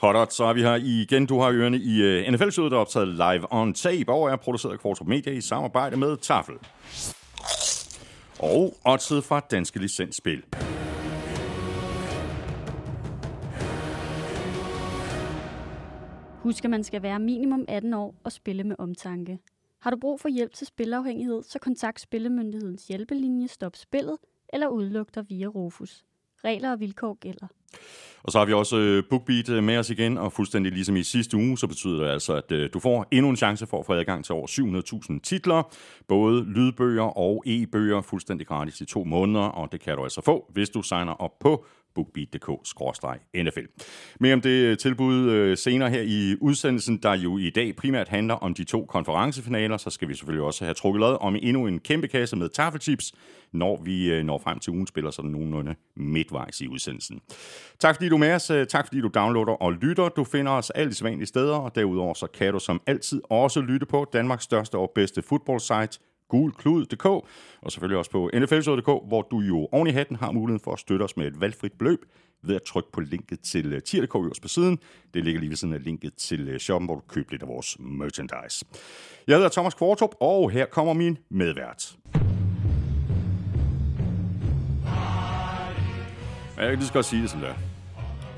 Hot så er vi her igen. Du har ørerne i øh, uh, nfl der er optaget live on tape, og er produceret af Kvartrup Media i samarbejde med Tafel. Og oddset fra Danske Licensspil. Husk, at man skal være minimum 18 år og spille med omtanke. Har du brug for hjælp til spilafhængighed, så kontakt Spillemyndighedens hjælpelinje Stop Spillet eller udluk dig via Rufus. Regler og vilkår gælder. Og så har vi også øh, BookBeat øh, med os igen, og fuldstændig ligesom i sidste uge, så betyder det altså, at øh, du får endnu en chance for at få adgang til over 700.000 titler, både lydbøger og e-bøger, fuldstændig gratis i to måneder, og det kan du altså få, hvis du signer op på bookbeat.dk-nfl. Mere om det øh, tilbud øh, senere her i udsendelsen, der jo i dag primært handler om de to konferencefinaler, så skal vi selvfølgelig også have trukket lod om endnu en kæmpe kasse med taffelchips, når vi øh, når frem til ugen spiller sådan nogenlunde midtvejs i udsendelsen. Tak fordi du er med os. Tak fordi du downloader og lytter. Du finder os alle de vanlige steder, og derudover så kan du som altid også lytte på Danmarks største og bedste fodboldsite, gulklud.dk, og selvfølgelig også på nflshow.dk, hvor du jo oven i hatten har muligheden for at støtte os med et valgfrit beløb ved at trykke på linket til øh, tier.dk øverst på siden. Det ligger lige ved siden af linket til øh, shoppen, hvor du køber lidt af vores merchandise. Jeg hedder Thomas Kvartrup, og her kommer min medvært. Jeg kan lige så godt sige det sådan der.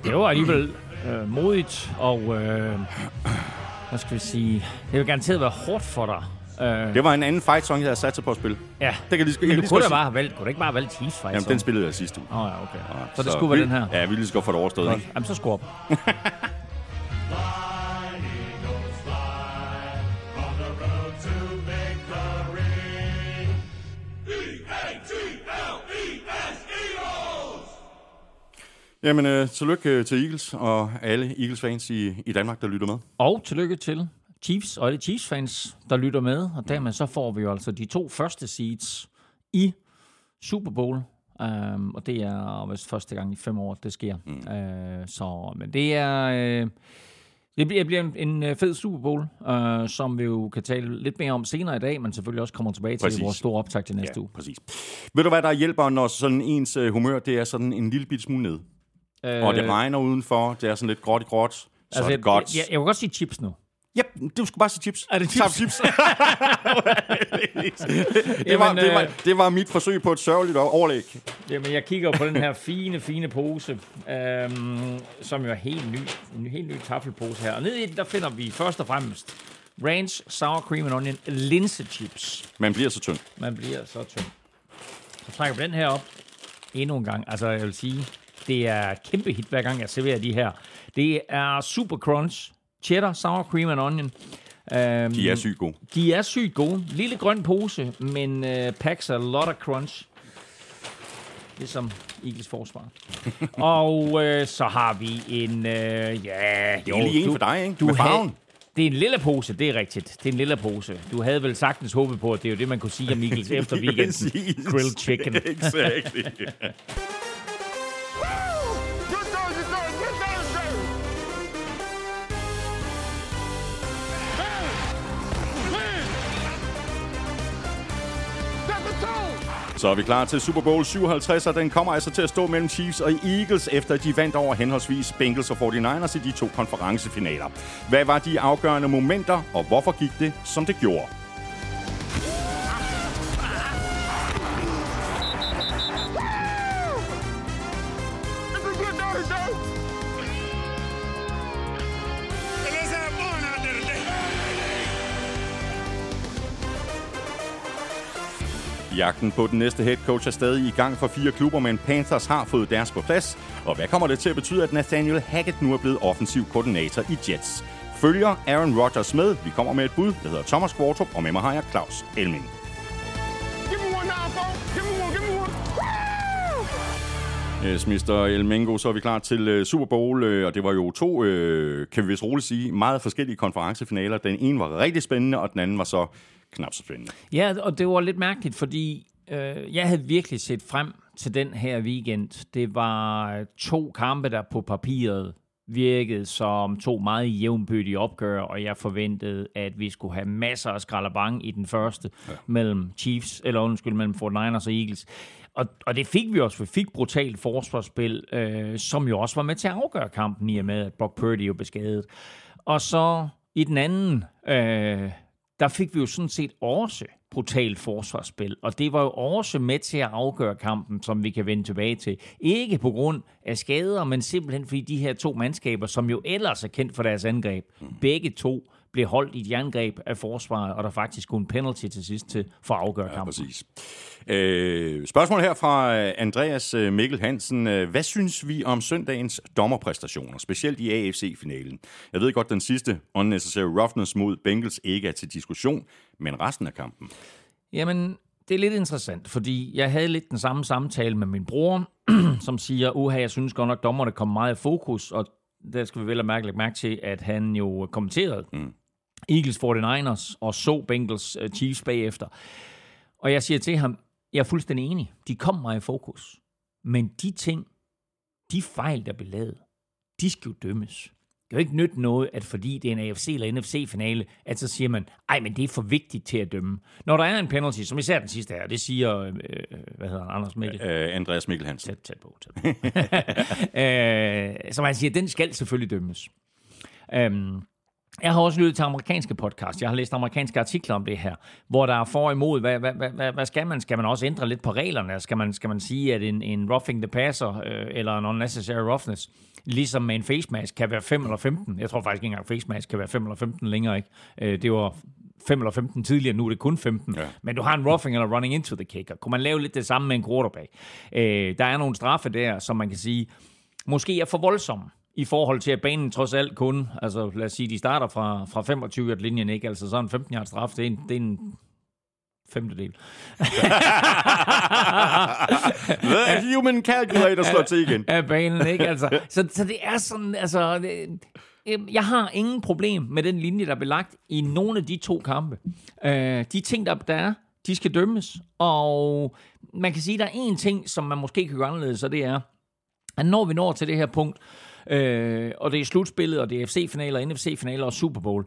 Det var alligevel øh, modigt, og øh, hvad skal vi sige, det vil garanteret være hårdt for dig. Øh, det var en anden fight song, jeg havde sat sig på at spille. Ja, det kan lige, men du kunne, da bare have valgt, kunne du ikke bare have valgt Chiefs fight Jamen, den spillede jeg sidste uge. Åh oh, ja, okay. Ja, så, så det skulle være den her? Ja, vi lige skal få det overstået. Ikke? Jamen, så skru op. Jamen, øh, tillykke øh, til Eagles og alle Eagles-fans i, i Danmark, der lytter med. Og tillykke til Chiefs og alle Chiefs-fans, der lytter med. Og dermed så får vi jo altså de to første seeds i Super Bowl. Um, og det er vist første gang i fem år, det sker. Mm. Uh, så, men det er... Uh, det bliver, bliver en, en øh, fed Super Bowl, uh, som vi jo kan tale lidt mere om senere i dag, men selvfølgelig også kommer tilbage præcis. til vores store optag til næste ja, uge. præcis. Ved du hvad, der hjælper, når sådan ens humør, det er sådan en lille bit smule ned? Øh, og det regner udenfor, det er sådan lidt gråt i gråt, så altså, er det godt. Jeg, jeg, jeg vil godt sige chips nu. Ja, du skulle bare sige chips. Er det chips? chips. det, var, det, var, det var mit forsøg på et sørgeligt overlæg. Jamen, jeg kigger på den her fine, fine pose, øhm, som jo er helt ny. En helt ny taffelpose her. Og nede i den, der finder vi først og fremmest ranch, sour cream and onion, linsechips. Man bliver så tynd. Man bliver så tynd. Så trækker vi den her op endnu en gang. Altså, jeg vil sige, det er et kæmpe hit, hver gang jeg serverer de her. Det er Super Crunch, cheddar, sour cream and onion. Um, de er sygt gode. De er sygt gode. Lille grøn pose, men uh, packs a lot of crunch. Ligesom Eagles forsvar. og uh, så har vi en... Uh, ja, det er lige en for dig, ikke? Du Med farven. Det er en lille pose, det er rigtigt. Det er en lille pose. Du havde vel sagtens håbet på, at det er jo det, man kunne sige om Eagles efter weekenden. Grilled chicken. exactly. Så er vi klar til Super Bowl 57, og den kommer altså til at stå mellem Chiefs og Eagles, efter de vandt over henholdsvis Bengals og 49ers i de to konferencefinaler. Hvad var de afgørende momenter, og hvorfor gik det, som det gjorde? Jagten på den næste head coach er stadig i gang for fire klubber, men Panthers har fået deres på plads. Og hvad kommer det til at betyde, at Nathaniel Hackett nu er blevet offensiv koordinator i Jets? Følger Aaron Rodgers med? Vi kommer med et bud. Jeg hedder Thomas Kvartrup, og med mig har jeg Claus Elming. Yes, Mr. Elmengo, så er vi klar til uh, Super Bowl, uh, og det var jo to, uh, kan vi vist roligt sige, meget forskellige konferencefinaler. Den ene var rigtig spændende, og den anden var så knap så spændende. Ja, og det var lidt mærkeligt, fordi øh, jeg havde virkelig set frem til den her weekend. Det var to kampe, der på papiret virkede som to meget jævnbødige opgør, og jeg forventede, at vi skulle have masser af skralabang i den første ja. mellem Chiefs, eller undskyld, mellem 49ers og Eagles. Og, og det fik vi også. Vi fik brutalt forsvarsspil, øh, som jo også var med til at afgøre kampen i og med, at Brock Purdy jo beskadet. Og så i den anden, øh, der fik vi jo sådan set også brutalt forsvarsspil, og det var jo også med til at afgøre kampen, som vi kan vende tilbage til. Ikke på grund af skader, men simpelthen fordi de her to mandskaber, som jo ellers er kendt for deres angreb, begge to blev holdt i et jerngreb af forsvaret, og der faktisk en penalty til sidst til for at afgøre kampen. Ja, præcis. Øh, spørgsmål her fra Andreas øh, Mikkel Hansen. Øh, hvad synes vi om søndagens dommerpræstationer, specielt i AFC-finalen? Jeg ved godt, den sidste unnecessary roughness mod Bengals ikke er til diskussion, men resten af kampen? Jamen, det er lidt interessant, fordi jeg havde lidt den samme samtale med min bror, som siger, uha, jeg synes godt nok, dommerne kom meget i fokus, og der skal vi vel have mærke, mærke til, at han jo kommenterede mm. Eagles 49ers og så Bengals Chiefs bagefter. Og jeg siger til ham, jeg er fuldstændig enig. De kom mig i fokus. Men de ting, de fejl, der blev lavet, de skal jo dømmes. Det jo ikke nytte noget, at fordi det er en AFC eller NFC-finale, at så siger man, ej, men det er for vigtigt til at dømme. Når der er en penalty, som især den sidste her, det siger, øh, hvad hedder han, Anders Mikkel? Uh, Andreas Mikkel Hansen. Tæt, tæt på, tæt på. uh, som han siger, den skal selvfølgelig dømmes. Um, jeg har også lyttet til amerikanske podcast. Jeg har læst amerikanske artikler om det her, hvor der er for og imod, hvad, hvad, hvad, hvad skal man? Skal man også ændre lidt på reglerne? Skal man, skal man sige, at en, en roughing the passer, øh, eller en unnecessary roughness, ligesom med en face mask, kan være 5 eller 15? Jeg tror faktisk ikke engang, face mask kan være 5 eller 15 længere. Ikke? Øh, det var 5 eller 15 tidligere, nu er det kun 15. Ja. Men du har en roughing eller running into the kicker. Kunne man lave lidt det samme med en quarterback? Øh, der er nogle straffe der, som man kan sige, måske er for voldsomme i forhold til, at banen trods alt kun, altså lad os sige, de starter fra, fra 25 yard linjen ikke? Altså sådan en 15 yard straf, det er en, det er en femtedel. The human calculator slår til igen. Af banen, ikke? Altså, så, så det er sådan, altså... Det, jeg har ingen problem med den linje, der er belagt i nogle af de to kampe. Uh, de ting, der, der er, de skal dømmes. Og man kan sige, at der er en ting, som man måske kan gøre anderledes, og det er, at når vi når til det her punkt, øh, og det er slutspillet, og det er FC-finaler, NFC-finaler og Super Bowl,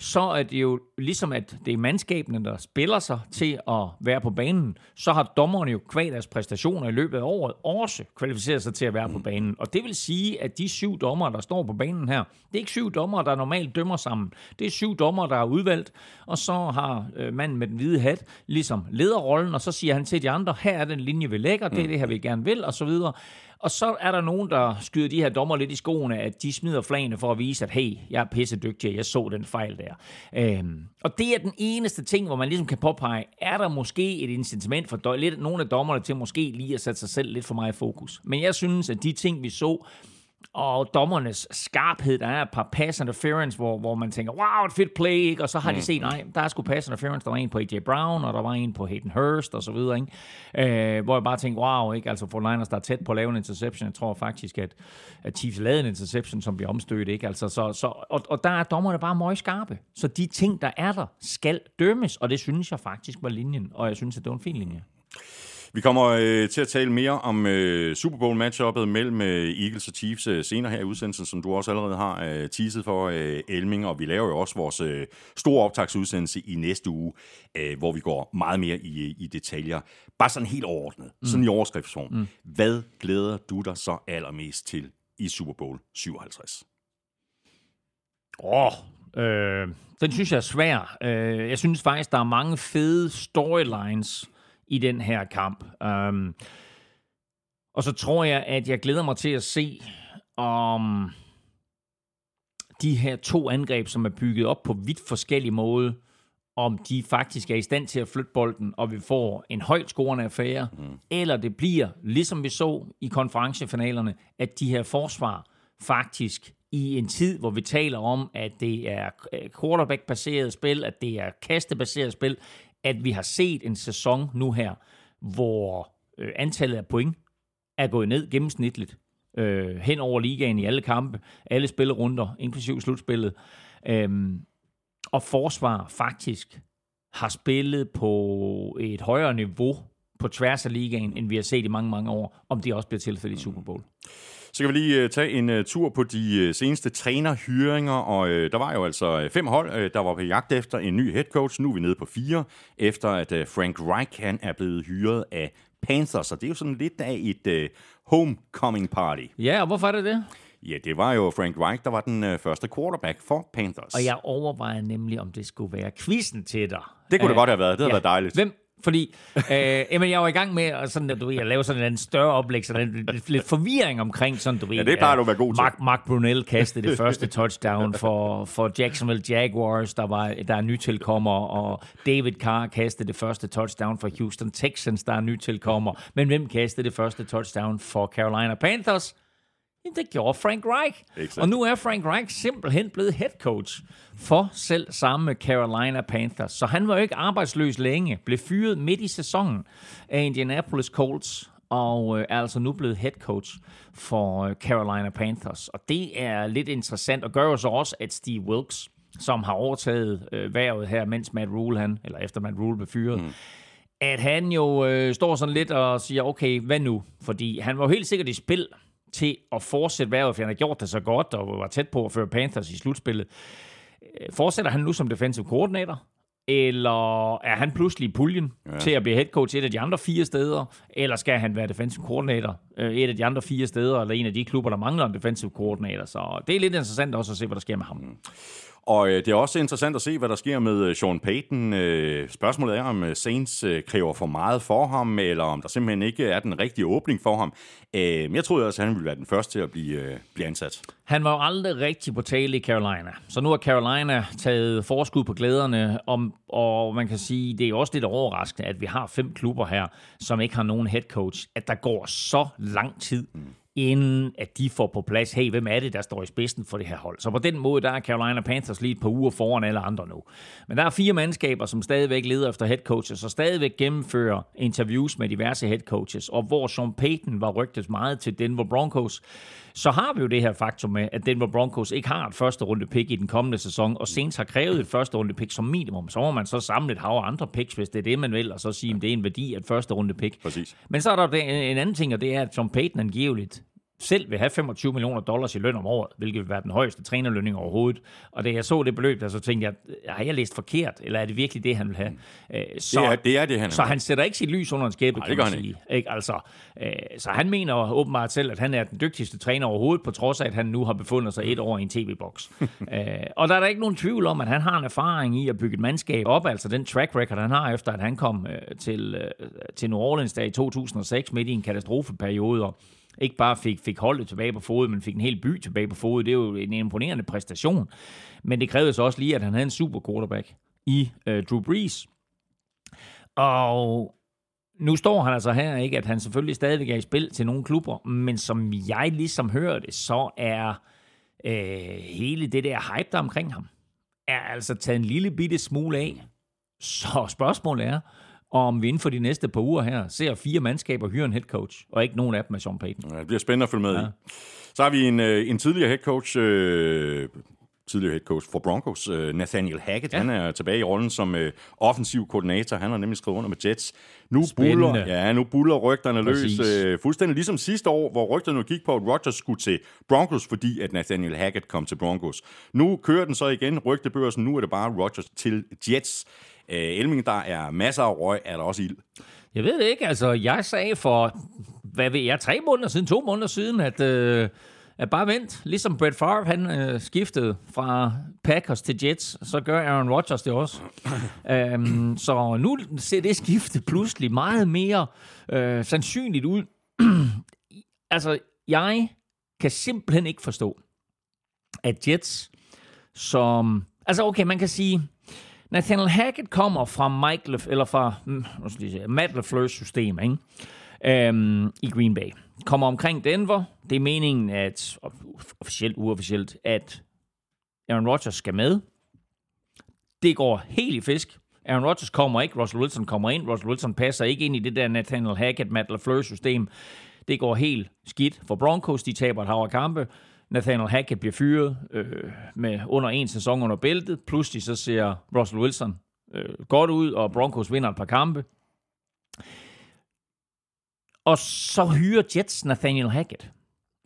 så er det jo ligesom, at det er mandskabene, der spiller sig til at være på banen. Så har dommerne jo kvad deres præstationer i løbet af året også kvalificeret sig til at være på banen. Og det vil sige, at de syv dommere, der står på banen her, det er ikke syv dommere, der normalt dømmer sammen. Det er syv dommere, der er udvalgt, og så har øh, manden med den hvide hat ligesom lederrollen, og så siger han til de andre, her er den linje, vi lægger, det er det her, vi gerne vil, og så videre. Og så er der nogen, der skyder de her dommer lidt i skoene, at de smider flagene for at vise, at hey, jeg er pisse dygtig, jeg så den fejl der. Øhm, og det er den eneste ting, hvor man ligesom kan påpege, er der måske et incitament for lidt, nogle af dommerne til måske lige at sætte sig selv lidt for meget i fokus. Men jeg synes, at de ting, vi så, og dommernes skarphed. Der er et par pass interference, hvor, hvor man tænker, wow, et fedt play, ikke? og så har de mm. set, nej, der er sgu pass interference. Der var en på AJ Brown, og der var en på Hayden Hurst, og så videre. Ikke? Øh, hvor jeg bare tænker, wow, ikke? altså for Niners, der er tæt på at lave en interception. Jeg tror faktisk, at, at Chiefs lavede en interception, som bliver omstødt. Ikke? Altså, så, så, og, og der er dommerne bare meget skarpe. Så de ting, der er der, skal dømmes, og det synes jeg faktisk var linjen, og jeg synes, at det var en fin linje. Vi kommer øh, til at tale mere om øh, Super Bowl matchuppet mellem øh, Eagles og Chiefs øh, senere her i udsendelsen, som du også allerede har øh, teaset for, øh, Elming, og vi laver jo også vores øh, store optagsudsendelse i næste uge, øh, hvor vi går meget mere i, i detaljer. Bare sådan helt overordnet, mm. sådan i overskriftsform. Mm. Hvad glæder du dig så allermest til i Super Bowl 57? Åh, oh, øh, den synes jeg er svær. Øh, jeg synes faktisk, der er mange fede storylines, i den her kamp. Um, og så tror jeg, at jeg glæder mig til at se om de her to angreb, som er bygget op på vidt forskellige måder, om de faktisk er i stand til at flytte bolden, og vi får en højt scorende affære, mm. eller det bliver, ligesom vi så i konferencefinalerne, at de her forsvar faktisk i en tid, hvor vi taler om, at det er quarterback-baseret spil, at det er kastebaseret spil, at vi har set en sæson nu her, hvor øh, antallet af point er gået ned gennemsnitligt øh, hen over ligaen i alle kampe, alle spillerunder, inklusiv slutspillet. Øhm, og forsvar faktisk har spillet på et højere niveau på tværs af ligaen, end vi har set i mange, mange år, om det også bliver tilfældet i Super Bowl. Mm. Så kan vi lige uh, tage en uh, tur på de uh, seneste trænerhyringer, og der var jo altså fem hold, der var på jagt efter en ny head coach. Nu er vi nede på fire, efter at Frank Reich han er blevet hyret af Panthers, og det er jo sådan lidt af et homecoming party. Ja, og hvorfor er det det? Ja, det var jo Frank Reich, der var den første quarterback for Panthers. Og jeg overvejer nemlig, om det skulle være quizzen til dig. Det kunne det godt have været. Det havde ja. været dejligt. Hvem, fordi øh, jamen, jeg var i gang med at, sådan, at, du ved, at lave sådan en større oplæg, sådan lidt, lidt forvirring omkring sådan, du ved, Ja, det plejer du at være god til. Mark, Mark Brunell kastede det første touchdown for, for Jacksonville Jaguars, der, var, der er nytilkommer, og David Carr kastede det første touchdown for Houston Texans, der er nytilkommer. Men hvem kastede det første touchdown for Carolina Panthers? Jamen, det gjorde Frank Reich. Exakt. Og nu er Frank Reich simpelthen blevet head coach for selv samme Carolina Panthers. Så han var jo ikke arbejdsløs længe, blev fyret midt i sæsonen af Indianapolis Colts, og øh, er altså nu blevet head coach for øh, Carolina Panthers. Og det er lidt interessant, og gør jo så også, at Steve Wilkes, som har overtaget øh, værvet her, mens Matt Rule, han, eller efter Matt Rule blev fyret, mm at han jo øh, står sådan lidt og siger, okay, hvad nu? Fordi han var jo helt sikkert i spil til at fortsætte værvet, for han har gjort det så godt, og var tæt på at føre Panthers i slutspillet. Øh, Fortsætter han nu som defensive coordinator? Eller er han pludselig i puljen ja. til at blive head coach et af de andre fire steder? Eller skal han være defensive coordinator øh, et af de andre fire steder, eller en af de klubber, der mangler en defensive coordinator? Så det er lidt interessant også at se, hvad der sker med ham. Og øh, det er også interessant at se, hvad der sker med øh, Sean Payton. Øh, spørgsmålet er, om øh, Saints øh, kræver for meget for ham, eller om der simpelthen ikke er den rigtige åbning for ham. Øh, jeg troede også, at han ville være den første til at blive, øh, blive ansat. Han var jo aldrig rigtig på tale i Carolina. Så nu har Carolina taget forskud på glæderne, om, og man kan sige, det er også lidt overraskende, at vi har fem klubber her, som ikke har nogen head coach, at der går så lang tid, mm inden at de får på plads, hey, hvem er det, der står i spidsen for det her hold? Så på den måde, der er Carolina Panthers lige et par uger foran alle andre nu. Men der er fire mandskaber, som stadigvæk leder efter head coaches, og stadigvæk gennemfører interviews med diverse head coaches, og hvor Sean Payton var rygtet meget til Denver Broncos, så har vi jo det her faktum med, at Denver Broncos ikke har et første runde pick i den kommende sæson, og Saints har krævet et første runde pick som minimum. Så må man så samle et hav af andre picks, hvis det er det, man vil, og så sige, at det er en værdi af et første runde pick. Præcis. Men så er der en anden ting, og det er, at Sean Payton angiveligt selv vil have 25 millioner dollars i løn om året, hvilket vil være den højeste trænerlønning overhovedet. Og da jeg så det beløb, der så tænkte jeg, har jeg læst forkert, eller er det virkelig det, han vil have? Så, det, er, det er det, han Så han sætter ikke sit lys under en skæbe, kan man sige. Ikke? Altså, så han mener åbenbart selv, at han er den dygtigste træner overhovedet, på trods af, at han nu har befundet sig et år i en tv-boks. og der er der ikke nogen tvivl om, at han har en erfaring i at bygge et mandskab op, altså den track record, han har efter, at han kom til, til New Orleans der i 2006, midt i en katastrofeperiode, og ikke bare fik, fik holdet tilbage på fodet, men fik en hel by tilbage på fodet. Det er jo en imponerende præstation. Men det krævede så også lige, at han havde en super quarterback i øh, Drew Brees. Og nu står han altså her, ikke, at han selvfølgelig stadigvæk er i spil til nogle klubber, men som jeg ligesom hører det, så er øh, hele det der hype, der omkring ham, er altså taget en lille bitte smule af. Så spørgsmålet er, om vi inden for de næste par uger her ser fire mandskaber hyre en head coach, og ikke nogen af dem er Sean Payton. Ja, det bliver spændende at følge med ja. i. Så har vi en, en tidligere head coach, øh, tidligere head coach for Broncos, øh, Nathaniel Hackett. Ja. Han er tilbage i rollen som øh, offensiv koordinator. Han har nemlig skrevet under med Jets. Nu buller, ja, nu buller rygterne Præcis. løs. Øh, fuldstændig ligesom sidste år, hvor rygterne gik på, at Rodgers skulle til Broncos, fordi at Nathaniel Hackett kom til Broncos. Nu kører den så igen, rygtebørsen. Nu er det bare Rodgers til Jets. Øh, Elming, der er masser af røg, er der også ild? Jeg ved det ikke. Altså, jeg sagde for, hvad ved jeg, tre måneder siden, to måneder siden, at, øh, at bare vent. Ligesom Brett Favre, han øh, skiftede fra Packers til Jets, så gør Aaron Rodgers det også. um, så nu ser det skifte pludselig meget mere øh, sandsynligt ud. altså, jeg kan simpelthen ikke forstå, at Jets, som... Altså, okay, man kan sige Nathaniel Hackett kommer fra Mike Lef, eller fra mm, sige, Matt LaFleur's system ikke? Øhm, i Green Bay. Kommer omkring Denver. Det er meningen, at officielt, uofficielt, at Aaron Rodgers skal med. Det går helt i fisk. Aaron Rodgers kommer ikke, Russell Wilson kommer ind. Russell Wilson passer ikke ind i det der Nathaniel Hackett, Matt LaFleur system. Det går helt skidt for Broncos. De taber et hav kampe. Nathaniel Hackett bliver fyret øh, med under en sæson under bæltet. Pludselig så ser Russell Wilson øh, godt ud, og Broncos vinder et par kampe. Og så hyrer Jets Nathaniel Hackett.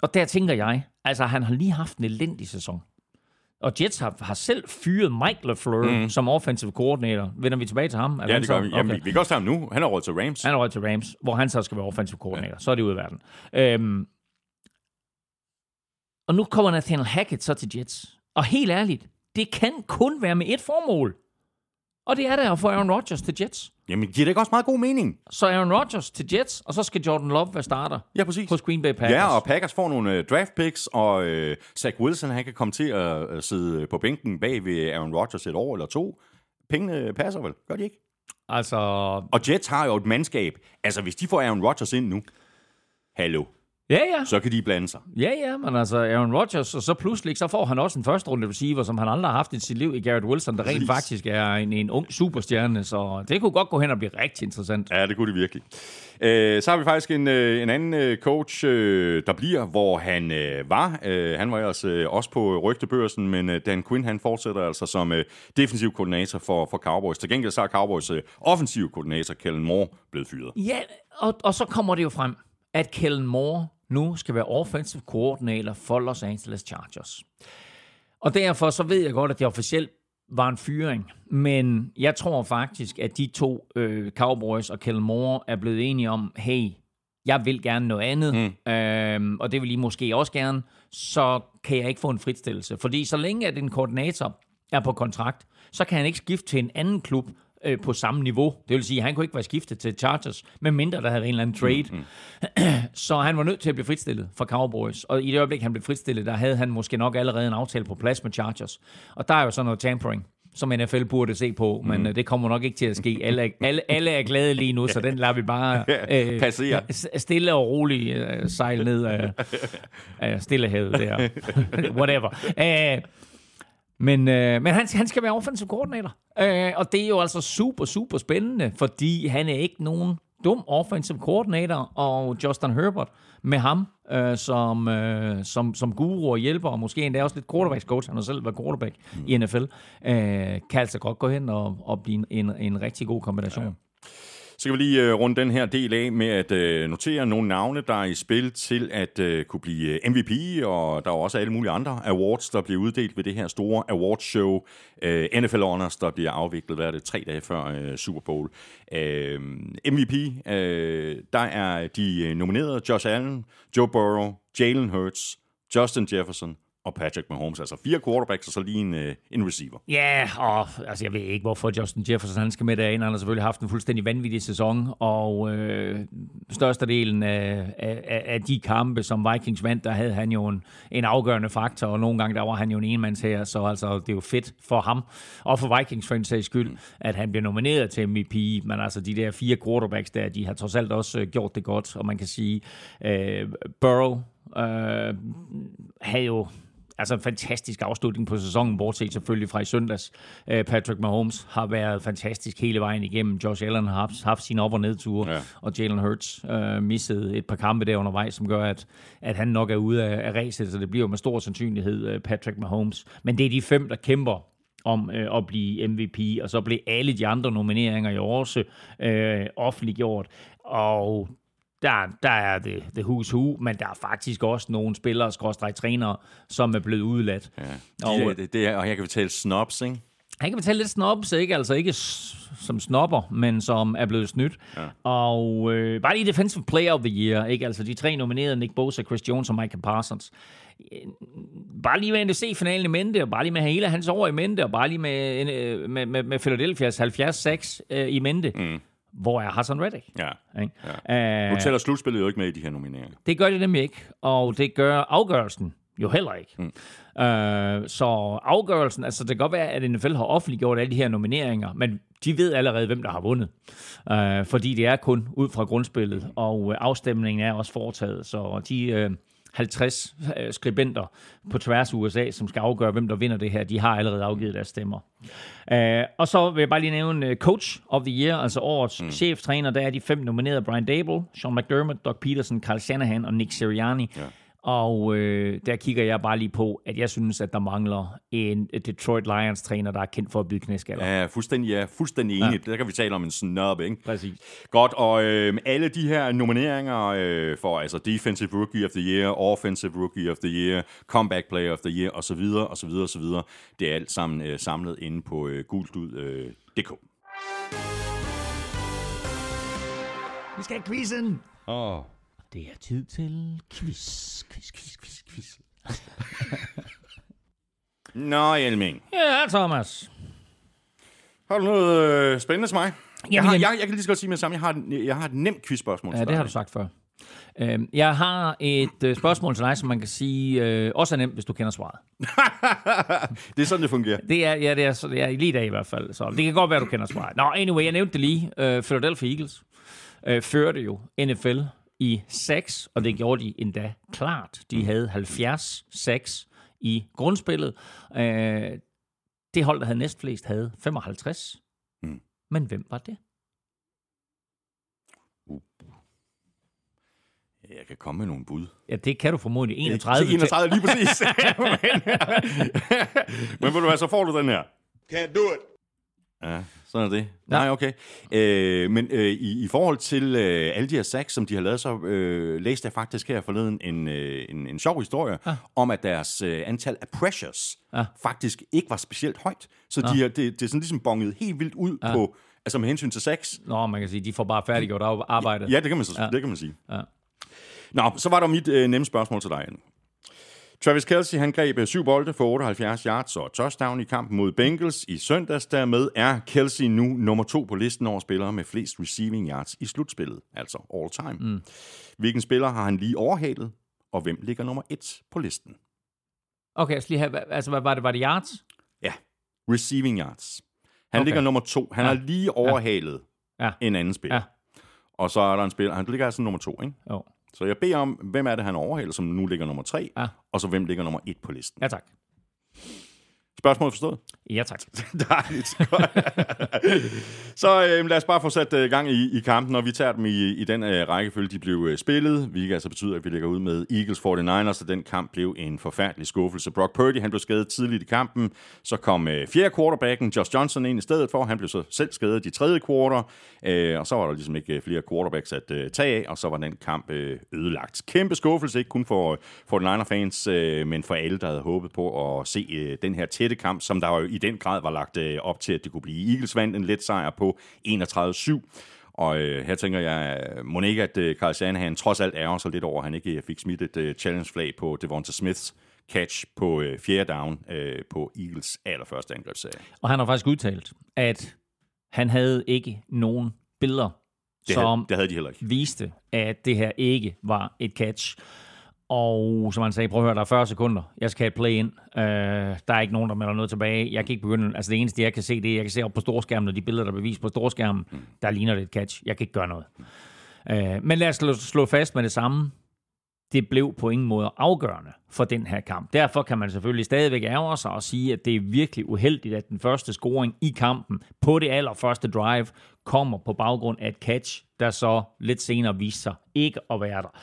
Og der tænker jeg, altså han har lige haft en elendig sæson. Og Jets har, har selv fyret Mike LaFleur mm. som offensive coordinator. Vender vi tilbage til ham? Er Ja, det gør vi. Jamen, vi, vi kan også ham nu. Han er råd til Rams. Han er røget til Rams, hvor han så skal være offensive coordinator. Ja. Så er det ude af verden. Øhm, og nu kommer Nathaniel Hackett så til Jets. Og helt ærligt, det kan kun være med et formål. Og det er der at få Aaron Rodgers til Jets. Jamen, giver det ikke også meget god mening? Så Aaron Rodgers til Jets, og så skal Jordan Love være starter Ja, præcis. hos Green Bay Packers. Ja, og Packers får nogle øh, draft picks, og øh, Zach Wilson han kan komme til at øh, sidde på bænken bag ved Aaron Rodgers et år eller to. Pengene passer vel, gør de ikke? Altså, Og Jets har jo et mandskab. Altså, hvis de får Aaron Rodgers ind nu, hallo, ja, ja. så kan de blande sig. Ja, ja, men altså Aaron Rodgers, og så pludselig, så får han også en første runde receiver, som han aldrig har haft i sit liv i Garrett Wilson, der rent Præcis. faktisk er en, en ung superstjerne, så det kunne godt gå hen og blive rigtig interessant. Ja, det kunne det virkelig. Øh, så har vi faktisk en, øh, en anden øh, coach, øh, der bliver, hvor han øh, var. Øh, han var ellers øh, også på rygtebørsen, men øh, Dan Quinn han fortsætter altså som øh, defensiv koordinator for, for Cowboys. Til gengæld så er Cowboys øh, offensiv koordinator, Kellen Moore, blevet fyret. Ja, og, og så kommer det jo frem, at Kellen Moore nu skal være offensive coordinator for Los Angeles Chargers. Og derfor så ved jeg godt, at det officielt var en fyring, men jeg tror faktisk, at de to øh, Cowboys og Kellen Moore er blevet enige om, hey, jeg vil gerne noget andet, mm. øhm, og det vil I måske også gerne, så kan jeg ikke få en fritstillelse. Fordi så længe at en koordinator er på kontrakt, så kan han ikke skifte til en anden klub øh, på samme niveau. Det vil sige, at han kunne ikke være skiftet til Chargers, medmindre der havde været en eller anden trade. Mm. så han var nødt til at blive fritstillet fra Cowboys. Og i det øjeblik, han blev fritstillet, der havde han måske nok allerede en aftale på plads med Chargers. Og der er jo sådan noget tampering som NFL burde se på, men mm. det kommer nok ikke til at ske. Alle, er- alle, alle er glade lige nu, så den lader vi bare øh, Passere. stille og roligt øh, sejle ned af, af Stillehavet der. Whatever. Øh, men, øh, men han, han skal være offensive coordinator. Øh, og det er jo altså super, super spændende, fordi han er ikke nogen dum offensive coordinator, og Justin Herbert med ham øh, som, øh, som, som guru og hjælper, og måske endda også lidt quarterbacks coach, han har selv været quarterback mm. i NFL, øh, kan altså godt gå hen og, og blive en, en, en rigtig god kombination. Ja. Så kan vi lige øh, runde den her del af med at øh, notere nogle navne, der er i spil til at øh, kunne blive øh, MVP, og der er også alle mulige andre awards, der bliver uddelt ved det her store awardshow. Øh, NFL Honors, der bliver afviklet, hvad er det, tre dage før øh, Super Bowl. Øh, MVP, øh, der er de øh, nominerede Josh Allen, Joe Burrow, Jalen Hurts, Justin Jefferson og Patrick Mahomes. Altså fire quarterbacks og så lige en, øh, en receiver. Ja, og altså, jeg ved ikke, hvorfor Justin Jefferson han skal med derind. Han har selvfølgelig haft en fuldstændig vanvittig sæson, og øh, størstedelen af, af, af de kampe, som Vikings vandt, der havde han jo en, en afgørende faktor, og nogle gange der var han jo en enmands her, så altså, det er jo fedt for ham, og for Vikings for en sags skyld, at han bliver nomineret til MVP, men altså de der fire quarterbacks der, de har trods alt også øh, gjort det godt, og man kan sige, øh, Burrow øh, havde jo altså en fantastisk afslutning på sæsonen, bortset selvfølgelig fra i søndags. Øh, Patrick Mahomes har været fantastisk hele vejen igennem. Josh Allen har haft, haft sine op- og nedture, Ja. og Jalen Hurts øh, missede et par kampe der undervejs, som gør, at, at han nok er ude af, af ræset, så det bliver med stor sandsynlighed øh, Patrick Mahomes. Men det er de fem, der kæmper om øh, at blive MVP, og så blev alle de andre nomineringer jo også øh, offentliggjort. Og der, der er det, det hus hu, men der er faktisk også nogle spillere, skråstrej trænere, som er blevet udladt. Ja. Og- De, er- det, det er, og jeg kan fortælle snobs, ikke? Han kan betale lidt snobs, ikke? Altså ikke som snopper, men som er blevet snydt. Ja. Og øh, bare lige Defensive Player of the Year, ikke? Altså de tre nominerede, Nick Bosa, Chris Jones og Michael Parsons. Øh, Bare lige med en NFC-finalen i mente, og bare lige med hele hans år i mente, og bare lige med, øh, med, med, med Philadelphia's 70-6 øh, i mente. Mm. Hvor er Hassan Reddick? Ja. Ikke? Ja. Nu Øh, tæller slutspillet jo ikke med i de her nomineringer. det gør det nemlig ikke, og det gør afgørelsen jo heller ikke. Mm. Øh, så afgørelsen, altså det kan godt være, at NFL har offentliggjort alle de her nomineringer, men de ved allerede, hvem der har vundet. Øh, fordi det er kun ud fra grundspillet, og afstemningen er også foretaget, så de... Øh, 50 øh, skribenter på tværs af USA, som skal afgøre, hvem der vinder det her, de har allerede afgivet deres stemmer. Uh, og så vil jeg bare lige nævne uh, Coach of the Year, altså årets mm. cheftræner. Der er de fem nominerede, Brian Dable, Sean McDermott, Doug Peterson, Carl Shanahan og Nick Sirianni. Ja. Og øh, der kigger jeg bare lige på, at jeg synes, at der mangler en Detroit Lions-træner, der er kendt for at byde knæskaller. Ja, fuldstændig, ja, fuldstændig enig. Ja. Der kan vi tale om en snub, ikke? Præcis. Godt, og øh, alle de her nomineringer øh, for altså Defensive Rookie of the Year, Offensive Rookie of the Year, Comeback Player of the Year osv., osv., osv., det er alt sammen øh, samlet inde på øh, gultud.dk. Øh, vi skal have quizzen! Åh. Oh. Det er tid til quiz, quiz, quiz, quiz, quiz. Nå, Elming. Ja, Thomas. Har du noget øh, spændende til mig? Jamen, jeg, har, jeg- jeg, kan lige så godt sige med det samme. Jeg har, jeg har et nemt quizspørgsmål Ja, det har du sagt før. Øhm, Jeg har et øh, spørgsmål til dig, som man kan sige øh, også er nemt, hvis du kender svaret. det er sådan, det fungerer. Det er, ja, det er, så det er lige i dag i hvert fald. Så det kan godt være, du kender svaret. Nå, anyway, jeg nævnte det lige. Uh, Philadelphia Eagles uh, førte jo NFL i 6, og det gjorde de endda klart. De havde 70-6 i grundspillet. Uh, det hold, der havde næstflest, havde 55. Mm. Men hvem var det? Jeg kan komme med nogle bud. Ja, det kan du formodentlig. 31. 31, 31 lige præcis. men, men ved du hvad, så får du den her. Can't do it. Ja, sådan er det. Nej, okay. Øh, men øh, i, i forhold til øh, alle de her sacks, som de har lavet, så øh, læste jeg faktisk her forleden en, øh, en, en sjov historie Ja. om, at deres øh, antal af pressures Ja. faktisk ikke var specielt højt. Så de har, det, det er sådan ligesom bonget helt vildt ud Ja. på, altså med hensyn til sacks. Nå, man kan sige, de får bare færdiggjort ar- arbejdet. Ja, det kan man, så, Ja. ja. det kan man sige. Ja. Nå, så var der mit øh, nemme spørgsmål til dig, Anne. Travis Kelsey, han greb øh, syv bolde for 78 yards og touchdown i kampen mod Bengals i søndags. Dermed er Kelsey nu nummer to på listen over spillere med flest receiving yards i slutspillet, altså all time. Mm. Hvilken spiller har han lige overhalet, og hvem ligger nummer et på listen? Okay, så lige her, hva- altså hvad var det? Var det yards? Ja, receiving yards. Han Okay. ligger nummer to. Han Ja. har lige overhalet Ja. en anden spiller. Ja. Og så er der en spiller, han ligger altså nummer to, ikke? Jo. Så jeg beder om, hvem er det, han overhaler, som nu ligger nummer tre, Ja. og så hvem ligger nummer et på listen. Ja, tak. Spørgsmålet forstået? Ja, tak. Dejligt. så øh, lad os bare få sat øh, gang i, i kampen, og vi tager dem i, i den øh, rækkefølge, de blev øh, spillet. Vi kan altså betyde, at vi ligger ud med Eagles 49ers, og den kamp blev en forfærdelig skuffelse. Brock Purdy, han blev skadet tidligt i kampen. Så kom øh, fjerde quarterbacken, Josh Johnson, ind i stedet for. Han blev så selv skadet i tredje quarter, øh, og så var der ligesom ikke øh, flere quarterbacks at øh, tage af, og så var den kamp øh, ødelagt. Kæmpe skuffelse, ikke kun for, for 49er-fans, øh, men for alle, der havde håbet på at se øh, den her tætte kamp, som der jo i den grad var lagt øh, op til, at det kunne blive. Eagles vandt en let sejr på 31-7. Og øh, her tænker jeg, må ikke, at øh, Carl Shanahan trods alt ærger sig lidt over, at han ikke øh, fik smidt et øh, challenge-flag på Devonta Smiths catch på øh, fjerde down øh, på Eagles allerførste angrebsserie. Og han har faktisk udtalt, at han havde ikke nogen billeder, Det, som havde, det havde de heller ikke. viste, at det her ikke var et catch. Og som han sagde, prøv at høre, der er 40 sekunder. Jeg skal have et play ind. Uh, der er ikke nogen, der melder noget tilbage. Jeg kan ikke begynde. Altså det eneste, jeg kan se, det er, jeg kan se op på storskærmen, og de billeder, der er bevist på storskærmen, mm. der ligner det et catch. Jeg kan ikke gøre noget. Uh, men lad os slå, slå fast med det samme. Det blev på ingen måde afgørende for den her kamp. Derfor kan man selvfølgelig stadigvæk ærge sig og sige, at det er virkelig uheldigt, at den første scoring i kampen på det allerførste drive kommer på baggrund af et catch, der så lidt senere viste sig ikke at være der.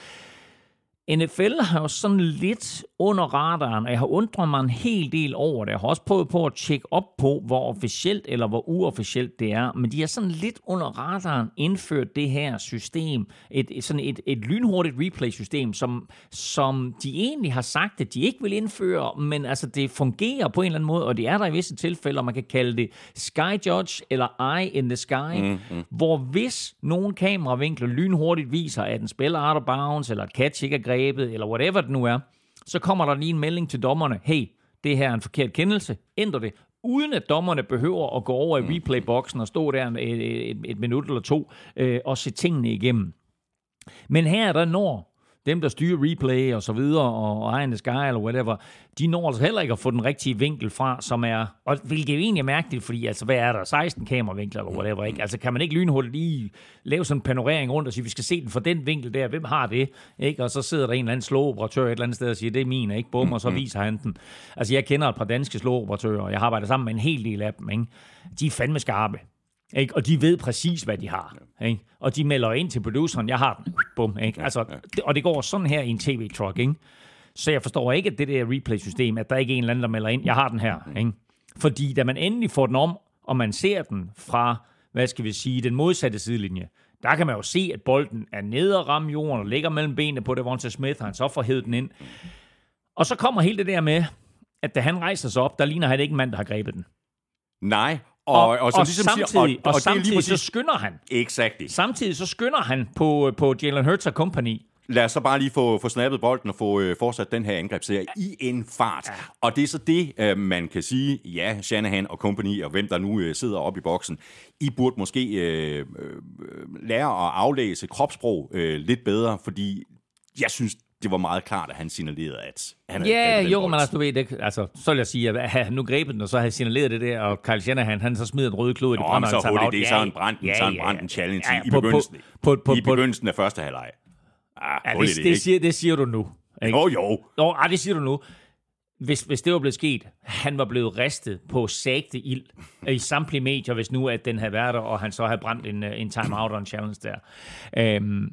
NFL har jo sådan lidt under radaren, og jeg har undret mig en hel del over det. Jeg har også prøvet på at tjekke op på, hvor officielt eller hvor uofficielt det er, men de har sådan lidt under radaren indført det her system, et, sådan et, et lynhurtigt replay-system, som, som de egentlig har sagt, at de ikke vil indføre, men altså det fungerer på en eller anden måde, og det er der i visse tilfælde, og man kan kalde det Sky Judge eller Eye in the Sky, mm, mm. hvor hvis nogle kameravinkler lynhurtigt viser, at en spiller er out of bounds, eller et catch ikke er grebet, eller whatever det nu er, så kommer der lige en melding til dommerne, hey, det her er en forkert kendelse, ændr det, uden at dommerne behøver at gå over i replayboksen og stå der et, et, et minut eller to øh, og se tingene igennem. Men her er der når dem, der styrer replay og så videre, og Eye in the Sky eller whatever, de når altså heller ikke at få den rigtige vinkel fra, som er, og hvilket jo egentlig er mærkeligt, fordi altså, hvad er der, 16 kameravinkler eller whatever, ikke? Altså, kan man ikke lynhurtigt lige lave sådan en panorering rundt og sige, vi skal se den fra den vinkel der, hvem har det, ikke? Og så sidder der en eller anden slåoperatør et eller andet sted og siger, det er min, ikke? Bum, og så viser han den. Altså, jeg kender et par danske slåoperatører, og jeg har arbejdet sammen med en hel del af dem, ikke? De er fandme skarpe. Ikke? Og de ved præcis, hvad de har. Ikke? Og de melder ind til produceren, jeg har den. Bum, ikke? Altså, og det går sådan her i en tv-truck. Ikke? Så jeg forstår ikke, at det der replay-system, at der ikke er en eller anden, der melder ind, jeg har den her. Ikke? Fordi da man endelig får den om, og man ser den fra, hvad skal vi sige, den modsatte sidelinje, der kan man jo se, at bolden er nede og ramme jorden og ligger mellem benene på Devonta Smith, og han så får hævet den ind. Og så kommer hele det der med, at da han rejser sig op, der ligner han ikke en mand, der har grebet den. Nej, og, og, og, som og ligesom samtidig, siger, og, og, og og det er lige samtidig så præcis... skynder han. Exactly. Samtidig så skynder han på, på Jalen Hurts og company. Lad os så bare lige få, få snappet bolden og få øh, fortsat den her angrebsserie i en fart. Ja. Og det er så det, øh, man kan sige, ja, Shanahan og company, og hvem der nu øh, sidder oppe i boksen, I burde måske øh, øh, lære at aflæse kropssprog øh, lidt bedre, fordi jeg synes, det var meget klart, at han signalerede, at han havde Ja, den jo, bold. men altså, du ved, det, altså, så vil jeg sige, at han nu grebet den, og så havde signaleret det der, og Kyle Shanahan, han så smider den røde klod i det men så hurtigt, det er så en brand, ja, så en brand, en challenge i, i begyndelsen, På, på, på, i på, begyndelsen af første halvleg. Ah, ja, det, det, det, siger, det siger du nu. Ikke? Jo, jo. Nå, ej, det siger du nu. Hvis, hvis det var blevet sket, han var blevet ristet på sagte ild i samtlige medier, hvis nu at den havde været der, og han så havde brændt en, øh, en timeout og en challenge der. Øhm,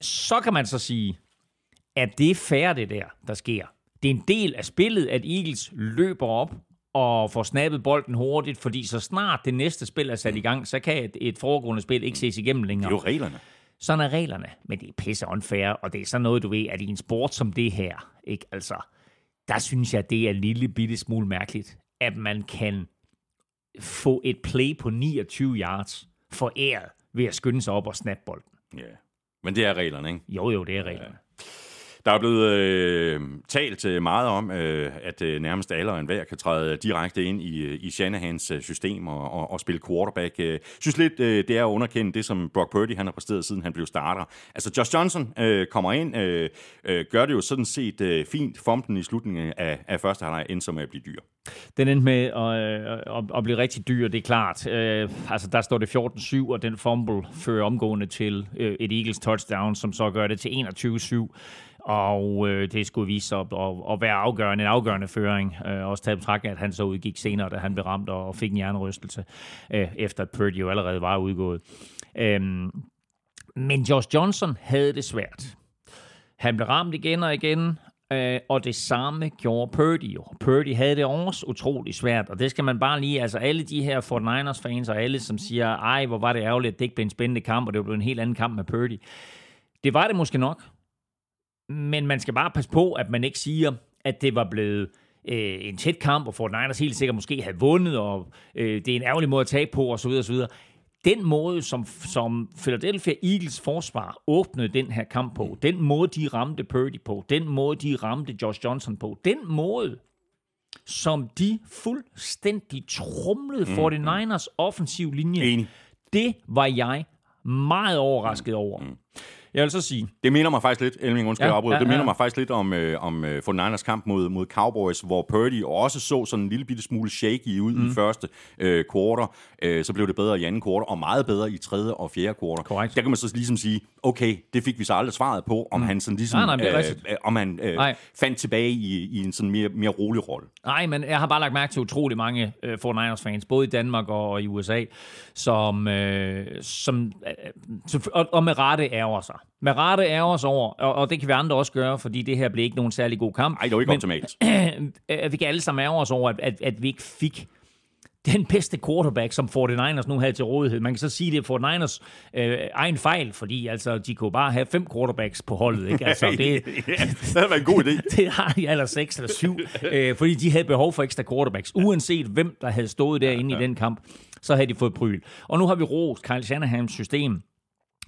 så kan man så sige, at det er fair, det der, der sker. Det er en del af spillet, at Eagles løber op og får snappet bolden hurtigt, fordi så snart det næste spil er sat i gang, så kan et, et foregående spil ikke ses igennem Det længere. er jo reglerne. Sådan er reglerne, men det er pisse unfair, og det er sådan noget, du ved, at i en sport som det her, ikke altså, der synes jeg, det er en lille bitte smule mærkeligt, at man kan få et play på 29 yards foræret ved at skynde sig op og snappe bolden. Ja. Men det er reglerne, ikke? Jo, jo, det er reglerne. Der er blevet øh, talt øh, meget om, øh, at øh, nærmest alle og enhver kan træde direkte ind i, øh, i Shanahans øh, system og, og, og spille quarterback. Jeg øh, synes lidt, øh, det er at underkende det, som Brock Purdy han har præsteret, siden han blev starter. Altså, Josh Johnson øh, kommer ind, øh, øh, gør det jo sådan set øh, fint, fomten i slutningen af, af første halvleg, endte som at blive dyr. Den endte med at, øh, at, at blive rigtig dyr, det er klart. Øh, altså, der står det 14-7, og den fumble fører omgående til øh, et Eagles touchdown, som så gør det til 21-7. Og øh, det skulle vise sig at, at, at være afgørende, en afgørende føring. Øh, også taget betragtning, at han så udgik senere, da han blev ramt og fik en hjernerystelse, øh, efter at Purdy jo allerede var udgået. Øh, men Josh Johnson havde det svært. Han blev ramt igen og igen, øh, og det samme gjorde Purdy jo. Purdy havde det også utrolig svært, og det skal man bare lige, altså alle de her 49ers fans og alle, som siger, ej, hvor var det ærgerligt, at det ikke blev en spændende kamp, og det blev en helt anden kamp med Purdy. Det var det måske nok, men man skal bare passe på, at man ikke siger, at det var blevet øh, en tæt kamp, og 49ers helt sikkert måske havde vundet, og øh, det er en ærgerlig måde at tage på, osv. osv. Den måde, som, som Philadelphia Eagles forsvar åbnede den her kamp på, den måde, de ramte Purdy på, den måde, de ramte Josh Johnson på, den måde, som de fuldstændig trumlede 49ers offensiv linje, Enig. det var jeg meget overrasket over. Jeg vil så sige, Det minder mig faktisk lidt, Elming, undskyld, Ja, ja, ja, ja, det minder mig faktisk lidt om, øh, om øh, 49ers kamp mod, mod Cowboys, hvor Purdy også så sådan en lille bitte smule shaky ud mm. i første øh, quarter. Øh, så blev det bedre i anden quarter, og meget bedre i tredje og fjerde quarter. Korrekt. Der kan man så ligesom sige, okay, det fik vi så aldrig svaret på, om mm. han sådan ligesom, Nej, nej, rigtigt. øh, om han øh, Nej. fandt tilbage i, i en sådan mere, mere rolig rolle. Nej, men jeg har bare lagt mærke til utrolig mange øh, 49ers-fans, både i Danmark og i USA, som, øh, som øh, så- og, og med rette ærger sig. Med rette ærger sig over, og, og det kan vi andre også gøre, fordi det her blev ikke nogen særlig god kamp. Nej, det var ikke Men- optimalt. at vi kan alle sammen ærge os over, at, at, at vi ikke fik den bedste quarterback, som 49ers nu havde til rådighed. Man kan så sige, det er 49ers øh, egen fejl, fordi altså, de kunne bare have fem quarterbacks på holdet. Ikke? Altså, det, ja, det havde været en god idé. det har de eller seks eller syv, øh, fordi de havde behov for ekstra quarterbacks. Uanset hvem, der havde stået derinde ja, ja. i den kamp, så havde de fået pryl. Og nu har vi rost Kyle Shanahans system.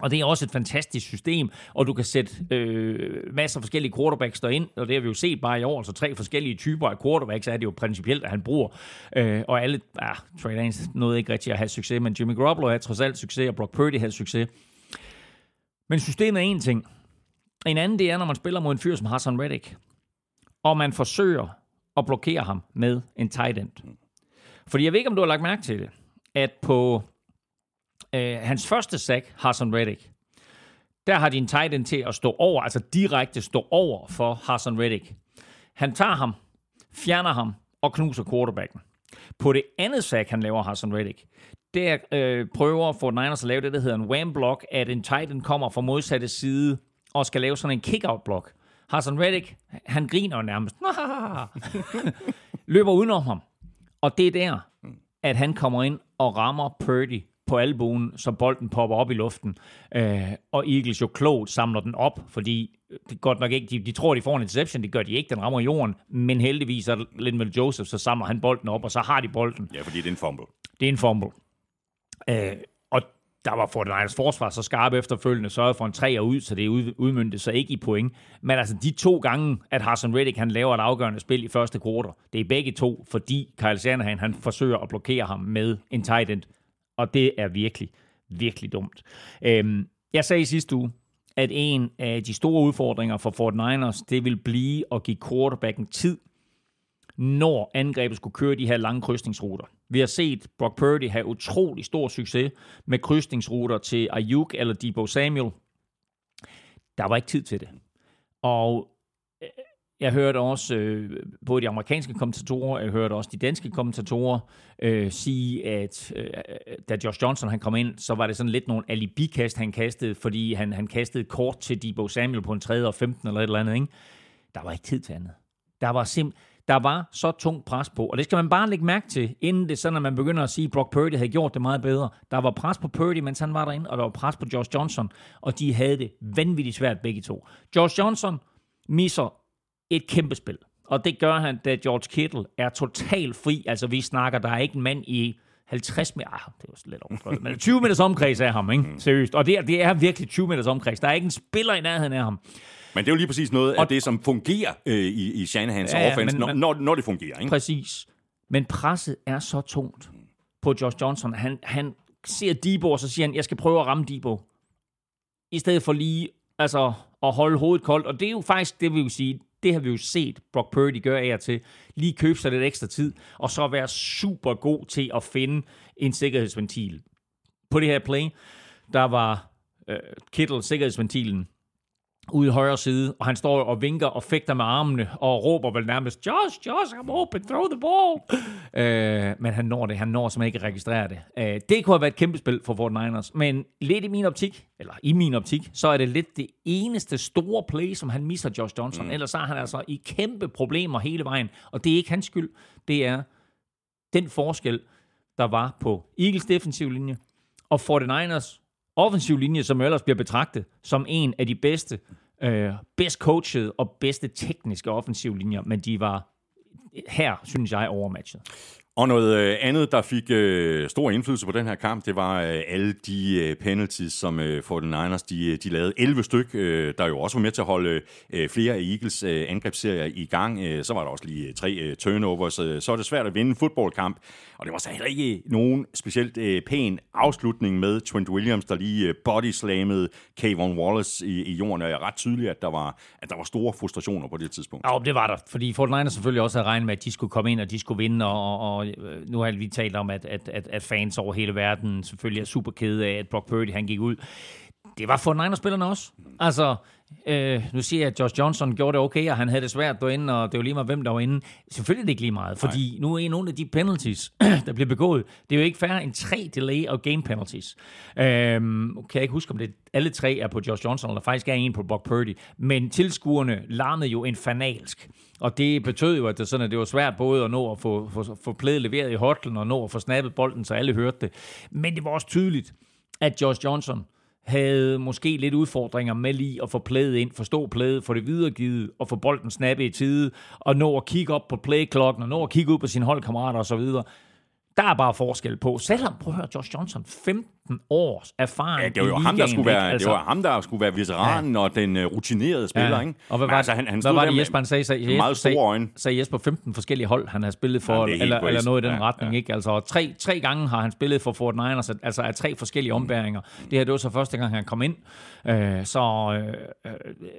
Og det er også et fantastisk system, og du kan sætte øh, masser af forskellige quarterbacks derind, og det har vi jo set bare i år, så tre forskellige typer af quarterbacks er det jo principielt, at han bruger. Øh, og alle, ah, Trey Lance nåede ikke rigtig at have succes, men Jimmy Garoppolo havde trods alt succes, og Brock Purdy havde succes. Men systemet er en ting. En anden, det er, når man spiller mod en fyr som Hassan Reddick, og man forsøger at blokere ham med en tight end. Fordi jeg ved ikke, om du har lagt mærke til det, at på øh, hans første sack, Hassan Reddick, der har din tight end til at stå over, altså direkte stå over for Hassan Reddick. Han tager ham, fjerner ham og knuser quarterbacken. På det andet sack, han laver Hassan Reddick, der øh, prøver for Niners at lave det, der hedder en wham block, at en tight end kommer fra modsatte side og skal lave sådan en kick-out block. Hassan Reddick, han griner nærmest. Løber udenom ham. Og det er der, at han kommer ind og rammer Purdy på albuen, så bolden popper op i luften. Øh, og Eagles jo klogt samler den op, fordi det godt nok ikke, de, de tror, de får en interception, det gør de ikke, den rammer jorden, men heldigvis er Lindwell Joseph, så samler han bolden op, og så har de bolden. Ja, fordi det er en fumble. Det er en fumble. Øh, og der var Fortnite's forsvar så skarp efterfølgende, sørget for en træer ud, så det udmyndtet så ikke i point. Men altså de to gange, at Hassan Reddick han laver et afgørende spil i første kvartal, det er begge to, fordi Kyle Shanahan han forsøger at blokere ham med en tight end. Og det er virkelig, virkelig dumt. Øhm, jeg sagde i sidste uge, at en af de store udfordringer for Fort Niners, det vil blive at give quarterbacken tid, når angrebet skulle køre de her lange krydsningsruter. Vi har set Brock Purdy have utrolig stor succes med krydsningsruter til Ayuk eller Debo Samuel. Der var ikke tid til det. Og jeg hørte også øh, både de amerikanske kommentatorer, jeg hørte også de danske kommentatorer øh, sige, at øh, da Josh Johnson han kom ind, så var det sådan lidt nogle alibi-kast, han kastede, fordi han, han kastede kort til Debo Samuel på en 3. og 15 eller et eller andet. Ikke? Der var ikke tid til andet. Der var simpelthen der var så tung pres på. Og det skal man bare lægge mærke til, inden det sådan, at man begynder at sige, at Brock Purdy havde gjort det meget bedre. Der var pres på Purdy, mens han var derinde, og der var pres på Josh Johnson, og de havde det vanvittigt svært begge to. Josh Johnson misser et kæmpe spil. Og det gør han, da George Kittle er totalt fri. Altså, vi snakker, der er ikke en mand i 50 meter, ah, det var lidt overdrevet, men 20 meters omkreds af ham, ikke? Seriøst. Og det er, det er virkelig 20 meters omkreds. Der er ikke en spiller i nærheden af ham. Men det er jo lige præcis noget af og, det, som fungerer øh, i, i Shanahans ja, ja, offense, men, når, når det fungerer. Ikke? Præcis. Men presset er så tungt på Josh Johnson. Han, han ser Debo, og så siger han, jeg skal prøve at ramme Debo. I stedet for lige altså, at holde hovedet koldt. Og det er jo faktisk, det vil jo sige, det har vi jo set Brock Purdy gøre af og til. Lige købe sig lidt ekstra tid, og så være super god til at finde en sikkerhedsventil. På det her play, der var øh, Kittle sikkerhedsventilen ude i højre side, og han står og vinker og fægter med armene, og råber vel nærmest, Josh, Josh, I'm open, throw the ball. øh, men han når det, han når simpelthen ikke at registrere det. Øh, det kunne have været et kæmpe spil for 49ers, men lidt i min optik, eller i min optik, så er det lidt det eneste store play, som han misser Josh Johnson. Mm. Ellers så er han altså i kæmpe problemer hele vejen, og det er ikke hans skyld, det er den forskel, der var på Eagles defensiv linje, og 49ers offensiv linje, som ellers bliver betragtet som en af de bedste, øh, bedst coachede og bedste tekniske offensiv linjer, men de var her, synes jeg, overmatchet. Og noget øh, andet, der fik øh, stor indflydelse på den her kamp, det var øh, alle de øh, penalties, som øh, 49ers de, øh, de lavede. 11 styk, øh, der jo også var med til at holde øh, flere af Eagles øh, angrebsserier i gang. Øh, så var der også lige øh, tre øh, turnovers. Øh, så er det svært at vinde en fodboldkamp. Og det var så heller ikke nogen specielt øh, pæn afslutning med Trent Williams, der lige øh, bodyslammede Kayvon Wallace i, i jorden. Og er ret tydeligt, at der, var, at der var store frustrationer på det tidspunkt. Ja, det var der. Fordi 49ers selvfølgelig også havde regnet med, at de skulle komme ind, og de skulle vinde, og, og Øh, nu har vi talt om, at, at, at, at fans over hele verden selvfølgelig er super kede af, at Brock Purdy han gik ud. Det var for Niners-spillerne også. Altså, Øh, nu siger jeg, at Josh Johnson gjorde det okay, og han havde det svært derinde, og det var lige meget, hvem der var inde. Selvfølgelig er det ikke lige meget, fordi Nej. nu er nogle af de penalties, der bliver begået, det er jo ikke færre end tre delay og game penalties. Øh, kan jeg ikke huske, om det alle tre er på Josh Johnson, eller faktisk er en på Brock Purdy, men tilskuerne larmede jo en fanalsk. Og det betød jo, at det, sådan, at det var svært både at nå at få, få, få plædet leveret i hotlen, og nå at få snappet bolden, så alle hørte det. Men det var også tydeligt, at Josh Johnson, havde måske lidt udfordringer med lige at få plædet ind, forstå plædet, få det videregivet og få bolden snappet i tide, og nå at kigge op på playklokken, og nå at kigge ud på sine holdkammerater osv. Der er bare forskel på, selvom, prøv at høre, Josh Johnson, 15 års erfaring ja, det var jo ham, der skulle være, altså, det var ham, der skulle være veteranen ja. og den uh, rutinerede spiller, ja. ikke? Og hvad var, altså, han, han hvad var det, Jesper han sagde? sagde meget store øjne. Sagde, Jesper 15 forskellige hold, han har spillet for, ja, eller, eller noget i den ja, retning, ja. ikke? Altså, tre, tre gange har han spillet for Fort Niners, altså af tre forskellige mm. ombæringer. Det her, det var så første gang, han kom ind. Uh, så uh,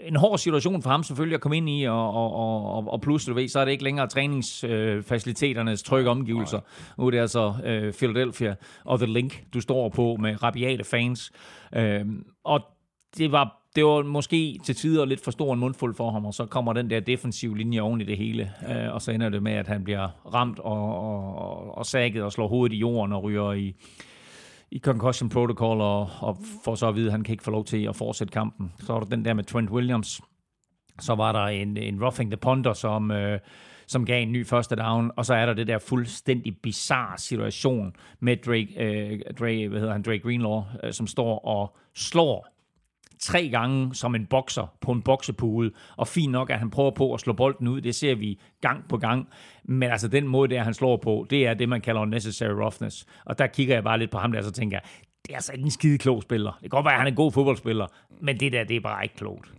en hård situation for ham selvfølgelig at komme ind i, og, og, og, og du ved, så er det ikke længere træningsfaciliteternes trygge omgivelser. Nu er det altså uh, Philadelphia og The Link, du står på med rabiate fans. Øh, og det var, det var måske til tider lidt for stor en mundfuld for ham, og så kommer den der defensive linje oven i det hele, øh, og så ender det med, at han bliver ramt og, og, og, og sækket og slår hovedet i jorden og ryger i, i concussion protocol, og, og får så at vide, at han kan ikke få lov til at fortsætte kampen. Så var der den der med Trent Williams, Så var der en, en roughing the punter, som, øh, som gav en ny første down, og så er der det der fuldstændig bizarre situation med Drake, øh, Drake, hvad hedder han, Drake Greenlaw, øh, som står og slår tre gange som en bokser på en boksepude, og fint nok, at han prøver på at slå bolden ud, det ser vi gang på gang, men altså den måde, der han slår på, det er det, man kalder unnecessary roughness, og der kigger jeg bare lidt på ham der, så tænker jeg, det er altså ikke en skide klog spiller. Det kan godt være, at han er en god fodboldspiller, men det der, det er bare ikke klogt.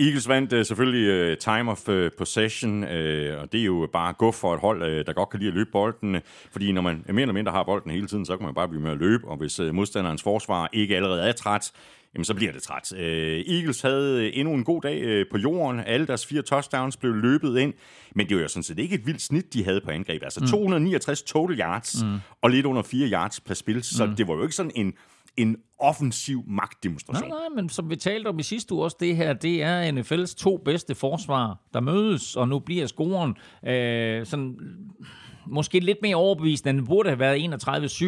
Eagles vandt uh, selvfølgelig uh, time of uh, possession, uh, og det er jo bare gå for et hold, uh, der godt kan lide at løbe bolden, fordi når man mere eller mindre har bolden hele tiden, så kan man bare blive med at løbe, og hvis uh, modstanderens forsvar ikke allerede er træt, jamen så bliver det træt. Uh, Eagles havde endnu en god dag uh, på jorden. Alle deres fire touchdowns blev løbet ind, men det var jo sådan set ikke et vildt snit, de havde på angreb. Altså mm. 269 total yards mm. og lidt under 4 yards per spil, så mm. det var jo ikke sådan en en offensiv magtdemonstration. Nej, nej, men som vi talte om i sidste uge også, det her, det er NFL's to bedste forsvar, der mødes, og nu bliver scoren øh, sådan måske lidt mere overbevisende, end den burde have været 31-7.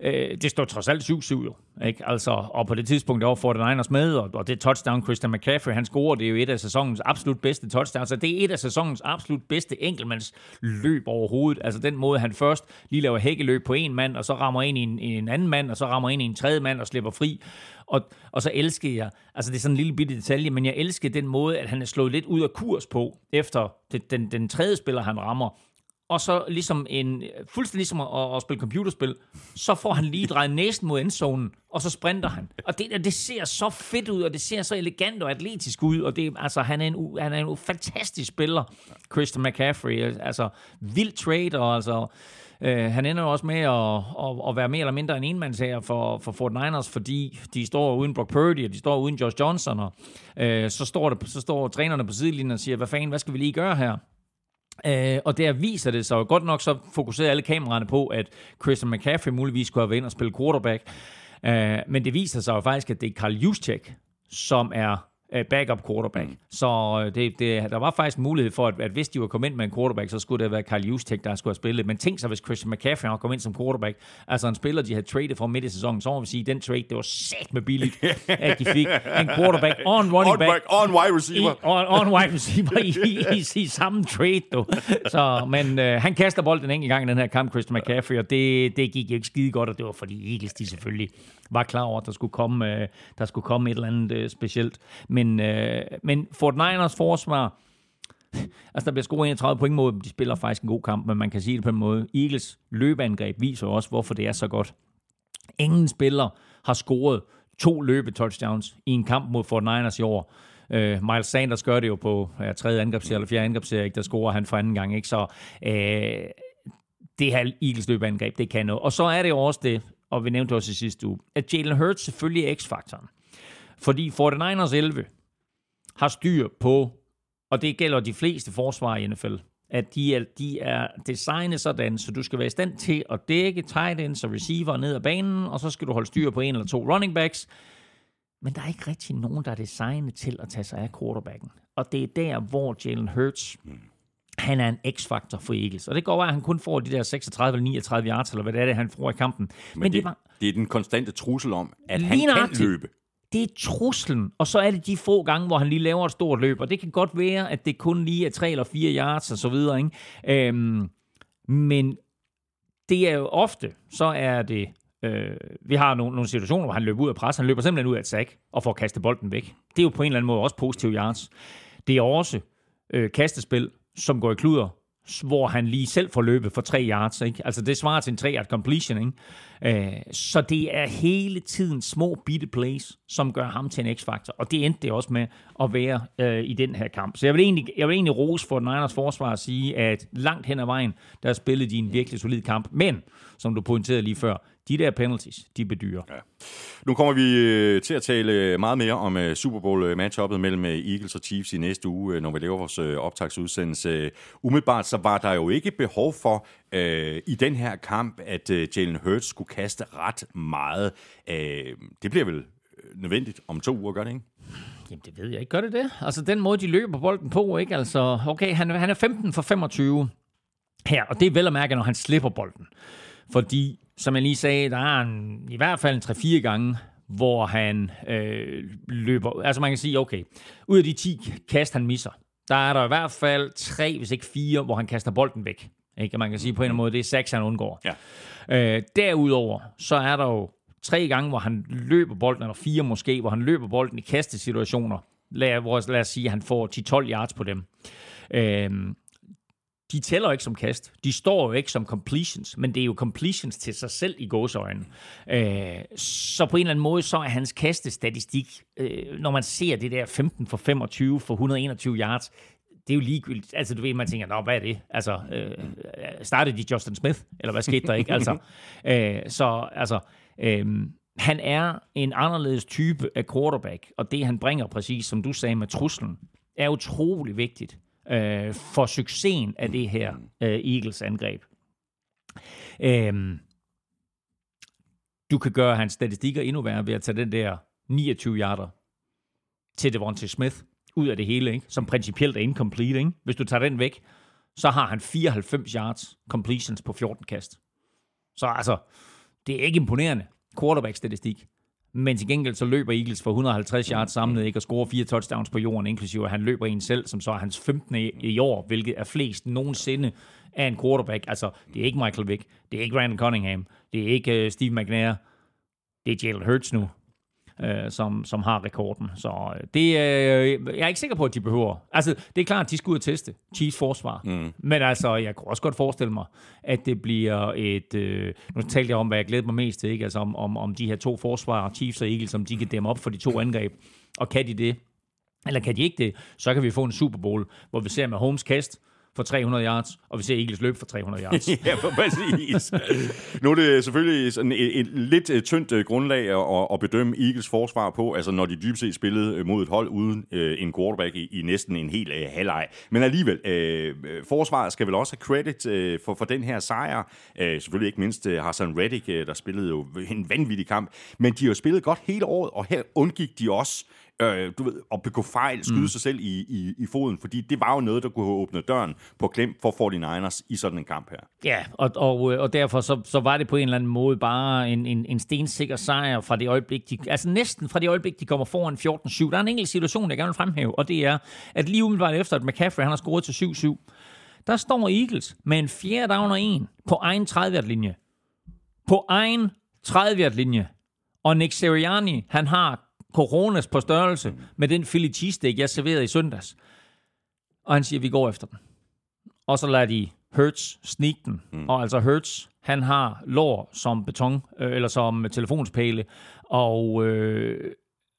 Øh, det står trods alt 7-7 jo. Ikke? Altså, og på det tidspunkt, der var 49ers med, og, og det touchdown, Christian McCaffrey, han scorer, det er jo et af sæsonens absolut bedste touchdowns, så det er et af sæsonens absolut bedste enkeltmands løb overhovedet. Altså den måde, han først lige laver hækkeløb på en mand, og så rammer ind i en, en anden mand, og så rammer ind i en tredje mand og slipper fri. Og, og så elsker jeg, altså det er sådan en lille bitte detalje, men jeg elsker den måde, at han er slået lidt ud af kurs på, efter den, den, den tredje spiller, han rammer og så ligesom en, fuldstændig ligesom at, at spille computerspil, så får han lige drejet næsten mod endzonen, og så sprinter han. Og det, det ser så fedt ud, og det ser så elegant og atletisk ud, og det, altså, han, er en, han er en fantastisk spiller, Christian McCaffrey. Altså, vild trade, og altså, øh, han ender også med at, at, at være mere eller mindre en enmandsherre for, for Fort Niners, fordi de står uden Brock Purdy, og de står uden Josh Johnson, og øh, så, står det, så står trænerne på sidelinjen og siger, hvad fanden, hvad skal vi lige gøre her? Øh, og der viser det sig godt nok, så fokuserede alle kameraerne på, at Christian McCaffrey muligvis skulle have været ind og spille quarterback. Øh, men det viser sig jo faktisk, at det er Carl Juszczyk, som er backup quarterback. Mm. Så øh, det, det, der var faktisk mulighed for, at, at hvis de var kommet ind med en quarterback, så skulle det være Carl Juszczyk, der skulle have spillet. Men tænk sig, hvis Christian McCaffrey har kommet ind som quarterback, altså en spiller, de havde traded for midt i sæsonen, så må vi sige, at den trade, det var sat med billigt, at de fik en quarterback og en running back. On, wide receiver. I, on, on wide receiver i, i, i, i samme trade, du. Så, men øh, han kaster bolden en enkelt gang i den her kamp, Christian McCaffrey, og det, det gik jo ikke skide godt, og det var fordi Eagles, de selvfølgelig var klar over, at der skulle komme, øh, der skulle komme et eller andet øh, specielt. Men, øh, men Fort Niners forsvar, altså der bliver scoret 31 point mod dem. de spiller faktisk en god kamp, men man kan sige det på en måde. Eagles løbeangreb viser også, hvorfor det er så godt. Ingen spiller har scoret to løbetouchdowns i en kamp mod Fort Niners i år. Uh, Miles Sanders gør det jo på ja, tredje angrebsserie eller fjerde angrebsserie, der scorer han for anden gang. Ikke? Så uh, det her Eagles løbeangreb, det kan noget. Og så er det jo også det, og vi nævnte også i sidste uge, at Jalen Hurts selvfølgelig er x-faktoren. Fordi 49ers 11 har styr på, og det gælder de fleste forsvar i NFL, at de er, de er designet sådan, så du skal være i stand til at dække tight ends og receiver ned ad banen, og så skal du holde styr på en eller to running backs. Men der er ikke rigtig nogen, der er designet til at tage sig af quarterbacken. Og det er der, hvor Jalen Hurts han er en x-faktor for Eagles. Og det går over, at han kun får de der 36 eller 39 yards, eller hvad det er, det, han får i kampen. Men, Men det, det, er bare, det er den konstante trussel om, at han kan løbe. Det er truslen, og så er det de få gange, hvor han lige laver et stort løb, og det kan godt være, at det kun lige er 3 eller 4 yards og så videre. Ikke? Øhm, men det er jo ofte, så er det Øh, vi har nogle, nogle situationer, hvor han løber ud af pres. Han løber simpelthen ud af et sack og får kastet bolden væk. Det er jo på en eller anden måde også positiv yards. Det er også øh, kastespil, som går i kluder, hvor han lige selv får løbet for tre yards. Ikke? Altså det svarer til en tre yard completion. Ikke? Øh, så det er hele tiden små bitte plays, som gør ham til en x-faktor. Og det endte det også med at være øh, i den her kamp. Så jeg vil egentlig, jeg vil egentlig rose for Niners forsvar at sige, at langt hen ad vejen, der spillede de en virkelig solid kamp. Men, som du pointerede lige før, de der penalties, de bedyrer. Ja. Nu kommer vi øh, til at tale meget mere om uh, Super Bowl-matchuppet mellem uh, Eagles og Chiefs i næste uge, når vi laver vores optagsudsendelse. Umiddelbart så var der jo ikke behov for uh, i den her kamp, at Jalen Hurts skulle kaste ret meget. Uh, det bliver vel nødvendigt om to uger, gør det ikke? Jamen, det ved jeg ikke. Gør det det? Altså, den måde, de løber bolden på, ikke? Altså, okay, han, han er 15 for 25 her, og det er vel at mærke, når han slipper bolden. Fordi som jeg lige sagde, der er en, i hvert fald en 3-4 gange, hvor han øh, løber... Altså man kan sige, okay, ud af de 10 kast, han misser, der er der i hvert fald tre, hvis ikke fire, hvor han kaster bolden væk. Ikke? Man kan sige på en eller anden måde, det er seks, han undgår. Ja. Øh, derudover, så er der jo tre gange, hvor han løber bolden, eller fire måske, hvor han løber bolden i kastesituationer, lad, hvor, lad os sige, at han får 10-12 yards på dem. Øh, de tæller ikke som kast. De står jo ikke som completions, men det er jo completions til sig selv i gåsøjne. Øh, så på en eller anden måde, så er hans kastestatistik, øh, når man ser det der 15 for 25 for 121 yards, det er jo ligegyldigt. Altså, du ved, man tænker, nå, hvad er det? Altså, øh, startede de Justin Smith? Eller hvad skete der ikke? Altså, øh, så, altså, øh, han er en anderledes type af quarterback, og det han bringer præcis, som du sagde med truslen, er utrolig vigtigt øh, for succesen af det her øh, Eagles angreb. Øh, du kan gøre hans statistikker endnu værre ved at tage den der 29 yarder til Devontae Smith ud af det hele, ikke? som principielt er incomplete. Ikke? Hvis du tager den væk, så har han 94 yards completions på 14 kast. Så altså, det er ikke imponerende quarterback-statistik. Men til gengæld så løber Eagles for 150 yards samlet, ikke? og scorer fire touchdowns på jorden, inklusive at han løber en selv, som så er hans 15. i år, hvilket er flest nogensinde af en quarterback. Altså, det er ikke Michael Vick, det er ikke Brandon Cunningham, det er ikke uh, Steve McNair, det er Jalen Hurts nu øh, som, som har rekorden. Så øh, det, øh, jeg er ikke sikker på, at de behøver. Altså, det er klart, at de skal ud og teste Chiefs forsvar. Mm. Men altså, jeg kunne også godt forestille mig, at det bliver et... Øh, nu talte jeg om, hvad jeg glæder mig mest til, ikke? Altså, om, om, om de her to forsvar, Chiefs og Eagles, som de kan dæmme op for de to angreb. Og kan de det, eller kan de ikke det, så kan vi få en Super Bowl, hvor vi ser med Holmes kast, for 300 yards, og vi ser Eagles løb for 300 yards. ja, præcis. nu er det selvfølgelig sådan et, et lidt øh, tyndt øh, grundlag at, at bedømme Eagles forsvar på, altså når de dybest set spillede øh, mod et hold uden en quarterback i, i næsten en hel uh, halvleg. Men alligevel, uh, forsvaret skal vel også have credit uh, for, for den her sejr. Uh, selvfølgelig ikke mindst uh, Hassan Reddick, uh, der spillede jo en vanvittig kamp, men de har jo spillet godt hele året, og her undgik de også øh, du ved, at begå fejl, skyde mm. sig selv i, i, i foden, fordi det var jo noget, der kunne have åbnet døren på klem for 49ers i sådan en kamp her. Ja, og, og, og derfor så, så var det på en eller anden måde bare en, en, en stensikker sejr fra det øjeblik, de, altså næsten fra det øjeblik, de kommer foran 14-7. Der er en enkelt situation, jeg gerne vil fremhæve, og det er, at lige umiddelbart efter, at McCaffrey han har scoret til 7-7, der står Eagles med en fjerde down og en på egen 30-linje. På egen 30-linje. Og Nick Sirianni, han har coronas på størrelse med den Philly cheesesteak, jeg serverede i søndags. Og han siger, vi går efter den. Og så lader de Hertz sneak den. Mm. Og altså Hertz, han har lår som beton, øh, eller som telefonspæle, og øh,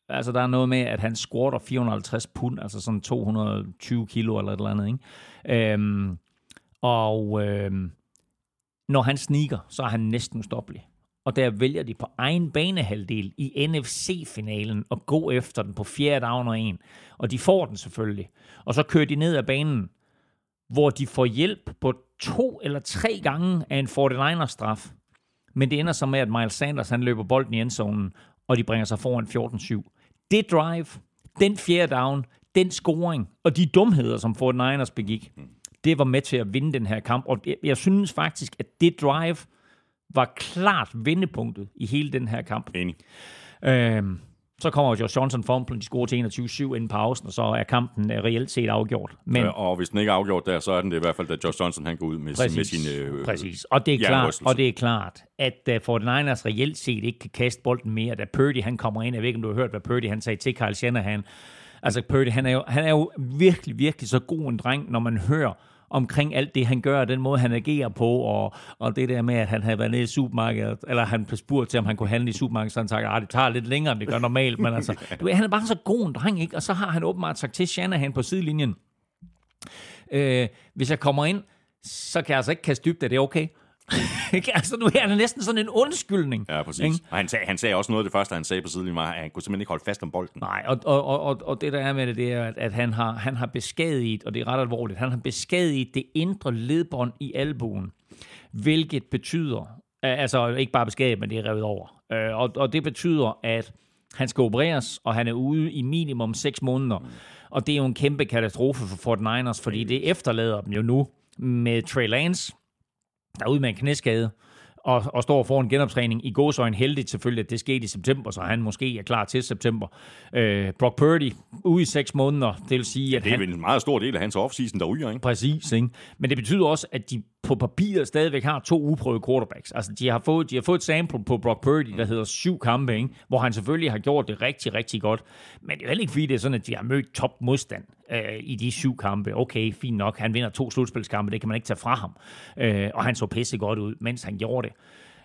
altså der er noget med, at han squatter 450 pund, altså sådan 220 kilo eller et eller andet, ikke? Øhm, og øh, når han sneaker, så er han næsten ustoppelig og der vælger de på egen banehalvdel i NFC-finalen at gå efter den på fjerde down og en. Og de får den selvfølgelig. Og så kører de ned ad banen, hvor de får hjælp på to eller tre gange af en 49ers-straf. Men det ender så med, at Miles Sanders han løber bolden i endzonen, og de bringer sig foran 14-7. Det drive, den fjerde down, den scoring, og de dumheder, som 49ers begik, det var med til at vinde den her kamp. Og jeg synes faktisk, at det drive, var klart vendepunktet i hele den her kamp. Enig. Øhm, så kommer Josh Johnson fumblen, de scorer til 21-7 inden pausen, og så er kampen uh, reelt set afgjort. Men, øh, og hvis den ikke er afgjort der, så er den det i hvert fald, da Josh Johnson han går ud med, præcis, med sine øh, Præcis, og det, er klart, og det er klart, at uh, 49ers reelt set ikke kan kaste bolden mere, da Purdy han kommer ind. Jeg ved ikke, om du har hørt, hvad Purdy han sagde til Kyle Shanahan. Altså Purdy, han er, jo, han er jo virkelig, virkelig så god en dreng, når man hører, omkring alt det, han gør, den måde, han agerer på, og, og det der med, at han havde været nede i supermarkedet, eller han blev spurgt til, om han kunne handle i supermarkedet, så han sagde, at ah, det tager lidt længere, end det gør normalt, men altså, du ved, han er bare så god en dreng, ikke? Og så har han åbenbart sagt til Shanahan på sidelinjen, øh, hvis jeg kommer ind, så kan jeg altså ikke kaste dybt, er det okay? altså, nu er det næsten sådan en undskyldning. Ja, præcis. Ikke? Og han sagde, han sagde også noget af det første, han sagde på sidelinjen, var, at han kunne simpelthen ikke holde fast om bolden. Nej, og, og, og, og det der er med det, det er, at han har, han har beskadiget, og det er ret alvorligt, han har beskadiget det indre ledbånd i albuen, hvilket betyder, altså ikke bare beskadiget, men det er revet over. Øh, og, og det betyder, at han skal opereres, og han er ude i minimum 6 måneder. Mm. Og det er jo en kæmpe katastrofe for 49ers, fordi det efterlader dem jo nu med Trey Lance, der er ude med en knæskade, og, og står for en genoptræning. I gåsøjne heldigt selvfølgelig, at det skete i september, så han måske er klar til september. Øh, Brock Purdy ude i seks måneder, det vil sige, Ja, at det er han... en meget stor del af hans offseason, der ryger, ikke? Præcis, ikke? Men det betyder også, at de på papiret stadigvæk har to uprøvede quarterbacks. Altså, de har fået, de har fået et sample på Brock Purdy, der hedder syv kampe, ikke? hvor han selvfølgelig har gjort det rigtig, rigtig godt. Men det er jo heller ikke fordi, det er sådan, at de har mødt top modstand øh, i de syv kampe. Okay, fint nok. Han vinder to slutspilskampe, det kan man ikke tage fra ham. Øh, og han så pisse godt ud, mens han gjorde det.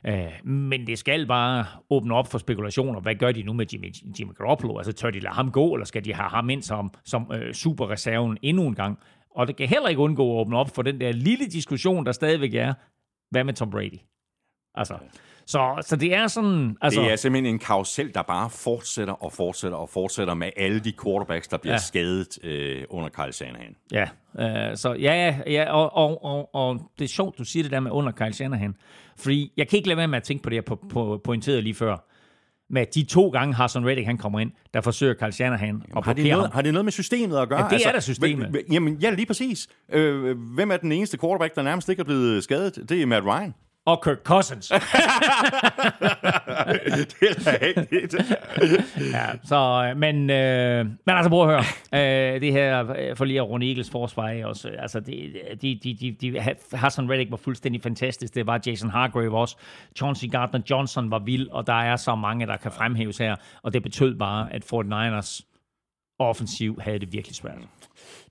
Øh, men det skal bare åbne op for spekulationer. Hvad gør de nu med Jimmy, Jimmy Garoppolo? Altså, tør de lade ham gå, eller skal de have ham ind som, som øh, superreserven endnu en gang? Og det kan heller ikke undgå at åbne op for den der lille diskussion, der stadigvæk er. Hvad med Tom Brady? Altså, så, så det er sådan... Altså, Det er simpelthen en karusel, der bare fortsætter og fortsætter og fortsætter med alle de quarterbacks, der bliver Ja. skadet øh, under Kyle Shanahan. Ja, øh, så ja, ja, ja og, og, og, og det er sjovt, du siger det der med under Kyle Shanahan. Fordi jeg kan ikke lade være med at tænke på det, jeg på, på, pointerede lige før. Med de to gange Hassan Reddick han kommer ind, der forsøger Kyle Shanahan at Har det, noget, ham. har det noget med systemet at gøre? Altså, Ja, det er da systemet. hvem- Jamen, ja, lige præcis. Øh, hvem er den eneste quarterback, der nærmest ikke er blevet skadet? Det er Matt Ryan. Og Kirk Cousins. det er rigtigt. ja, så, øh, men, øh, men altså, prøv at høre. Øh, det her, øh, for lige at runde Eagles forsvar også. Altså, det, de, de, de, de, Hassan Reddick var fuldstændig fantastisk. Det var Jason Hargrave også. Chauncey Gardner-Johnson var vild, og der er så mange, der kan fremhæves her. Og det betød bare, at 49ers offensiv havde det virkelig svært.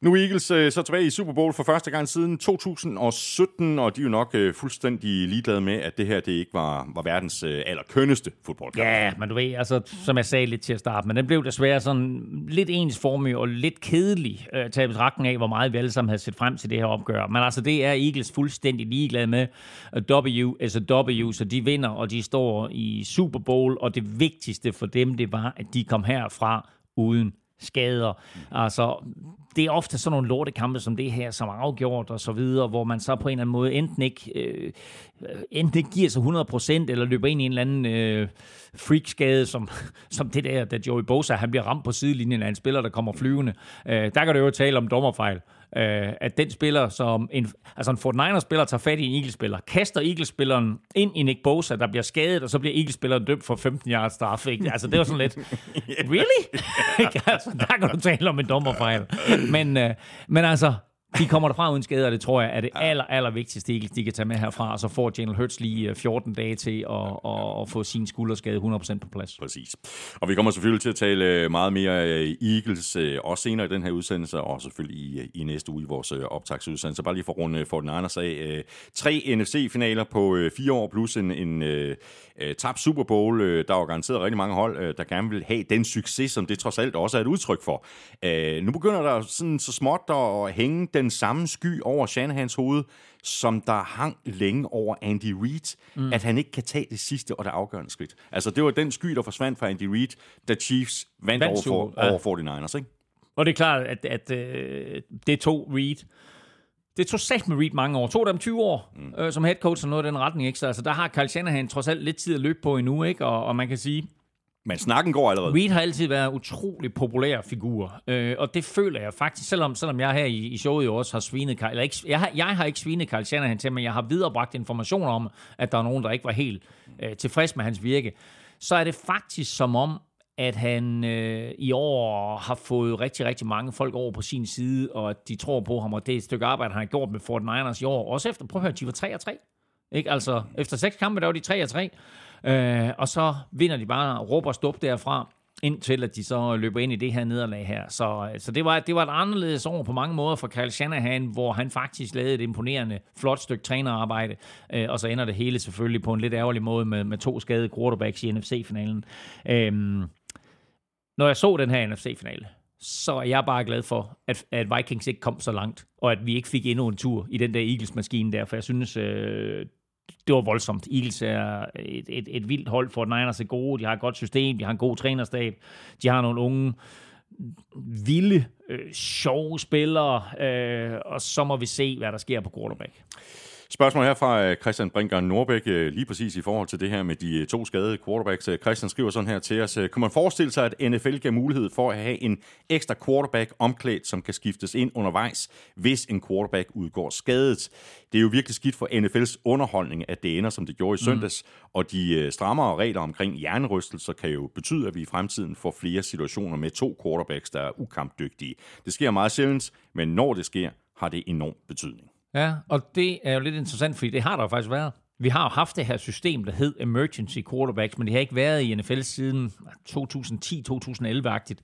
Nu er Eagles øh, så tilbage i Super Bowl for første gang siden 2017, og de er jo nok øh, fuldstændig ligeglade med, at det her det ikke var, var verdens øh, allerkønneste fodboldkamp. Ja, men du ved, altså, som jeg sagde lidt til at starte, men den blev desværre sådan lidt ensformig og lidt kedelig, øh, taget betragtning af, hvor meget vi alle sammen havde set frem til det her opgør. Men altså, det er Eagles fuldstændig ligeglade med. W is a W, så de vinder, og de står i Super Bowl, og det vigtigste for dem, det var, at de kom herfra uden skader. Altså, det er ofte sådan nogle lortekampe som det her, som er afgjort og så videre, hvor man så på en eller anden måde enten ikke, øh, enten ikke giver sig 100%, eller løber ind i en eller anden øh, freakskade, som, som det der, da Joey Bosa, han bliver ramt på sidelinjen af en spiller, der kommer flyvende. Øh, der kan du jo tale om dommerfejl. Øh, at den spiller, som en, altså en 49ers-spiller tager fat i en Eagles-spiller, kaster Eagles-spilleren ind i Nick Bosa, der bliver skadet, og så bliver Eagles-spilleren dømt for 15 yards straf. Ikke? Altså, det var sådan lidt, really? Altså, der kan du tale om en dommerfejl. Men, øh, men altså, de kommer derfra uden skader, og det tror jeg er det aller, aller vigtigste, Eagles, de kan tage med herfra, og så får Jalen Hurts lige øh, 14 dage til at, at, at få sin skulderskade 100% på plads. Præcis. Og vi kommer selvfølgelig til at tale øh, meget mere øh, Eagles, øh, også senere i den her udsendelse, og selvfølgelig i, øh, i næste uge i vores øh, optagsudsendelse. Bare lige for runde for den anden af. Øh, tre NFC-finaler på øh, fire år, plus en, en øh, tabt Super Bowl. Øh, der var garanteret rigtig mange hold, øh, der gerne vil have den succes, som det trods alt også er et udtryk for. Øh, nu begynder der sådan så småt at hænge den samme sky over Shanahans hoved, som der hang længe over Andy Reid, mm. at han ikke kan tage det sidste og det afgørende skridt. Altså, det var den sky, der forsvandt fra Andy Reid, da Chiefs vandt, Vandt over, for, ja. over 49ers, ikke? Og det er klart, at, at øh, det tog Reed. Det tog sat med Reed mange år. Tog dem 20 år mm. øh, som head coach og noget af den retning. Ikke? Så altså, der har Kyle Shanahan trods alt lidt tid at løbe på endnu. Ikke? Og, og man kan sige, Men snakken går allerede. Reed har altid været en utrolig populær figur, øh, og det føler jeg faktisk, selvom, selvom jeg her i, i showet jo også har svinet Kyle, eller ikke, jeg, har, jeg har ikke svinet Kyle Shanahan til, men jeg har viderebragt informationer om, at der er nogen, der ikke var helt øh, tilfreds med hans virke, så er det faktisk som om, at han øh, i år har fået rigtig, rigtig mange folk over på sin side, og at de tror på ham, og det er et stykke arbejde, han har gjort med 49ers i år. Også efter, prøv at høre, de var 3 og 3. Ikke? Altså, efter seks kampe, der var de 3 og 3. Øh, og så vinder de bare råber og stup derfra, indtil at de så løber ind i det her nederlag her. Så, så det, var, det var et anderledes år på mange måder for Kyle Shanahan, hvor han faktisk lavede et imponerende, flot stykke trænerarbejde, øh, og så ender det hele selvfølgelig på en lidt ærgerlig måde med, med to skadede quarterbacks i NFC-finalen. Øh, når jeg så den her NFC-finale, så er jeg bare glad for, at, at Vikings ikke kom så langt, og at vi ikke fik endnu en tur i den der Eagles-maskine der, for jeg synes, øh, det var voldsomt. Eagles er et, et, et vildt hold for Niners er gode, de har et godt system, de har en god trænerstab, de har nogle unge, vilde, øh, sjove spillere, øh, og så må vi se, hvad der sker på quarterback. Spørgsmål her fra øh, Christian Brinker Norbæk, øh, lige præcis i forhold til det her med de øh, to skadede quarterbacks. Christian skriver sådan her til os. Kan man forestille sig, at NFL giver mulighed for at have en ekstra quarterback omklædt, som kan skiftes ind undervejs, hvis en quarterback udgår skadet? Det er jo virkelig skidt for NFL's underholdning, at det ender, som det gjorde i søndags, mm. og de strammere regler omkring hjernerystelser kan jo betyde, at vi i fremtiden får flere situationer med to quarterbacks, der er ukampdygtige. Det sker meget sjældent, men når det sker, har det enorm betydning. Ja, og det er jo lidt interessant, fordi det har der jo faktisk været. Vi har jo haft det her system, der hed emergency quarterbacks, men det har ikke været i NFL siden 2010-2011-agtigt.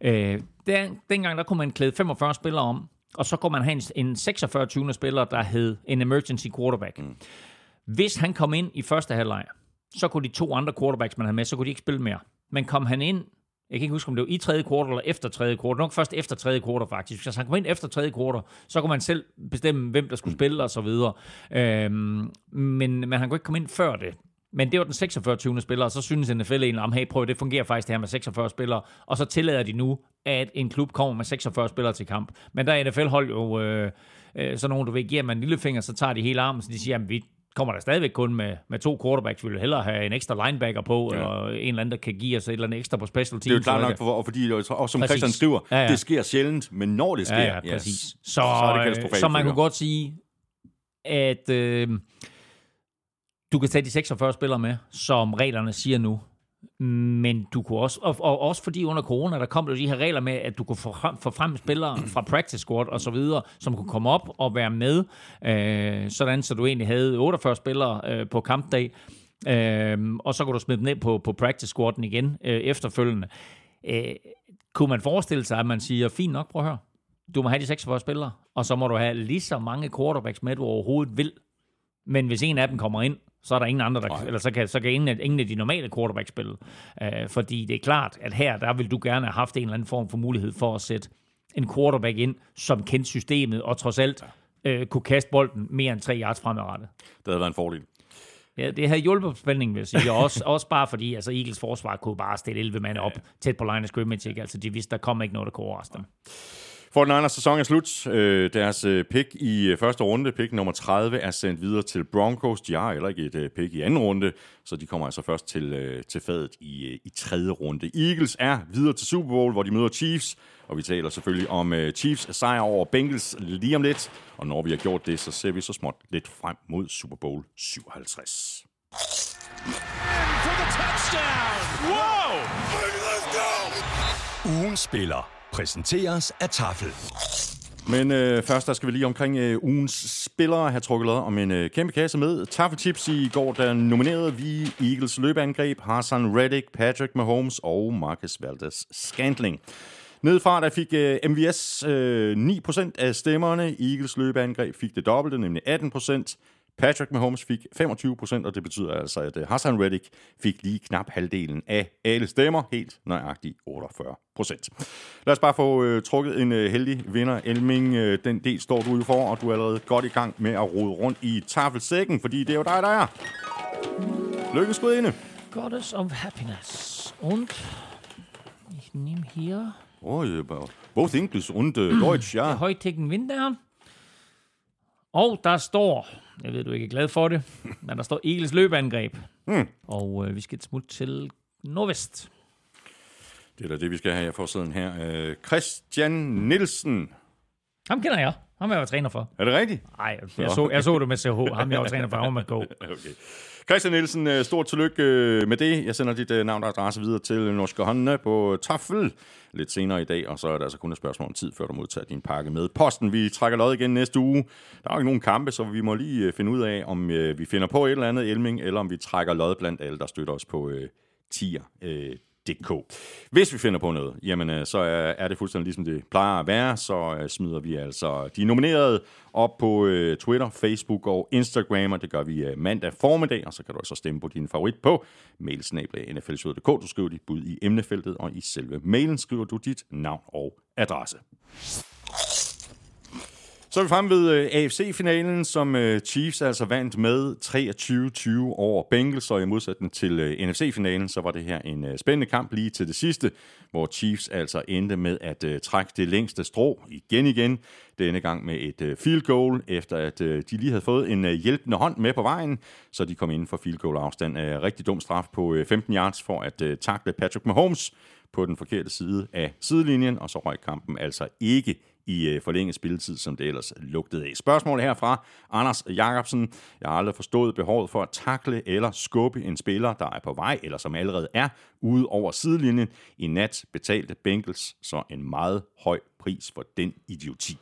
Øh, der, dengang der kunne man klæde 45 spillere om, og så kunne man have en, en 46 20 spiller, der hed en emergency quarterback. Mm. Hvis han kom ind i første halvleg, så kunne de to andre quarterbacks, man havde med, så kunne de ikke spille mere. Men kom han ind jeg kan ikke huske, om det var i tredje kvartal eller efter tredje kvartal. Nok først efter tredje kvartal, faktisk. Hvis han kom ind efter tredje kvartal, så kunne man selv bestemme, hvem der skulle mm. spille og så videre. Øhm, men, men han kunne ikke komme ind før det. Men det var den 46. 20. spiller, og så synes NFL egentlig om, hey, prøv, det fungerer faktisk det her med 46 spillere, og så tillader de nu, at en klub kommer med 46 spillere til kamp. Men der er NFL hold jo øh, øh, sådan nogen, du ved, giver man en lillefinger, så tager de hele armen, så de siger, at vi kommer der stadigvæk kun med, med to quarterbacks. Vi vil hellere have en ekstra linebacker på, ja. eller en eller anden, der kan give os et eller andet ekstra på special teams. Det er jo klart nok, for, fordi også som præcis. Christian skriver, ja, ja. det sker sjældent, men når det sker, ja, ja, præcis. Yes, så, så, er det så man kunne godt sige, at øh, du kan tage de 46 spillere med, som reglerne siger nu. Men du kunne også, og, og også fordi under corona, der kom der de her regler med, at du kunne få frem, få frem spillere fra practice squad og så videre, som kunne komme op og være med, øh, sådan så du egentlig havde 48 spillere øh, på kampdag, øh, og så kunne du smide dem ned på, på practice squaden igen øh, efterfølgende. Øh, kunne man forestille sig, at man siger, fint nok, prøv at høre, du må have de 46 spillere, og så må du have lige så mange quarterbacks med, du overhovedet vil. Men hvis en af dem kommer ind, så er der ingen andre, der kan, eller så kan, så kan ingen, ingen af de normale quarterback spille. Øh, fordi det er klart, at her, der vil du gerne have haft en eller anden form for mulighed for at sætte en quarterback ind, som kendte systemet, og trods alt øh, kunne kaste bolden mere end tre yards fremadrettet. Det havde været en fordel. Ja, det havde hjulpet på spændingen, vil jeg sige. Også, også bare fordi, altså Eagles forsvar kunne bare stille 11 mand op ja. tæt på line of scrimmage. Ikke? Altså de vidste, der kom ikke noget, der kunne overraske dem. Ja. 49ers sæson er slut. Øh, deres øh, pick i øh, første runde, pick nummer 30, er sendt videre til Broncos. De har heller ikke et pick i anden runde, så de kommer altså først til, til fadet i, i tredje runde. Eagles er videre til Super Bowl, hvor de møder Chiefs, og vi taler selvfølgelig om Chiefs sejr over Bengals lige om lidt. Og når vi har gjort det, så ser vi så småt lidt frem mod Super Bowl 57. Wow! Ugen spiller præsenteres af Tafel. Men øh, først der skal vi lige omkring øh, ugens spillere have trukket lod om en øh, kæmpe kasse med. Taffelchips i går, der nominerede vi Eagles løbeangreb, Hassan Reddick, Patrick Mahomes og Marcus Valdes Scantling. Nedefra der fik øh, MVS øh, 9% af stemmerne. Eagles løbeangreb fik det dobbelte, nemlig 18%. Patrick Mahomes fik 25 procent, og det betyder altså, at øh, Hassan Reddick fik lige knap halvdelen af alle stemmer, helt nøjagtigt 48 procent. Lad os bare få uh, trukket en uh, heldig vinder. Elming, uh, den del står du jo for, og du er allerede godt i gang med at rode rundt i tafelsækken, fordi det er jo dig, der er. Lykkes inde. Goddess of Happiness. Und ich nehme hier... Oh, both English und uh, Deutsch, ja. Heutigen Winter. Og der står, jeg ved, du ikke er glad for det, men der står Eagles løbeangreb. Hmm. Og øh, vi skal smutte til Nordvest. Det er da det, vi skal have her for siden her. Øh, Christian Nielsen. Ham kender jeg. Ham er jeg træner for. Er det rigtigt? Nej, jeg, så, jeg så det med CH. Ham jeg var træner for. Ham med Go. okay. Christian Nielsen, øh, stort tillykke øh, med det. Jeg sender dit øh, navn og adresse videre til Norske Håndene på Tafel lidt senere i dag, og så er der altså kun et spørgsmål om tid, før du modtager din pakke med posten. Vi trækker lod igen næste uge. Der er jo ikke nogen kampe, så vi må lige finde ud af, om vi finder på et eller andet elming, eller om vi trækker lod blandt alle, der støtter os på tier DK. Hvis vi finder på noget, jamen øh, så er det fuldstændig ligesom det plejer at være, så øh, smider vi altså de nominerede op på øh, Twitter, Facebook og Instagram, og det gør vi øh, mandag formiddag, og så kan du også stemme på din favorit på mailsnabla.nflshow.dk. Du skriver dit bud i emnefeltet, og i selve mailen skriver du dit navn og adresse. Så er vi fremme ved øh, AFC-finalen, som øh, Chiefs altså vandt med 23-20 over Bengals, og i modsætning til øh, NFC-finalen, så var det her en øh, spændende kamp lige til det sidste, hvor Chiefs altså endte med at øh, trække det længste strå igen igen, denne gang med et øh, field goal, efter at de lige havde fået en hjælpende hånd med på vejen, så de kom inden for field goal afstand. Rigtig dum straf på 15 yards for at takle Patrick Mahomes på den forkerte side af sidelinjen, og så røg kampen altså ikke i øh, forlænget spilletid, som det ellers lugtede af. Spørgsmål herfra, Anders Jacobsen. Jeg har aldrig forstået behovet for at takle eller skubbe en spiller, der er på vej, eller som allerede er ude over sidelinjen. I nat betalte Bengals så en meget høj pris for den idioti.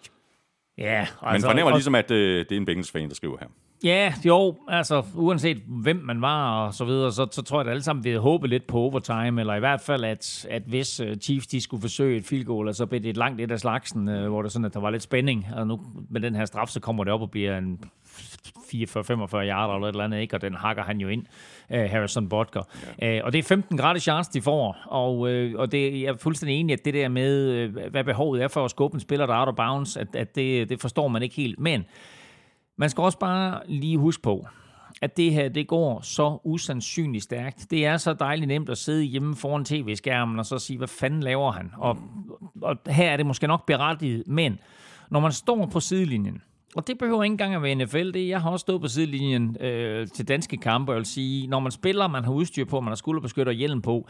Ja, altså, Man fornemmer ligesom, at øh, det er en Bengals-fan, der skriver her. Ja, jo, altså uanset hvem man var og så videre, så, så tror jeg, at alle sammen vil håbe lidt på overtime, eller i hvert fald, at, at hvis uh, Chiefs de skulle forsøge et field goal, så blev det et langt et af slagsen, uh, hvor der sådan, at der var lidt spænding. Og nu med den her straf, så kommer det op og bliver en 44-45 yarder eller et eller andet, ikke? og den hakker han jo ind, uh, Harrison Butker. Ja. Og det er 15 gratis chance, de får, og, og det, jeg er fuldstændig enig, at det der med, hvad behovet er for at skubbe en spiller, der er out of bounds, at, at det, det forstår man ikke helt. Men man skal også bare lige huske på, at det her, det går så usandsynligt stærkt. Det er så dejligt nemt at sidde hjemme foran tv-skærmen og så sige, hvad fanden laver han? Og, og her er det måske nok berettiget, men når man står på sidelinjen, og det behøver ikke engang at være NFL. Det, jeg har også stået på sidelinjen øh, til danske kampe og vil sige, når man spiller, man har udstyr på, man har skulderbeskytter og hjelm på,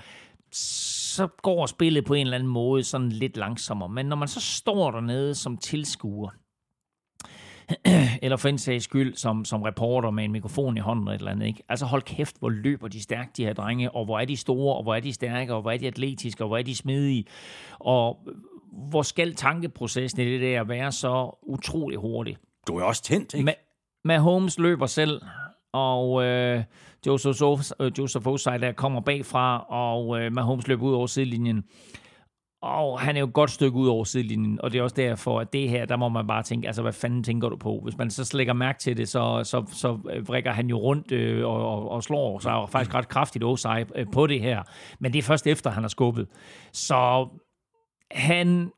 så går spillet på en eller anden måde sådan lidt langsommere. Men når man så står dernede som tilskuer, eller for en sags skyld som, som reporter med en mikrofon i hånden eller et eller andet. Ikke? Altså hold kæft, hvor løber de stærkt, de her drenge, og hvor er de store, og hvor er de stærke, og hvor er de atletiske, og hvor er de smidige, og hvor skal tankeprocessen i det der være så utrolig hurtig. Du er også tændt, ikke? Med Holmes løber selv, og øh, Joseph, øh, Joseph Osai der kommer bagfra, og øh, Mahomes løber ud over sidelinjen. Og han er jo et godt stykke ud over sidelinjen, og det er også derfor, at det her, der må man bare tænke, altså hvad fanden tænker du på? Hvis man så slækker mærke til det, så, så, så øh, vrikker han jo rundt øh, og, og, og slår sig og faktisk ret kraftigt Osai øh, på det her. Men det er først efter, han har skubbet. Så han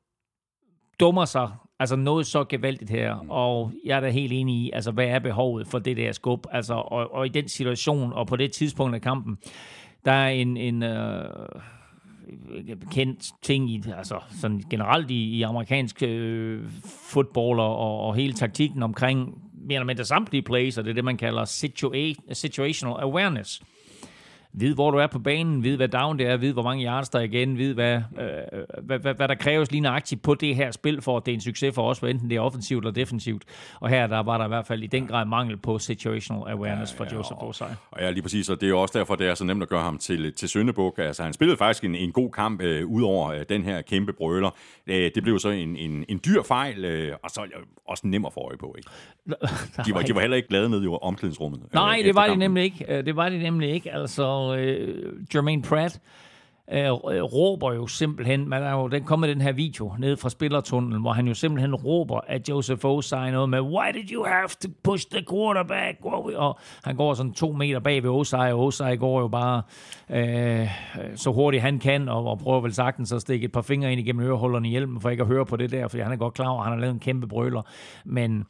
dummer sig altså noget så gevaldigt her, og jeg er da helt enig i, altså hvad er behovet for det der skub? Altså, og, og i den situation, og på det tidspunkt af kampen, der er en, en øh, kendt ting i, altså sådan generelt i, i amerikansk øh, fodbold og, og hele taktikken omkring mere eller mindre samtlige plays, og det er det, man kalder situa- situational awareness vid, hvor du er på banen, vid, hvad down det er, vid, hvor mange yards der er igen, vid, hvad, øh, hvad, hvad, hvad der kræves lige nøjagtigt på det her spil, for at det er en succes for os, enten det er offensivt eller defensivt. Og her der var der i hvert fald i den grad mangel på situational awareness ja, ja, for Joseph Osai. Og ja, lige præcis, og det er også derfor, det er så nemt at gøre ham til, til Søndebuk. Altså, han spillede faktisk en, en god kamp øh, ud over øh, den her kæmpe brøler. Øh, det blev så en, en, en dyr fejl, øh, og så også nem at få øje på. Ikke? De, var, de var heller ikke glade nede i omklædningsrummet. Nej, øh, det var de nemlig ikke. Øh, det var de nemlig ikke. Altså, øh, Jermaine Pratt øh, råber jo simpelthen, man er jo den kommer den her video ned fra spillertunnelen, hvor han jo simpelthen råber, at Joseph Osai noget med, why did you have to push the quarterback? Og han går sådan to meter bag ved Osai, og Osai går jo bare øh, øh, så hurtigt han kan, og, og prøver vel sagtens at stikke et par fingre ind igennem ørehullerne i hjelmen, for ikke at høre på det der, fordi han er godt klar over, at han har lavet en kæmpe brøler. Men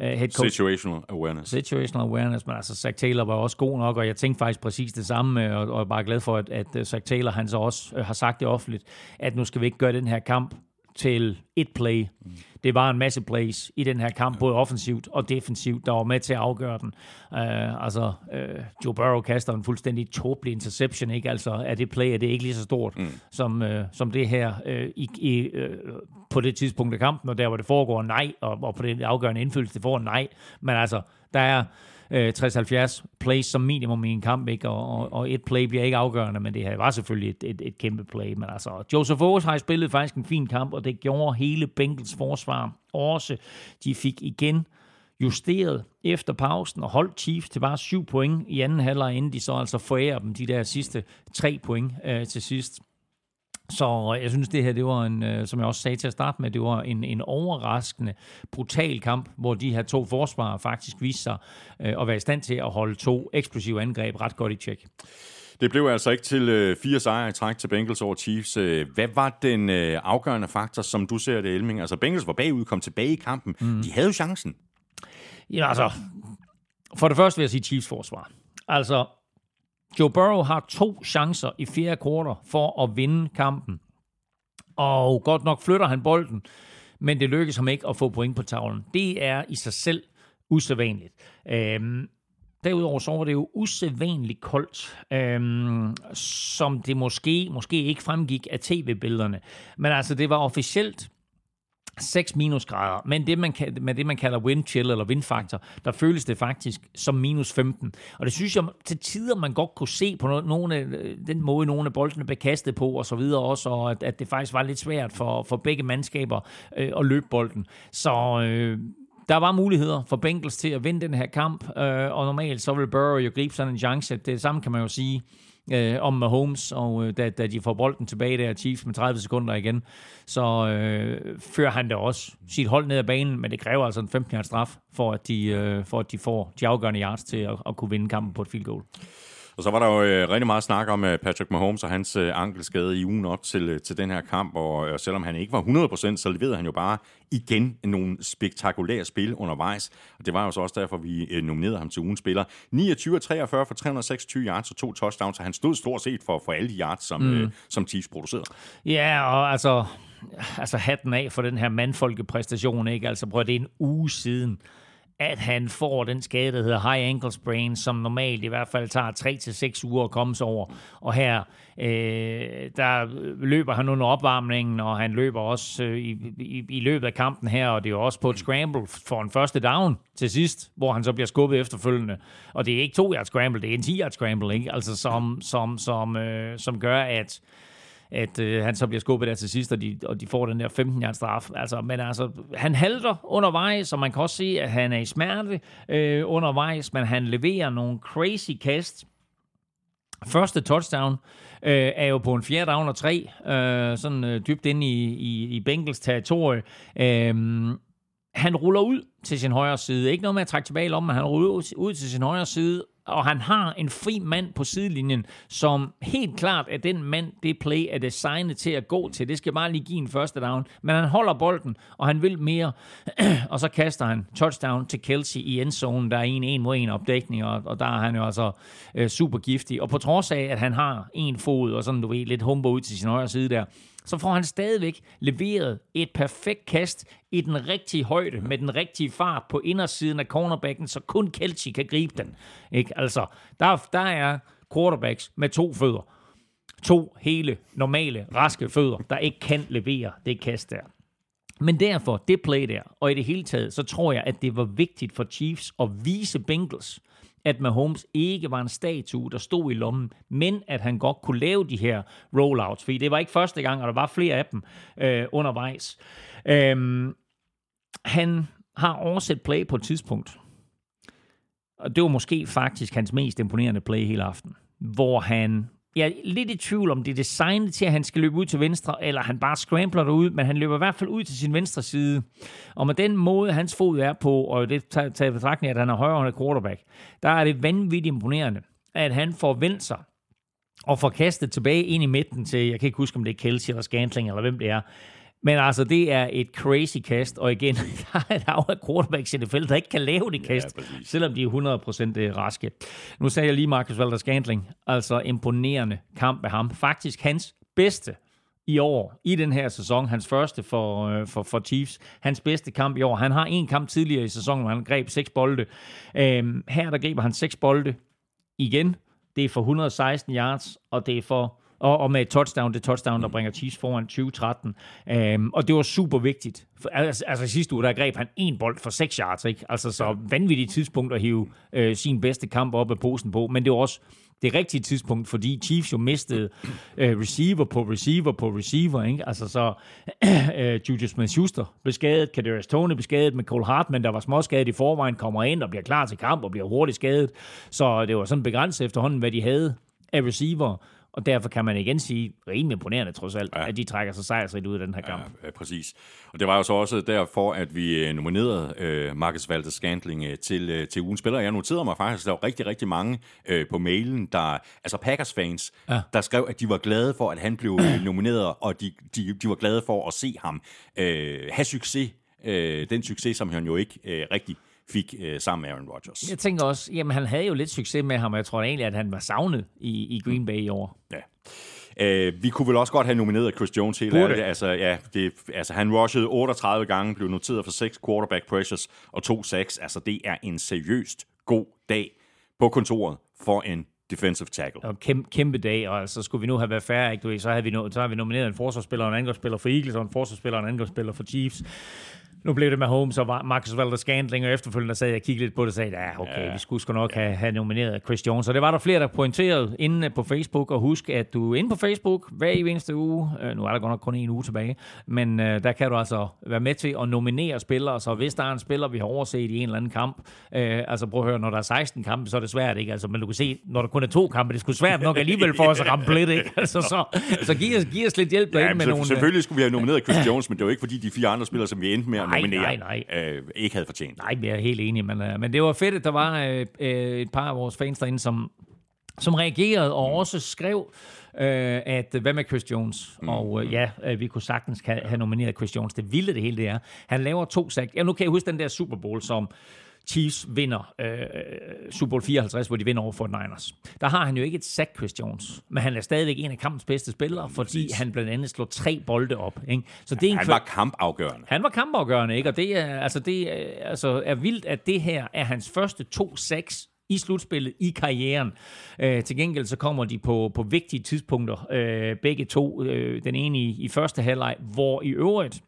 uh, head coach. Situational awareness. Situational awareness, men altså Zach Taylor var også god nok, og jeg tænkte faktisk præcis det samme, og, og er bare glad for, at, at øh, Zach Taylor han så også har sagt det offentligt, at nu skal vi ikke gøre den her kamp til et play. Mm. Det var en masse plays i den her kamp, både offensivt og defensivt, der var med til at afgøre den. Uh, altså, uh, Joe Burrow kaster en fuldstændig tåbelig interception, ikke? Altså, er det play, er det ikke lige så stort mm. som, uh, som det her uh, i, i, uh, på det tidspunkt af kampen, og der, hvor det foregår nej, og, og på den afgørende indflydelse, det får nej. Men altså, der er øh, 60-70 plays som minimum i en kamp, ikke? Og, og, og et play bliver ikke afgørende, men det her var selvfølgelig et, et, et kæmpe play. Men altså, Joseph Owens har spillet faktisk en fin kamp, og det gjorde hele Bengals forsvar også. De fik igen justeret efter pausen og holdt Chiefs til bare syv point i anden halvleg, inden de så altså forærer dem de der sidste tre point øh, til sidst. Så jeg synes, det her, det var en, øh, som jeg også sagde til at starte med, det var en, en overraskende, brutal kamp, hvor de her to forsvarer faktisk viste sig øh, at være i stand til at holde to eksplosive angreb ret godt i tjek. Det blev altså ikke til øh, fire sejre i træk til Bengals over Chiefs. Hvad var den øh, afgørende faktor, som du ser det, Elming? Altså, Bengals var bagud, kom tilbage i kampen. Mm. De havde jo chancen. Ja, altså, for det første vil jeg sige Chiefs forsvar. Altså, Joe Burrow har to chancer i fjerde kvartal for at vinde kampen. Og godt nok flytter han bolden, men det lykkes ham ikke at få point på tavlen. Det er i sig selv usædvanligt. Øhm, Derudover så var det jo usædvanligt koldt, øhm, som det måske, måske ikke fremgik af tv-billederne. Men altså, det var officielt 6 minusgrader, men det man, kan, med det, man kalder wind chill eller vindfaktor, der føles det faktisk som minus 15. Og det synes jeg til tider, man godt kunne se på nogle af, øh, den måde, nogle af boldene blev kastet på, og så videre også, og at, at det faktisk var lidt svært for, for begge mandskaber øh, at løbe bolden. Så øh, der var muligheder for Bengals til at vinde den her kamp, øh, og normalt så vil Burrow jo gribe sådan en chance. Det samme kan man jo sige øh, om Mahomes, og øh, da, da de får bolden tilbage der, Chiefs med 30 sekunder igen, så øh, fører han det også sit hold ned ad banen, men det kræver altså en 15 straf, for at, de, øh, for at de får de afgørende yards til at, at kunne vinde kampen på et field goal. Og så var der jo øh, rigtig meget snak om øh, Patrick Mahomes og hans øh, ankelskade i ugen op til, øh, til den her kamp, og øh, selvom han ikke var 100%, så leverede han jo bare igen nogle spektakulære spil undervejs, og det var jo så også derfor, vi øh, nominerede ham til ugens spiller. 29 43 for 326 yards og to touchdowns, så han stod stort set for, for alle de yards, som, mm. øh, som Chiefs producerede. Ja, og altså, altså hatten af for den her mandfolkepræstation, ikke? Altså prøv, det er en uge siden, at han får den skade, der hedder high ankle sprain, som normalt i hvert fald tager 3-6 uger at komme sig over. Og her, øh, der løber han under opvarmningen, og han løber også øh, i, i, i løbet af kampen her, og det er jo også på et scramble for en første down til sidst, hvor han så bliver skubbet efterfølgende. Og det er ikke to yard scramble, det er en 10 yard scramble, ikke? Altså som, som, som, øh, som gør, at at øh, han så bliver skubbet der til sidst, og de, og de får den der 15 yards straf. Altså, men altså, han halter undervejs, og man kan også se, at han er i smerte øh, undervejs, men han leverer nogle crazy kast. Første touchdown øh, er jo på en fjerde down og tre, øh, sådan øh, dybt inde i, i, i Bengals territorie. Øh, han ruller ud til sin højre side. Ikke noget med at trække tilbage i lommen, men han ruller ud, ud til sin højre side, og han har en fri mand på sidelinjen, som helt klart er den mand, det play er designet til at gå til. Det skal bare lige give en første down. Men han holder bolden, og han vil mere. og så kaster han touchdown til Kelsey i endzone. Der er en en mod en opdækning, og, og der er han jo altså øh, super giftig. Og på trods af, at han har en fod, og sådan du ved, lidt humper ud til sin højre side der, så får han stadigvæk leveret et perfekt kast i den rigtige højde, med den rigtige fart på indersiden af cornerbacken, så kun Kelsey kan gribe den. Ikke? Altså, der, der er quarterbacks med to fødder. To hele, normale, raske fødder, der ikke kan levere det kast der. Men derfor, det play der, og i det hele taget, så tror jeg, at det var vigtigt for Chiefs at vise Bengals, at Mahomes ikke var en statue, der stod i lommen, men at han godt kunne lave de her rollouts, fordi det var ikke første gang, og der var flere af dem øh, undervejs. Øhm, han har oversat play på et tidspunkt, og det var måske faktisk hans mest imponerende play hele aften, hvor han jeg er lidt i tvivl om, det er designet til, at han skal løbe ud til venstre, eller han bare scrambler derud, men han løber i hvert fald ud til sin venstre side. Og med den måde, hans fod er på, og det tager i betragtning, at han er højre quarterback, der er det vanvittigt imponerende, at han får vendt sig og får kastet tilbage ind i midten til, jeg kan ikke huske, om det er Kelsey eller Scantling, eller hvem det er, men altså, det er et crazy kast, og igen, der er et af quarterbacks i felt, der ikke kan lave det kast, ja, selvom de er 100% raske. Nu sagde jeg lige Marcus Valder Scantling, altså imponerende kamp med ham. Faktisk hans bedste i år, i den her sæson. Hans første for, øh, for, for Chiefs. Hans bedste kamp i år. Han har en kamp tidligere i sæsonen, hvor han greb seks bolde. Øhm, her der griber han seks bolde igen. Det er for 116 yards, og det er for og, og med et touchdown, det touchdown, der bringer Chiefs foran 2013. Øhm, og det var super vigtigt. For, altså, altså sidste uge, der greb han en bold for 6 yards, ikke? Altså så vanvittigt tidspunkt at hive øh, sin bedste kamp op af posen på, men det var også det rigtige tidspunkt, fordi Chiefs jo mistede øh, receiver på receiver på receiver, ikke? Altså så øh, Juju Smith-Schuster blev skadet, Kadarius Tony blev skadet, med Cole Hartman, der var småskadet i forvejen, kommer ind og bliver klar til kamp og bliver hurtigt skadet. Så det var sådan begrænset efterhånden, hvad de havde af receiver. Og derfor kan man igen sige, rimelig imponerende trods alt, Ja. at de trækker sig sejrsrigt ud af den her kamp. Ja, ja, præcis. Og det var jo så også derfor, at vi øh, nominerede øh, Marcus Valdes Scantling øh, til, øh, til ugens spiller. Jeg noterede mig faktisk, at der var rigtig, rigtig mange øh, på mailen, der, altså Packers-fans, ja. der skrev, at de var glade for, at han blev øh, nomineret, og de, de, de var glade for at se ham øh, have succes. Øh, den succes, som han jo ikke øh, rigtig fik øh, sammen med Aaron Rodgers. Jeg tænker også, jamen han havde jo lidt succes med ham, og jeg tror egentlig, at han var savnet i, i Green Bay i år. Ja. Uh, vi kunne vel også godt have nomineret Chris Jones helt ærligt. Altså, ja, det, altså, han rushede 38 gange, blev noteret for 6 quarterback pressures og 2 sacks. Altså, det er en seriøst god dag på kontoret for en defensive tackle. Og kæmpe, kæmpe dag, og så skulle vi nu have været færre, ikke? Du ved, så, havde vi no, så har vi nomineret en forsvarsspiller og en angrebsspiller for Eagles, og en forsvarsspiller og en angrebsspiller for Chiefs. Nu blev det med Holmes og Marcus Valdes Scantling, og efterfølgende sad jeg og kiggede lidt på det og sagde, ja, okay, ja. vi skulle sgu nok have, have nomineret Chris Jones. Og det var der flere, der pointerede inde på Facebook, og husk, at du inde på Facebook hver eneste uge, øh, nu er der godt nok kun en uge tilbage, men øh, der kan du altså være med til at nominere spillere, så hvis der er en spiller, vi har overset i en eller anden kamp, øh, altså prøv at høre, når der er 16 kampe, så er det svært, ikke? Altså, men du kan se, når der kun er to kampe, det er sgu svært nok alligevel for os at ramme plet, ikke? Altså, så, så giv, os, giv os lidt hjælp derinde Ja, med så, nogle... øh, selvfølgelig skulle vi have nomineret Chris Jones, men det var ikke fordi de fire andre spillere, som vi endte med at Nej, nominere, nej, Øh, ikke havde fortjent. Nej, jeg er helt enig, men, øh, men det var fedt, at der var øh, øh, et par af vores fans derinde, som, som reagerede og også skrev, øh, at hvad med Chris Jones? Mm. Og øh, ja, øh, vi kunne sagtens have, have nomineret Chris Jones. Det vilde det hele det er. Han laver to sack. Ja, nu kan jeg huske den der Super Bowl, som Chiefs vinder øh, Super Bowl 54, hvor de vinder over Fort Niners. Der har han jo ikke et sack, Chris Jones, men han er stadigvæk en af kampens bedste spillere, fordi Præcis. han blandt andet slår tre bolde op. Ikke? Så det er en Han var kampafgørende. han var kampafgørende, ikke? Og det er, altså, det er, altså, er vildt, at det her er hans første 2-6 i slutspillet i karrieren. Øh, til gengæld så kommer de på, på vigtige tidspunkter, øh, begge to. Øh, den ene i, i første halvleg, hvor i øvrigt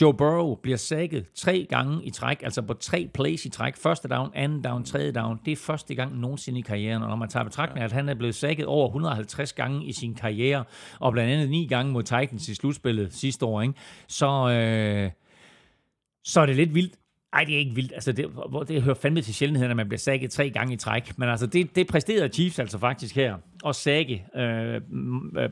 Joe Burrow bliver sækket tre gange i træk, altså på tre plays i træk. Første down, anden down, tredje down. Det er første gang nogensinde i karrieren. Og når man tager betragtning af, at han er blevet sækket over 150 gange i sin karriere, og blandt andet ni gange mod Titans i slutspillet sidste år, ikke? Så, øh, så er det lidt vildt. Ej, det er ikke vildt. Altså, det, hvor- det hører fandme til sjældenheden, at man bliver sækket tre gange i træk. Men altså, det, det præsterede Chiefs altså faktisk her. Og sække øh, øh,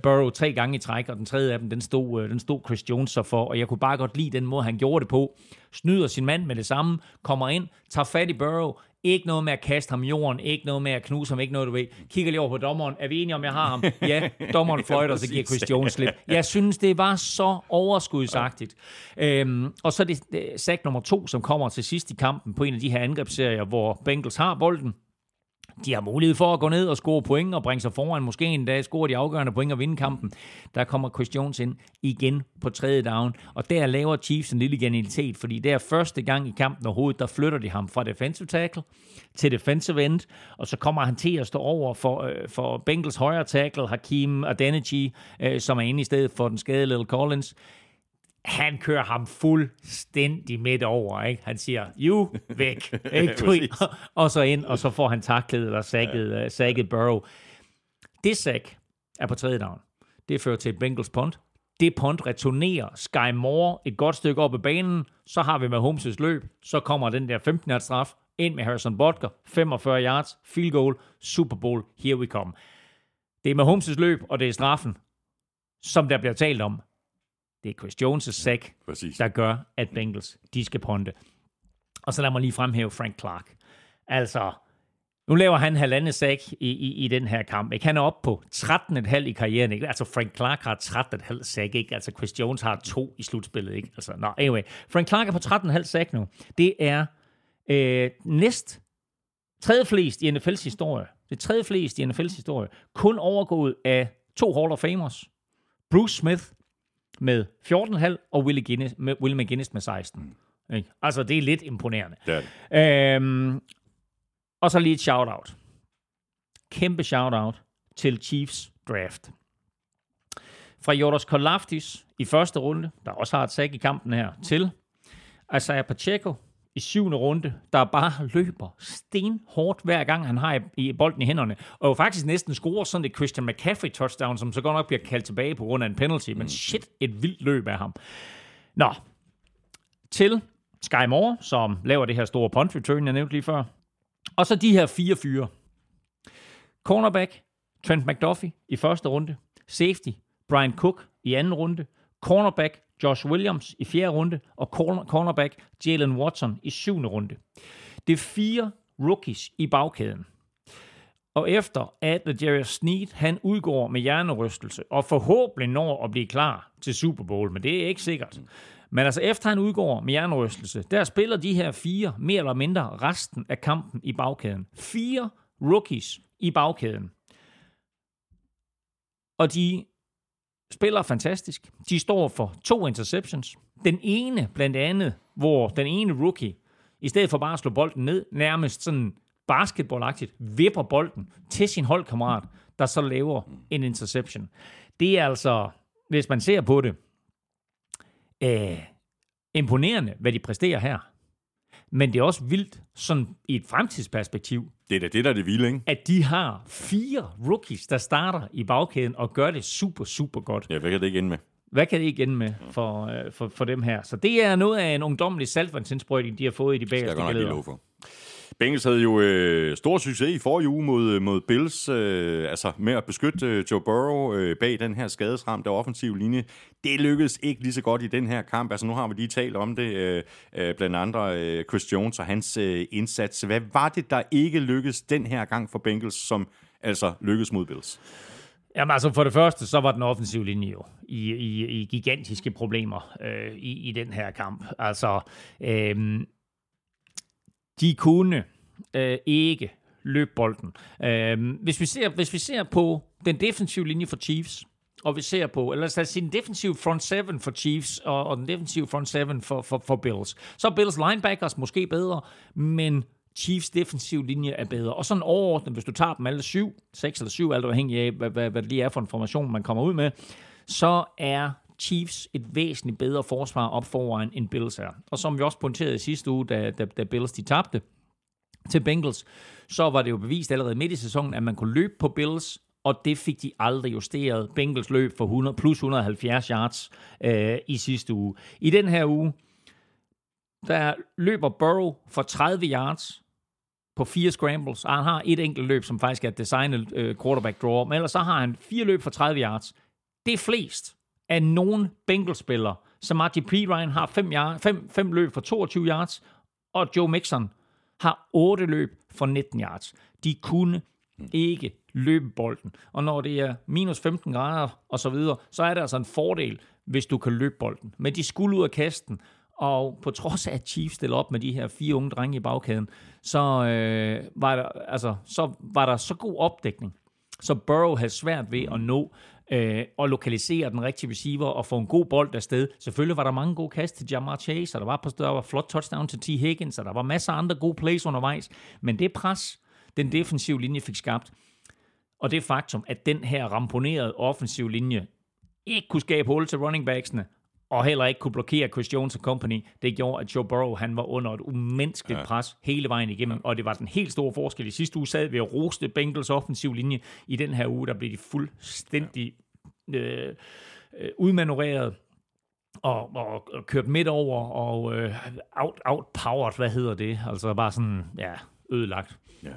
Burrow tre gange i træk, og den tredje af dem, den stod, øh, den stod Chris Jones så for. Og jeg kunne bare godt lide den måde, han gjorde det på. Snyder sin mand med det samme, kommer ind, tager fat i Burrow, ikke noget med at kaste ham i jorden, ikke noget med at knuse ham, ikke noget, du ved. Kigger lige over på dommeren. Er vi enige om, jeg har ham? Ja, dommeren fløjter, så giver Chris Jones slip. Jeg synes, det var så overskudsagtigt. Øhm, og så er det, øh, det sack nummer to, som kommer til sidst i kampen på en af de her angrebsserier, hvor Bengals har bolden. De har mulighed for at gå ned og score point og bringe sig foran. Måske en dag score de afgørende point og vinde kampen. Der kommer Chris Jones ind igen på tredje down. Og der laver Chiefs en lille genialitet, fordi det er første gang i kampen overhovedet, der flytter de ham fra defensive tackle til defensive end. Og så kommer han til at stå over for, øh, for Bengals højre tackle, Hakim Adeniji, øh, som er inde i stedet for den skadede Little Collins han kører ham fuldstændig midt over, ikke? Han siger, you, væk, ikke? Du og så ind, og så får han taklet eller sækket, ja. sækket Burrow. Det sæk er på tredje down. Det fører til et Bengals punt. Det punt returnerer Sky Moore et godt stykke op ad banen. Så har vi med Holmes' løb. Så kommer den der 15 yards straf ind med Harrison Butker. 45 yards, field goal, Super Bowl, here we come. Det er med Holmes' løb, og det er straffen, som der bliver talt om. Det er Chris Jones' sack, Præcis. der gør, at Bengals, de skal ponte. Og så lad mig lige fremhæve Frank Clark. Altså, nu laver han halvandet sack i, i, i den her kamp. Ikke? Han er oppe på 13,5 i karrieren. Ikke? Altså, Frank Clark har 13,5 sack. Ikke? Altså, Chris Jones har to i slutspillet. Ikke? Altså, no, anyway. Frank Clark er på 13,5 sack nu. Det er øh, næst tredje flest i NFL's historie. Det er tredje flest i NFL's historie. Kun overgået af to Hall of Famers. Bruce Smith med 14,5 og Willie, Guinness, med, Will McGinnis med 16. Ikke? Altså, det er lidt imponerende. Det er det. Øhm, og så lige et shout-out. Kæmpe shout-out til Chiefs draft. Fra Jonas Kolaftis i første runde, der også har et sack i kampen her, til Isaiah Pacheco i syvende runde, der bare løber stenhårdt hver gang, han har i, i bolden i hænderne. Og jo faktisk næsten scorer sådan et Christian McCaffrey touchdown, som så godt nok bliver kaldt tilbage på grund af en penalty. Men shit, et vildt løb af ham. Nå, til Sky Moore, som laver det her store punt return, jeg nævnte lige før. Og så de her fire fyre. Cornerback Trent McDuffie i første runde. Safety, Brian Cook i anden runde. Cornerback, Josh Williams i fjerde runde. Og cornerback, Jalen Watson i syvende runde. Det er fire rookies i bagkæden. Og efter at Jerry Sneed, han udgår med hjernerystelse, og forhåbentlig når at blive klar til Super Bowl, men det er ikke sikkert. Men altså efter han udgår med hjernerystelse, der spiller de her fire mere eller mindre resten af kampen i bagkæden. Fire rookies i bagkæden. Og de spiller fantastisk. De står for to interceptions. Den ene blandt andet, hvor den ene rookie, i stedet for bare at slå bolden ned, nærmest sådan basketballagtigt vipper bolden til sin holdkammerat, der så laver en interception. Det er altså, hvis man ser på det, øh, imponerende, hvad de præsterer her. Men det er også vildt, sådan i et fremtidsperspektiv, det er da det, der er det vilde, ikke? at de har fire rookies, der starter i bagkæden og gør det super, super godt. Ja, hvad kan det ikke ende med? Hvad kan det ikke ende med for, øh, for, for dem her? Så det er noget af en ungdommelig saltvandsindsprøjtning, de har fået i de Skal jeg bagerste godt nok for. Bengals havde jo øh, stor succes i forrige uge mod, øh, mod Bills, øh, altså med at beskytte øh, Joe Burrow øh, bag den her skadesramte offensive linje. Det lykkedes ikke lige så godt i den her kamp. Altså nu har vi lige talt om det, øh, øh, blandt andre øh, Chris Jones og hans øh, indsats. Hvad var det, der ikke lykkedes den her gang for Bengals, som altså lykkedes mod Bills? Jamen altså for det første, så var den offensive linje jo i, i, i gigantiske problemer øh, i, i den her kamp. Altså, øh, de kunne øh, ikke løbe bolden. Øh, hvis, vi ser, hvis vi ser på den defensive linje for Chiefs, og vi ser på, eller lad os sige den defensive front seven for Chiefs, og, og den defensive front seven for, for, for Bills, så er Bills linebackers måske bedre, men Chiefs defensiv linje er bedre. Og sådan overordnet, hvis du tager dem alle syv, seks eller syv, alt afhængig af, hvad, hvad, hvad det lige er for en formation, man kommer ud med, så er Chiefs et væsentligt bedre forsvar op foran, end Bills er. Og som vi også pointerede i sidste uge, da, da, da Bills de tabte til Bengals, så var det jo bevist allerede midt i sæsonen, at man kunne løbe på Bills, og det fik de aldrig justeret. Bengals løb for 100, plus 170 yards øh, i sidste uge. I den her uge, der løber Burrow for 30 yards på fire scrambles. Og han har et enkelt løb, som faktisk er et designet øh, quarterback draw, men ellers så har han fire løb for 30 yards. Det er flest af nogen Bengals-spiller. Så Marty P. Ryan har fem, yard, fem, fem løb for 22 yards, og Joe Mixon har otte løb for 19 yards. De kunne ikke løbe bolden. Og når det er minus 15 grader og så videre, så er det altså en fordel, hvis du kan løbe bolden. Men de skulle ud af kasten, og på trods af, at Chiefs stiller op med de her fire unge drenge i bagkæden, så, øh, var, der, altså, så var der så god opdækning, så Burrow havde svært ved at nå øh, og lokalisere den rigtige receiver og få en god bold afsted. Selvfølgelig var der mange gode kast til Jamar Chase, og der var, på, der var flot touchdown til T. Higgins, og der var masser af andre gode plays undervejs. Men det pres, den defensive linje fik skabt, og det faktum, at den her ramponerede offensive linje ikke kunne skabe hul til running backsene, og heller ikke kunne blokere Chris Jones og company, det gjorde, at Joe Burrow han var under et umenneskeligt ja. pres hele vejen igennem, og det var den helt store forskel. I sidste uge sad vi og roste Bengals offensiv linje. I den her uge, der blev de fuldstændig øh, øh, udmanøvreret og, og, og kørt midt over og øh, out, outpowered, hvad hedder det? Altså bare sådan, ja, ødelagt. Ja.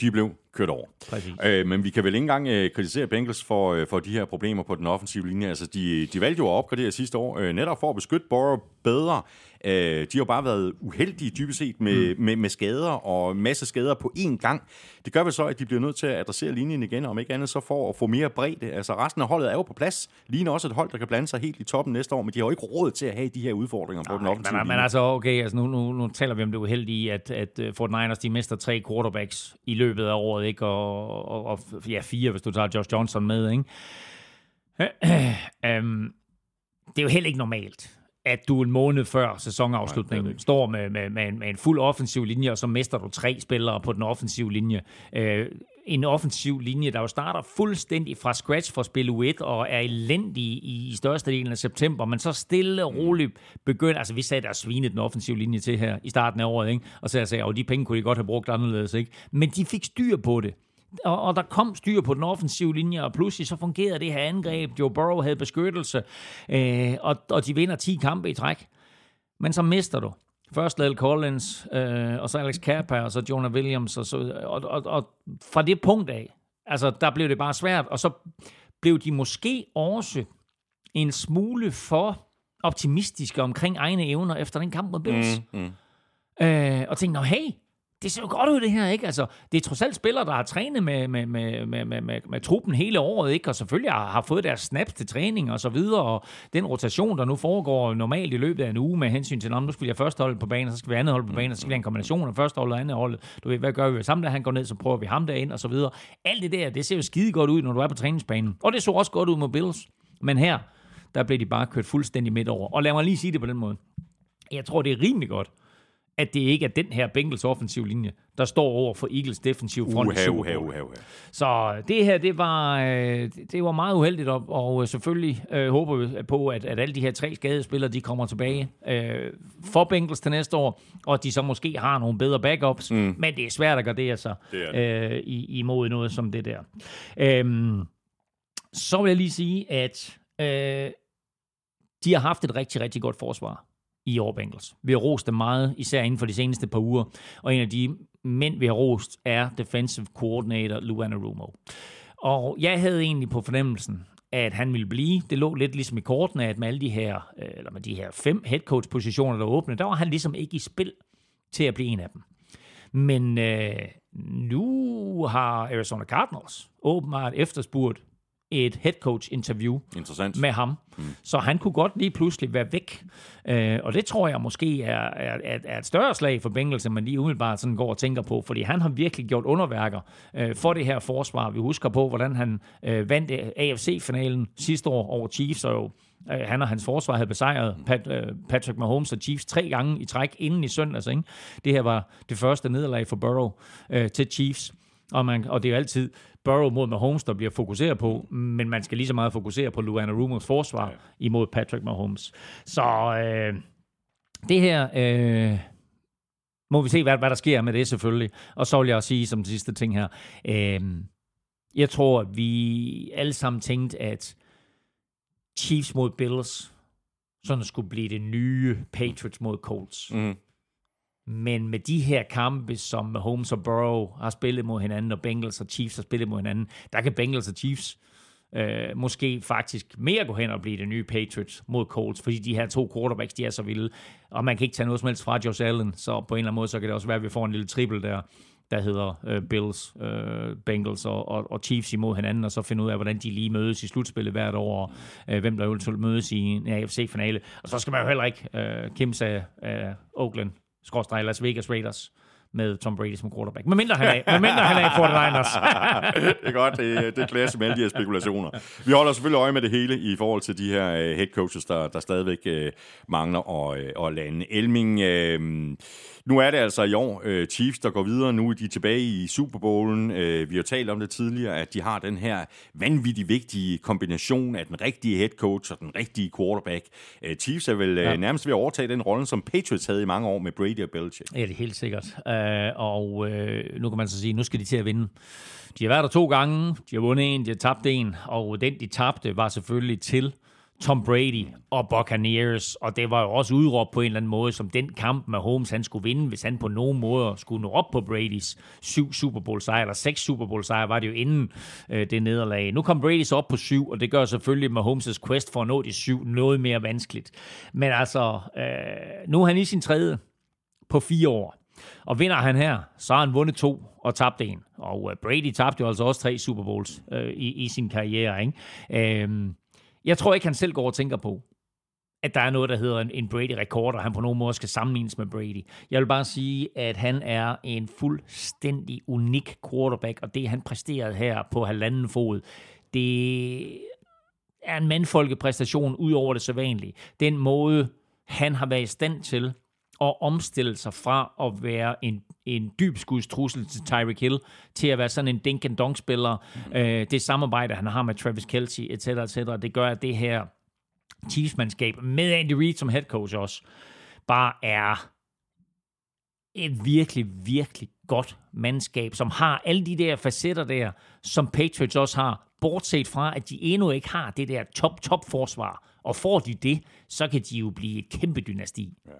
De blev kørt over. Præcis. Øh, men vi kan vel ikke engang øh, kritisere Bengals for, øh, for de her problemer på den offensive linje. Altså, de, de valgte jo at opgradere sidste år, øh, netop for at beskytte Burrow bedre. Øh, de har jo bare været uheldige dybest set med, mm. med, med skader og masse skader på én gang. Det gør vel så, at de bliver nødt til at adressere linjen igen, om ikke andet så for at få mere bredde. Altså resten af holdet er jo på plads. Ligner også et hold, der kan blande sig helt i toppen næste år, men de har jo ikke råd til at have de her udfordringer på den offensive Men, men linje. altså, okay, altså nu, nu, nu taler vi om det uheldige, at, at uh, Fort Niners, de mister tre quarterbacks i løbet af året, ikke? Og, og, og ja, fire, hvis du tager Josh Johnson med, ikke? um, det er jo heller ikke normalt, at du en måned før sæsonafslutningen Nej, står med, med, med, en, med en fuld offensiv linje, og så mister du tre spillere på den offensive linje. Uh, en offensiv linje, der jo starter fuldstændig fra scratch for spil U1 og er elendig i, i størstedelen af september, men så stille og roligt begynder, altså vi sagde, der svinet den offensive linje til her i starten af året, ikke? og så jeg sagde, at de penge kunne de godt have brugt anderledes, ikke? men de fik styr på det. Og, og der kom styr på den offensive linje, og pludselig så fungerede det her angreb. Joe Burrow havde beskyttelse, øh, og, og de vinder 10 kampe i træk. Men så mister du Først Lale Collins, øh, og så Alex Kappa, og så Jonah Williams. Og, så, og, og, og fra det punkt af, Altså, der blev det bare svært, og så blev de måske også en smule for optimistiske omkring egne evner efter den kamp mod Bills. Mm, mm. Øh, og tænkte, nå hey, det ser jo godt ud det her, ikke? Altså, det er trods alt spillere, der har trænet med, med, med, med, med, med, med truppen hele året, ikke? Og selvfølgelig har, har fået deres snaps til træning og så videre, og den rotation, der nu foregår normalt i løbet af en uge med hensyn til, nu skal jeg have første hold på banen, så skal vi andet hold på banen, så skal vi have en kombination af første hold og andet hold. Du ved, hvad gør vi? Sammen der han går ned, så prøver vi ham derind og så videre. Alt det der, det ser jo skide godt ud, når du er på træningsbanen. Og det så også godt ud med Bills. Men her, der blev de bare kørt fuldstændig midt over. Og lad mig lige sige det på den måde. Jeg tror, det er rimelig godt, at det ikke er den her Bengals offensiv linje, der står over for Eagles defensiv front uha, uha, uha, uha. Så det her, det var, øh, det var meget uheldigt, og, og selvfølgelig øh, håber vi på, at, at alle de her tre skadede spillere, de kommer tilbage øh, for Bengals til næste år, og at de så måske har nogle bedre backups, mm. men det er svært at gardere sig det det. Øh, imod noget som det der. Øh, så vil jeg lige sige, at øh, de har haft et rigtig, rigtig godt forsvar i år, Bengals. Vi har rost dem meget, især inden for de seneste par uger. Og en af de mænd, vi har rost, er defensive coordinator Luana Rumo. Og jeg havde egentlig på fornemmelsen, at han ville blive. Det lå lidt ligesom i kortene, at med alle de her, øh, eller med de her fem headcoach-positioner, der åbne, der var han ligesom ikke i spil til at blive en af dem. Men øh, nu har Arizona Cardinals åbenbart efterspurgt et head coach interview Interessant. med ham. Mm. Så han kunne godt lige pludselig være væk. Øh, og det tror jeg måske er, er, er et større slag for Bengals, end man lige umiddelbart sådan går og tænker på. Fordi han har virkelig gjort underværker øh, for det her forsvar. Vi husker på, hvordan han øh, vandt AFC-finalen sidste år over Chiefs, og jo øh, han og hans forsvar havde besejret Pat, øh, Patrick Mahomes og Chiefs tre gange i træk inden i søndags. Ikke? Det her var det første nederlag for Burrow øh, til Chiefs. Og, man, og det er jo altid Burrow mod Mahomes, der bliver fokuseret på, men man skal lige så meget fokusere på Luana Rumors forsvar ja. imod Patrick Mahomes. Så øh, det her... Øh, må vi se, hvad, hvad der sker med det selvfølgelig. Og så vil jeg også sige som sidste ting her. Øh, jeg tror, at vi alle sammen tænkte, at Chiefs mod Bills sådan skulle blive det nye Patriots mod Colts. Mm. Men med de her kampe, som Holmes og Burrow har spillet mod hinanden, og Bengals og Chiefs har spillet mod hinanden, der kan Bengals og Chiefs øh, måske faktisk mere gå hen og blive det nye Patriots mod Colts, fordi de her to quarterbacks, de er så vilde, og man kan ikke tage noget som helst fra Josh Allen, så på en eller anden måde, så kan det også være, at vi får en lille triple der, der hedder øh, Bills, øh, Bengals og, og, og Chiefs imod hinanden, og så finde ud af, hvordan de lige mødes i slutspillet hvert år, og øh, hvem der eventuelt mødes i en AFC-finale. Og så skal man jo heller ikke øh, kimse af, øh, Oakland skorstræk Las Vegas Raiders med Tom Brady som quarterback. Men mindre han er, men mindre han er i 49ers. det er godt, det, det er klasse med alle de her spekulationer. Vi holder selvfølgelig øje med det hele i forhold til de her øh, head coaches, der, der stadigvæk øh, mangler at, øh, at lande. Elming, øh, nu er det altså i år uh, Chiefs, der går videre. Nu er de tilbage i Super Bowlen. Uh, vi har talt om det tidligere, at de har den her vanvittigt vigtige kombination af den rigtige head coach og den rigtige quarterback. Uh, Chiefs er vel ja. nærmest ved at overtage den rolle, som Patriots havde i mange år med Brady og Belichick. Ja, det er helt sikkert. Og nu kan man så sige, nu skal de til at vinde. De har været der to gange, de har vundet en, de har tabt en, og den, de tabte, var selvfølgelig til Tom Brady og Buccaneers, og det var jo også udråbt på en eller anden måde, som den kamp med Holmes, han skulle vinde, hvis han på nogen måde skulle nå op på Bradys syv Super Bowl sejre, eller seks Super Bowl sejre, var det jo inden øh, det nederlag. Nu kom Brady så op på syv, og det gør selvfølgelig med Holmes' quest for at nå de syv noget mere vanskeligt. Men altså, øh, nu er han i sin tredje på fire år. Og vinder han her, så har han vundet to og tabt en. Og øh, Brady tabte jo altså også tre Super Bowls øh, i, i sin karriere. Ikke? Øh, jeg tror ikke, han selv går og tænker på, at der er noget, der hedder en, en Brady-rekord, og han på nogen måde skal sammenlignes med Brady. Jeg vil bare sige, at han er en fuldstændig unik quarterback, og det han præsterede her på halvanden fod, det er en mandfolkepræstation ud over det sædvanlige. Den måde, han har været i stand til at omstille sig fra at være en, en dyb skudstrussel til Tyreek Hill, til at være sådan en dink and dong spiller mm. øh, Det samarbejde, han har med Travis Kelce, etc., etc., det gør, at det her Chiefs-mandskab, med Andy Reid som head coach også, bare er et virkelig, virkelig godt mandskab, som har alle de der facetter der, som Patriots også har, bortset fra, at de endnu ikke har det der top-top-forsvar. Og får de det, så kan de jo blive et kæmpe dynasti. Ja.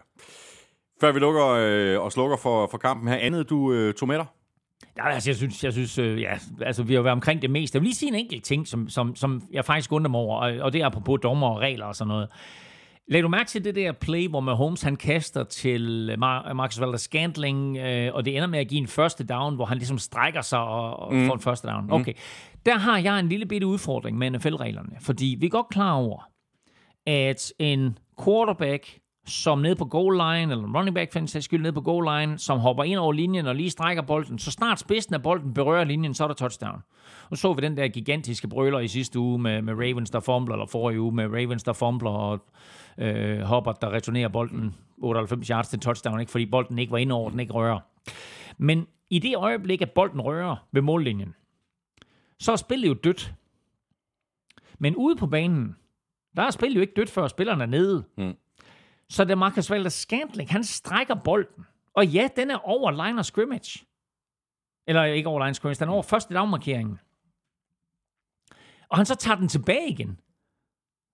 Før vi lukker øh, og slukker for, for kampen her, andet du øh, tog med dig? Ja, altså, jeg synes, jeg synes øh, ja, altså, vi har været omkring det meste. Jeg vil lige sige en enkelt ting, som, som, som jeg faktisk undrer mig over, og, og det er apropos dommer og regler og sådan noget. Læg du mærke til det der play, hvor Mahomes han kaster til Mar- Marcus Valder Scantling, øh, og det ender med at give en første down, hvor han ligesom strækker sig og, og mm. får en første down. Okay. Der har jeg en lille bitte udfordring med NFL-reglerne, fordi vi er godt klar over, at en quarterback, som nede på goal line, eller en running back for en sags skyld nede på goal line, som hopper ind over linjen og lige strækker bolden, så snart spidsen af bolden berører linjen, så er der touchdown. Og så vi den der gigantiske brøler i sidste uge med, med Ravens, der fumbler, eller forrige uge med Ravens, der fumbler, og øh, Hopper, der returnerer bolden 98 yards til touchdown, ikke? fordi bolden ikke var inde over, den ikke rører. Men i det øjeblik, at bolden rører ved mållinjen, så er spillet jo dødt. Men ude på banen, der er spillet jo ikke dødt, før spillerne er nede. Mm. Så da Marcus Valder Scantling, han strækker bolden. Og ja, den er over line of scrimmage. Eller ikke over line of scrimmage, den er over første dagmarkeringen. Og han så tager den tilbage igen.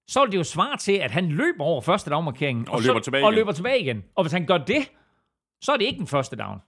Så er det jo svar til, at han løber over første dagmarkeringen. Og og løber så, tilbage og igen. løber tilbage igen. Og hvis han gør det, så er det ikke den første down.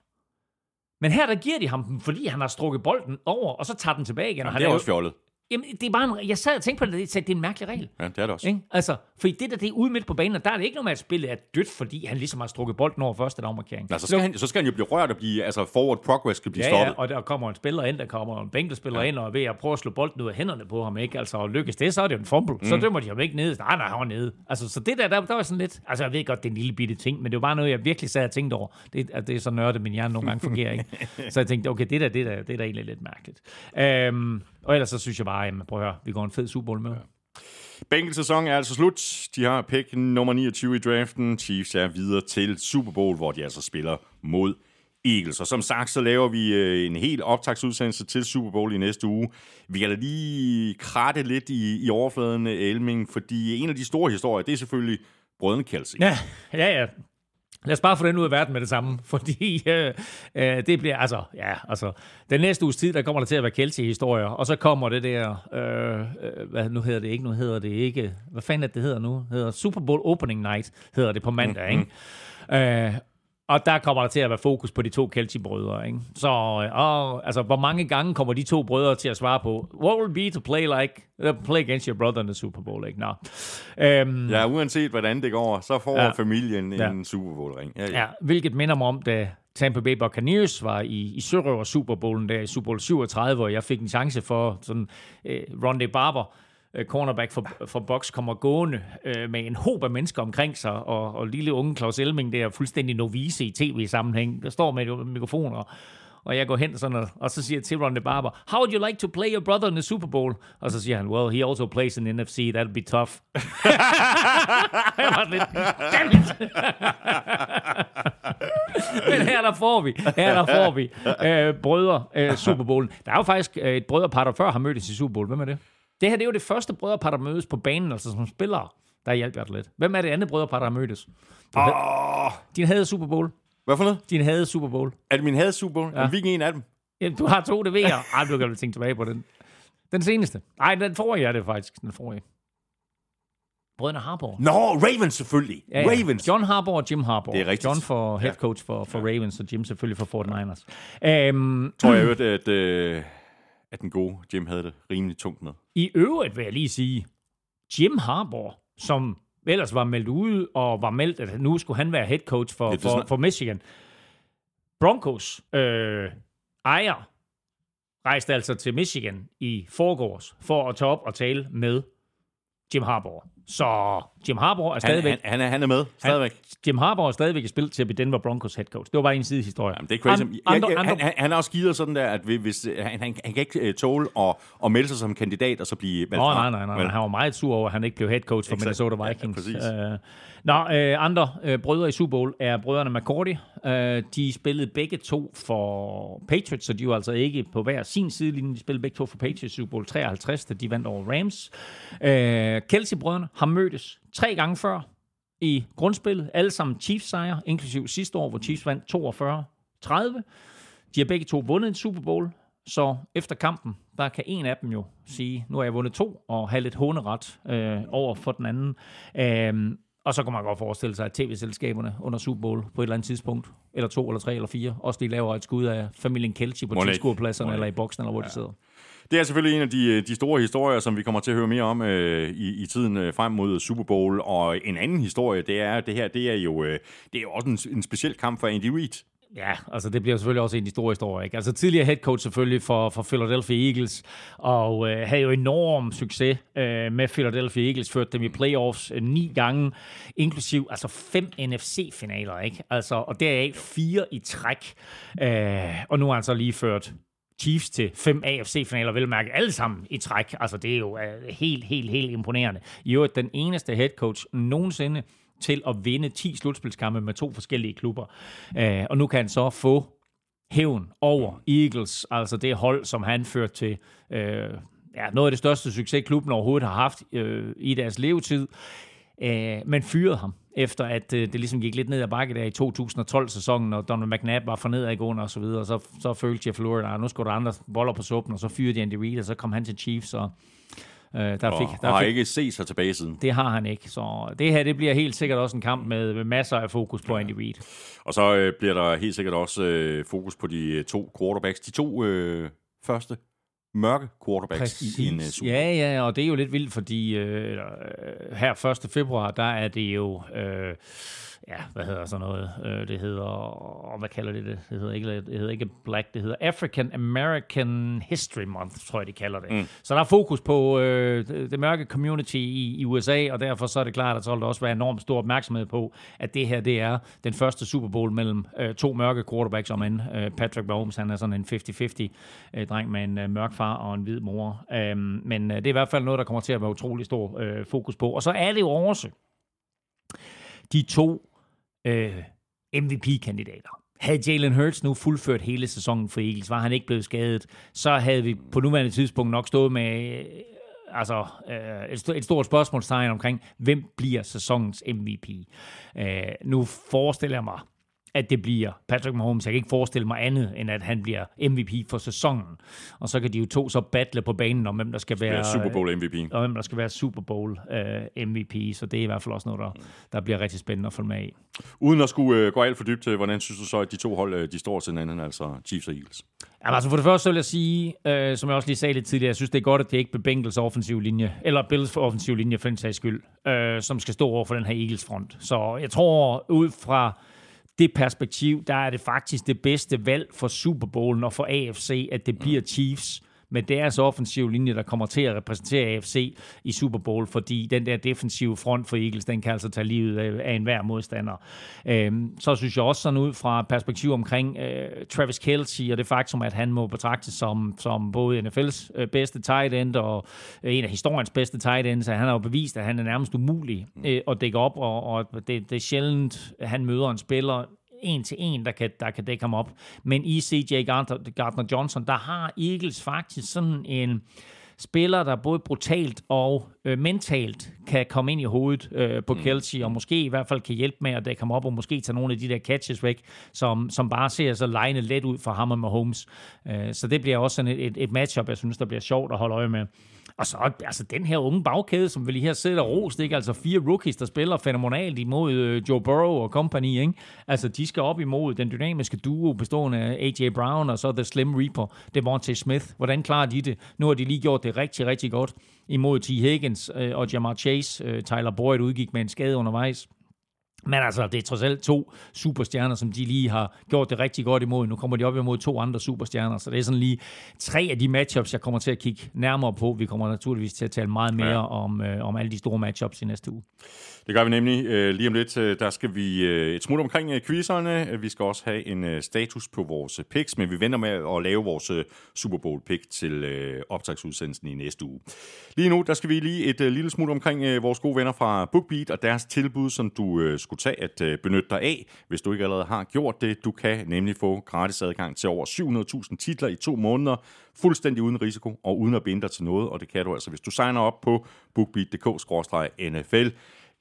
Men her der giver de ham den, fordi han har strukket bolden over, og så tager den tilbage igen. og han Det er jo- også fjollet. Jamen, det er bare en, jeg sad og tænkte på det, sagde, det er en mærkelig regel. Ja, det er det også. Ikke? Altså, fordi det der, det er ude midt på banen, og der er det ikke noget med, at spillet er dødt, fordi han ligesom har strukket bolden over første dagmarkering. Ja, så, skal han, så skal han jo blive rørt og blive, altså forward progress skal blive Ja, stoppet. ja, og der kommer en spiller ind, der kommer en bænkelspiller ja. ind, og er ved at prøve at slå bolden ud af hænderne på ham, ikke? Altså, og lykkes det, så er det jo en fumble. Mm. Så dømmer de ham ikke ned. Nej, nej, han var nede. Altså, så det der, der, der var sådan lidt... Altså, jeg ved godt, det er en lille bitte ting, men det var bare noget, jeg virkelig sad og tænkte over. Det, at det er så nørdet, min hjerne nogle gange fungerer, ikke? Så jeg tænkte, okay, det der, det der, det er da egentlig lidt mærkeligt. Øhm, og ellers så synes jeg bare, jamen, prøv at høre, vi går en fed Super Bowl med. Ja. Bengals sæson er altså slut. De har pick nummer 29 i draften. Chiefs er videre til Super Bowl, hvor de altså spiller mod Eagles. Og som sagt, så laver vi øh, en helt optagsudsendelse til Super Bowl i næste uge. Vi kan da lige kratte lidt i, i overfladen, Elming, fordi en af de store historier, det er selvfølgelig brødrene Kelsey. Ja, ja, ja. Lad os bare få den ud af verden med det samme, fordi øh, øh, det bliver, altså, ja, altså, den næste uges tid, der kommer der til at være Kelsey-historier, og så kommer det der, øh, øh, hvad nu hedder det ikke, nu hedder det ikke, hvad fanden er det, det hedder nu? Det hedder Super Bowl Opening Night, hedder det på mandag, ikke? Øh, og der kommer der til at være fokus på de to Kelsey-brødre, ikke? Så, øh, og, altså, hvor mange gange kommer de to brødre til at svare på, what will be to play like, uh, play against your brother in the Super Bowl, ikke? Nå. Øhm, Ja, uanset hvordan det går, så får Ja. ja. familien en Ja. Super Bowl-ring. Ja, ja. Ja, hvilket minder mig om, da Tampa Bay Buccaneers var i, i Sørøver Super Bowlen der i Super Bowl 37, hvor jeg fik en chance for sådan øh, Rondé Barber, cornerback for, for Bucks, kommer gående øh, med en håb af mennesker omkring sig, og, og lille unge Claus Elming der er fuldstændig novice i tv-sammenhæng, der står med et mikrofon og og jeg går hen sådan, og, og så siger jeg til Ronde Barber, How would you like to play your brother in the Super Bowl? Og så siger han, Well, he also plays in NFC, that'll be tough. jeg var lidt, damn it! Men her der får vi, her der får vi øh, brødre øh, Super Bowl. Der er jo faktisk øh, et brødrepar, der før har mødtes i Super Bowl. Hvem er det? Det her det er jo det første brødrepar, der mødes på banen, altså som spillere. Der hjalp jeg dig lidt. Hvem er det andet brødrepar, der har mødtes? Du havde, Åh, din havde Super Bowl. hvad for noget? Din havde Super Bowl. Er det min had Super Bowl? Ja. Er hvilken en af dem? Jamen, du har to, det ved jeg. Ej, du kan vel tænke tilbage på den. Den seneste. Nej, den får jeg det faktisk. Den jeg. Brødrene Harbour. Nå, Ravens selvfølgelig. Ja, ja. Ravens. John Harbour og Jim Harbour. Det er rigtigt. John for head coach for, for Ravens, og Jim selvfølgelig for 49ers. Øhm, tror jeg hørte, at, øh, at den gode Jim havde det rimelig tungt med. I øvrigt vil jeg lige sige, Jim Harbour, som ellers var meldt ude, og var meldt, at nu skulle han være head coach for, for, for Michigan. Broncos øh, ejer rejste altså til Michigan i forgårs for at tage op og tale med Jim Harbour. Så Jim Harbour er Han, stadigvæk... han, han, er, han er med, stadigvæk. Jim Harbour er stadigvæk i spil til at blive Denver Broncos head coach. Det var bare en sidehistorie. Jamen, det er crazy. An- andre, andre, han, han, han er også givet sådan der, at hvis, han, han, han kan ikke øh, tåle at, at melde sig som kandidat, og så blive Nå, fra. nej, nej, nej, nej. Han var meget sur over, at han ikke blev head coach for Exakt. Minnesota Ja, Vikings. præcis. øh, nå, øh, andre øh, brødre i Super Bowl er brødrene McCourty. Øh, de spillede begge to for Patriots, så de var altså ikke på hver sin sidelinje. De spillede begge to for Patriots i Super Bowl 53, da de vandt over Rams. Øh, Kelsey-brødrene har mødtes tre gange før i grundspillet. Alle sammen Chiefs-sejre, inklusiv sidste år, hvor Chiefs vandt 42-30. De har begge to vundet en Super Bowl, så efter kampen, der kan en af dem jo sige, nu har jeg vundet to, og have lidt håneret øh, over for den anden. Øh, Og så kan man godt forestille sig, at tv-selskaberne under Super Bowl på et eller andet tidspunkt, eller to, eller tre, eller fire, også lige laver et skud af familien Kelchi på tilskuerpladserne, eller i boksen, eller hvor ja. de sidder. Det er selvfølgelig en af de, øh, de store historier, som vi kommer til at høre mere om øh, i, i tiden øh, frem mod Super Bowl. Og en anden historie, det er, det her, det er jo, øh, det er jo også en, en speciel kamp for Andy Reid. Ja, altså det bliver selvfølgelig også en af de store historier. Ikke? Altså tidligere head coach selvfølgelig for, for Philadelphia Eagles, og øh, havde jo enorm succes øh, med Philadelphia Eagles, førte dem i playoffs øh, ni gange, inklusiv altså fem NFC-finaler, ikke? Altså, og deraf fire i træk. Øh, og nu har han så lige ført Chiefs til fem AFC-finaler, vil mærke alle sammen i træk. Altså, det er jo uh, helt, helt, helt imponerende. I øvrigt, den eneste head coach nogensinde til at vinde 10 slutspilskampe med to forskellige klubber. Uh, og nu kan han så få hævn over Eagles, altså det hold, som han førte til uh, ja, noget af det største succes, klubben overhovedet har haft uh, i deres levetid. Uh, men fyrede ham efter at øh, det ligesom gik lidt ned ad bakke der i 2012-sæsonen, og Donald McNabb var for nedadgående og så videre, og så, så følte Jeff Lurie, at nu skulle der andre boller på suppen, og så fyrede de Andy Reid, og så kom han til Chiefs, og Øh, der fik, der har fik, ikke set sig tilbage siden. Det har han ikke. Så det her det bliver helt sikkert også en kamp med, med masser af fokus på ja. Andy Reid. Og så øh, bliver der helt sikkert også øh, fokus på de øh, to quarterbacks. De to øh, første mørke quarterbacks Præcis. i en uh, Super Ja, ja, og det er jo lidt vildt, fordi øh, her 1. februar, der er det jo... Øh, ja, hvad hedder sådan noget? Øh, det hedder, og hvad kalder det det? Det hedder ikke, det hedder ikke Black, det hedder African American History Month, tror jeg, de kalder det. Mm. Så der er fokus på øh, det mørke community i, i USA, og derfor så er det klart, at så vil der også være enormt stor opmærksomhed på, at det her, det er den første Super Bowl mellem øh, to mørke quarterbacks, om en øh, Patrick Mahomes, han er sådan en 50-50 øh, dreng med en øh, mørk far og en hvid mor. Øh, men øh, det er i hvert fald noget, der kommer til at være utrolig stor øh, fokus på. Og så er det jo også de to øh, MVP-kandidater. Havde Jalen Hurts nu fuldført hele sæsonen for Eagles, var han ikke blevet skadet, så havde vi på nuværende tidspunkt nok stået med øh, altså, øh, et, et stort spørgsmålstegn omkring, hvem bliver sæsonens MVP. Øh, nu forestiller jeg mig, at det bliver Patrick Mahomes. Jeg kan ikke forestille mig andet, end at han bliver MVP for sæsonen. Og så kan de jo to så battle på banen om, hvem der skal være... Super Bowl MVP. Og hvem der skal være Super Bowl uh, øh, MVP. Så det er i hvert fald også noget, der, der bliver rigtig spændende at følge med i. Uden at skulle uh, gå alt for dybt til, hvordan synes du så, at de to hold, de står til hinanden, altså Chiefs og Eagles? Jamen, altså for det første så vil jeg sige, uh, som jeg også lige sagde lidt tidligere, jeg synes, det er godt, at det ikke bliver Bengals offensiv linje, eller Bills offensiv linje for den sags skyld, uh, som skal stå over for den her Eagles front. Så jeg tror, ud fra det perspektiv, der er det faktisk det bedste valg for Super Bowlen og for AFC, at det bliver Chiefs med deres offensive linje, der kommer til at repræsentere AFC i Super Bowl, fordi den der defensive front for Eagles, den kan altså tage livet af, enhver modstander. Øhm, så synes jeg også sådan ud fra perspektiv omkring øh, Travis Kelce og det faktum, at han må betragtes som, som både NFL's øh, bedste tight end og øh, en af historiens bedste tight ends, så han har jo bevist, at han er nærmest umulig øh, at dække op, og, og det, det er sjældent, at han møder en spiller, en til en, der kan, der kan dække ham op. Men i CJ Gardner-Johnson, der har Eagles faktisk sådan en spiller, der både brutalt og øh, mentalt kan komme ind i hovedet øh, på mm. Kelsey, og måske i hvert fald kan hjælpe med at dække ham op, og måske tage nogle af de der catches væk, som, som bare ser så lejende let ud for ham og Mahomes. Øh, så det bliver også sådan et, et, et matchup, jeg synes, der bliver sjovt at holde øje med. Og så altså den her unge bagkæde, som vi lige her sidder rost, ikke? Altså fire rookies, der spiller fænomenalt imod øh, Joe Burrow og company, ikke? Altså de skal op imod den dynamiske duo bestående af A.J. Brown og så The Slim Reaper, Devontae Smith. Hvordan klarer de det? Nu har de lige gjort det rigtig, rigtig godt imod T. Higgins øh, og Jamar Chase. Øh, Tyler Boyd udgik med en skade undervejs. Men altså, det er trods alt to superstjerner, som de lige har gjort det rigtig godt imod. Nu kommer de op imod to andre superstjerner, så det er sådan lige tre af de matchups, jeg kommer til at kigge nærmere på. Vi kommer naturligvis til at tale meget mere ja. om, øh, om alle de store matchups i næste uge. Det gør vi nemlig øh, lige om lidt. Øh, der skal vi øh, et smut omkring øh, quizerne. Vi skal også have en øh, status på vores picks, men vi venter med at lave vores øh, Super Bowl pick til øh, optagsudsendelsen i næste uge. Lige nu, der skal vi lige et øh, lille smut omkring øh, vores gode venner fra BookBeat og deres tilbud, som du øh, skulle tage at øh, benytte dig af, hvis du ikke allerede har gjort det. Du kan nemlig få gratis adgang til over 700.000 titler i to måneder, fuldstændig uden risiko og uden at binde dig til noget, og det kan du altså, hvis du signer op på bookbeat.dk-nfl.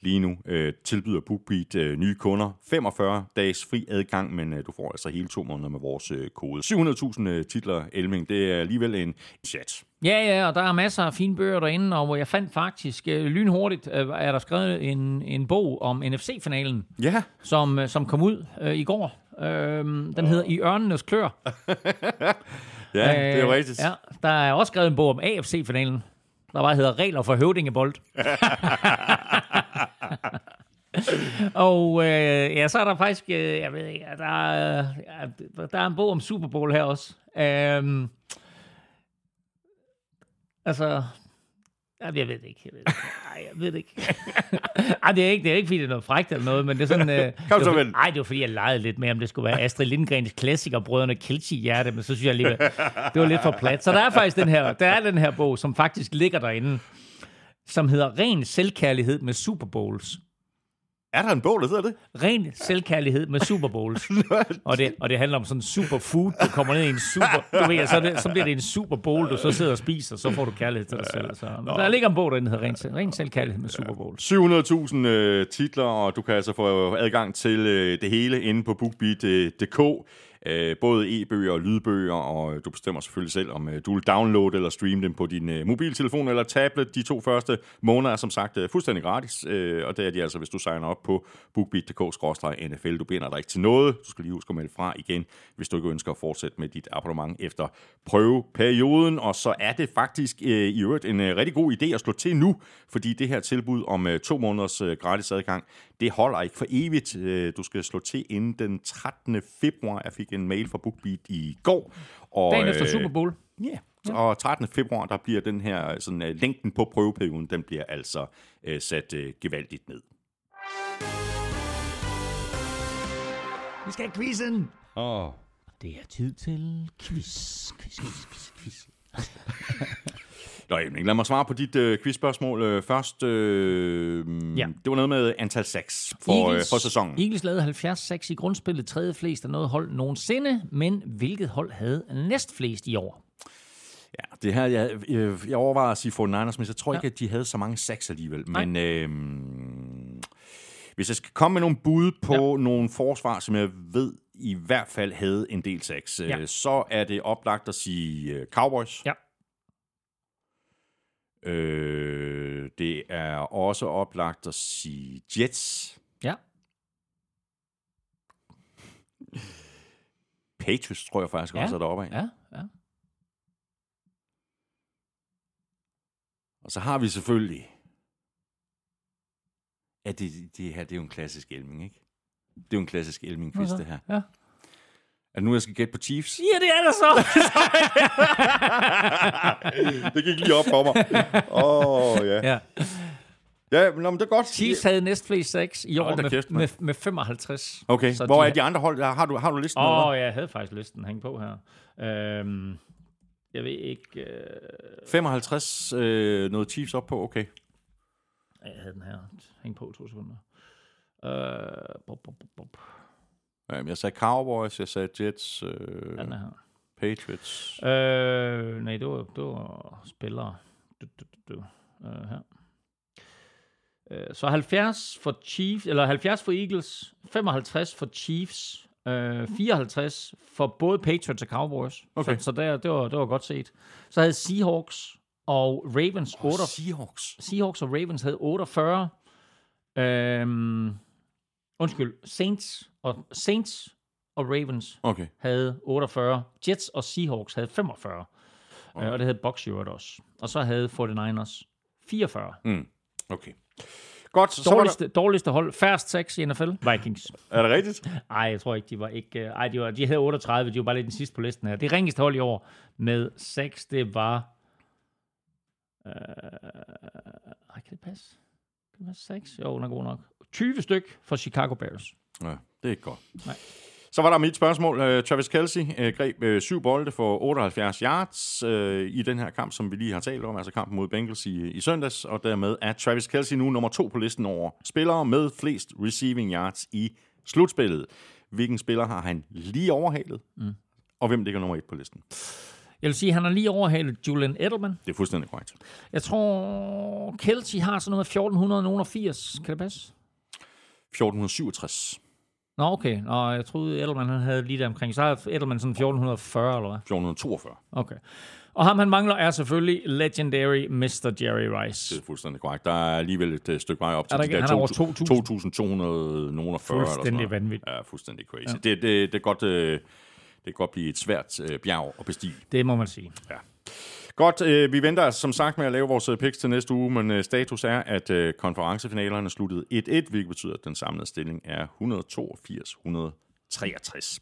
Lige nu øh, tilbyder BookBeat øh, nye kunder 45 dages fri adgang, men øh, du får altså hele to måneder med vores øh, kode. 700.000 øh, titler, Elming, det er alligevel en chat. Ja, ja, og der er masser af fine bøger derinde, og jeg fandt faktisk øh, lynhurtigt, øh, er der skrevet en, en bog om NFC-finalen, Ja, som, øh, som kom ud øh, i går. Øh, den hedder I ørnenes klør. ja det er Øh, rigtigt. Ja, der er også skrevet en bog om AFC-finalen, der bare hedder Regler for høvdingebold. og øh, ja, så er der faktisk, øh, jeg ved ikke, der, er, der er en bog om Super Bowl her også. Øhm, altså, ja, jeg ved det ikke. Jeg ved det ikke. Ej, jeg ved det ikke. Ej, det er ikke, det er ikke, fordi det er noget frækt eller noget, men det er sådan... Øh, Kom det så vel. fordi- Ej, det var fordi, jeg legede lidt med, om det skulle være Astrid Lindgrens klassiker, Brødrene Kelchi hjerte, men så synes jeg alligevel, det var lidt for plat. Så der er faktisk den her, der er den her bog, som faktisk ligger derinde, som hedder Ren selvkærlighed med Super Bowls. Er der en bog, der hedder det? Ren selvkærlighed med Super Bowls. og, det, og det handler om sådan en superfood. Du kommer ned i en super... Du ved, så, det, så bliver det en super bowl, du så sidder og spiser, så får du kærlighed til dig selv. Så. Men der ligger en bog, der hedder Ren, Ren selvkærlighed med Super Bowls. 700.000 øh, titler, og du kan altså få adgang til øh, det hele inde på bookbeat.dk. Øh, både e-bøger og lydbøger, og du bestemmer selvfølgelig selv, om øh, du vil downloade eller streame dem på din øh, mobiltelefon eller tablet. De to første måneder er som sagt øh, fuldstændig gratis, øh, og det er de altså, hvis du signer op på bookbeat.dk-nfl. Du binder dig ikke til noget. Du skal lige huske at melde fra igen, hvis du ikke ønsker at fortsætte med dit abonnement efter prøveperioden. Og så er det faktisk øh, i øvrigt en øh, rigtig god idé at slå til nu, fordi det her tilbud om øh, to måneders øh, gratis adgang, det holder ikke for evigt. Øh, du skal slå til inden den 13. februar. Jeg fik en mail fra BookBeat i går. Og, Dagen efter øh, Super Bowl. Ja, og 13. februar, der bliver den her, sådan, uh, længden på prøveperioden, den bliver altså uh, sat uh, gevaldigt ned. Vi skal have quizzen. Oh. Det er tid til quiz. Quiz, quiz, quiz, quiz. Nå, Emling, lad mig svare på dit uh, quizspørgsmål uh, først. Uh, Ja. Det var noget med antal sacks for, uh, for sæsonen. Eagles lavede 70 i grundspillet, tredje flest af noget hold nogensinde, men hvilket hold havde næst flest i år? Ja, det her, jeg, jeg, jeg overvejer at sige for Niners, men jeg tror Ja. ikke, at de havde så mange sacks alligevel. Men øh, hvis jeg skal komme med nogle bud på ja. nogle forsvar, som jeg ved i hvert fald havde en del sacks, Ja. øh, så er det oplagt at sige øh, Cowboys. Ja. Øh, det er også oplagt at sige Jets. Ja. Patriots tror jeg faktisk Ja. også er deroppe af. Ja, ja. Og så har vi selvfølgelig... Ja, det, det her det er jo en klassisk elming, ikke? Det er jo en klassisk elming-quiz, det her. Ja. Er det nu, jeg skal gætte på Chiefs? ja, det er der så. det gik lige op for mig. Åh, oh, ja. ja. Ja, men, nå, men det er godt. Chiefs havde næst flest seks i år med, kæft, med, med 55. Okay, Så hvor de er de andre hold? Har du, har du listen? Åh, oh, hvad? jeg havde faktisk listen hængt på her. Øhm, jeg ved ikke... Øh, 55, øh, noget Chiefs op på, okay. jeg havde den her. Hæng på to sekunder. Øh, bop, bop, bop, bop. Øhm, Jeg sagde Cowboys, jeg sagde Jets, øh, Den er her. Patriots. Øh, nej, det var, det var spillere. Du, du, du, du. Øh, her. Øh, så 70 for Chiefs, eller 70 for Eagles, 55 for Chiefs, øh, 54 for både Patriots og Cowboys. Okay. Så, så der, det, var, det var godt set. Så havde Seahawks og Ravens 8, Seahawks. Seahawks og Ravens havde 48. Øhm, undskyld, Saints og Saints og Ravens Okay. havde 48. Jets og Seahawks havde 45. Okay. Og det havde Bucks øvrigt også. Og så havde 49ers 44. Mm. Okay. Godt, så var der, Dårligste, dårligste hold. Færrest 6 i NFL. Vikings. er det rigtigt? Ej, jeg tror ikke, de var ikke... øh, Ej, de, var, de havde 38. De var bare lidt den sidste på listen her. Det ringeste hold i år med 6, det var... Øh, kan det passe? Kan det passe 6? Jo, den er god nok. 20 styk for Chicago Bears. Ja, det er ikke godt. Nej. Så var der mit spørgsmål. Uh, Travis Kelsey uh, greb uh, syv bolde for 78 yards i den her kamp, som vi lige har talt om, altså kampen mod Bengals i, i søndags, og dermed er Travis Kelsey nu nummer to på listen over spillere med flest receiving yards i slutspillet. Hvilken spiller har han lige overhalet? Mm. Og hvem ligger nummer et på listen? Jeg vil sige, at han har lige overhalet Julian Edelman. Det er fuldstændig korrekt. Jeg tror, Kelsey har sådan noget med 1480. Kan det passe? 1467. Nå, okay. Nå, jeg troede, Edelman han havde lige der omkring. Så har Edelman sådan 1440, eller hvad? 1442. Okay. Og ham, han mangler, er selvfølgelig legendary Mr. Jerry Rice. Det er fuldstændig korrekt. Der er alligevel et øh, stykke vej op til Er der de der han er over 2.200 nogen og 40 eller sådan Fuldstændig noget. vanvittigt. Ja, fuldstændig crazy. Ja. Det, det, det, er godt, øh, det kan godt blive et svært øh, bjerg at bestige. Det må man sige. Ja. Godt, øh, vi venter altså som sagt med at lave vores øh, picks til næste uge, men øh, status er, at øh, konferencefinalerne sluttede 1-1, hvilket betyder, at den samlede stilling er 182-163.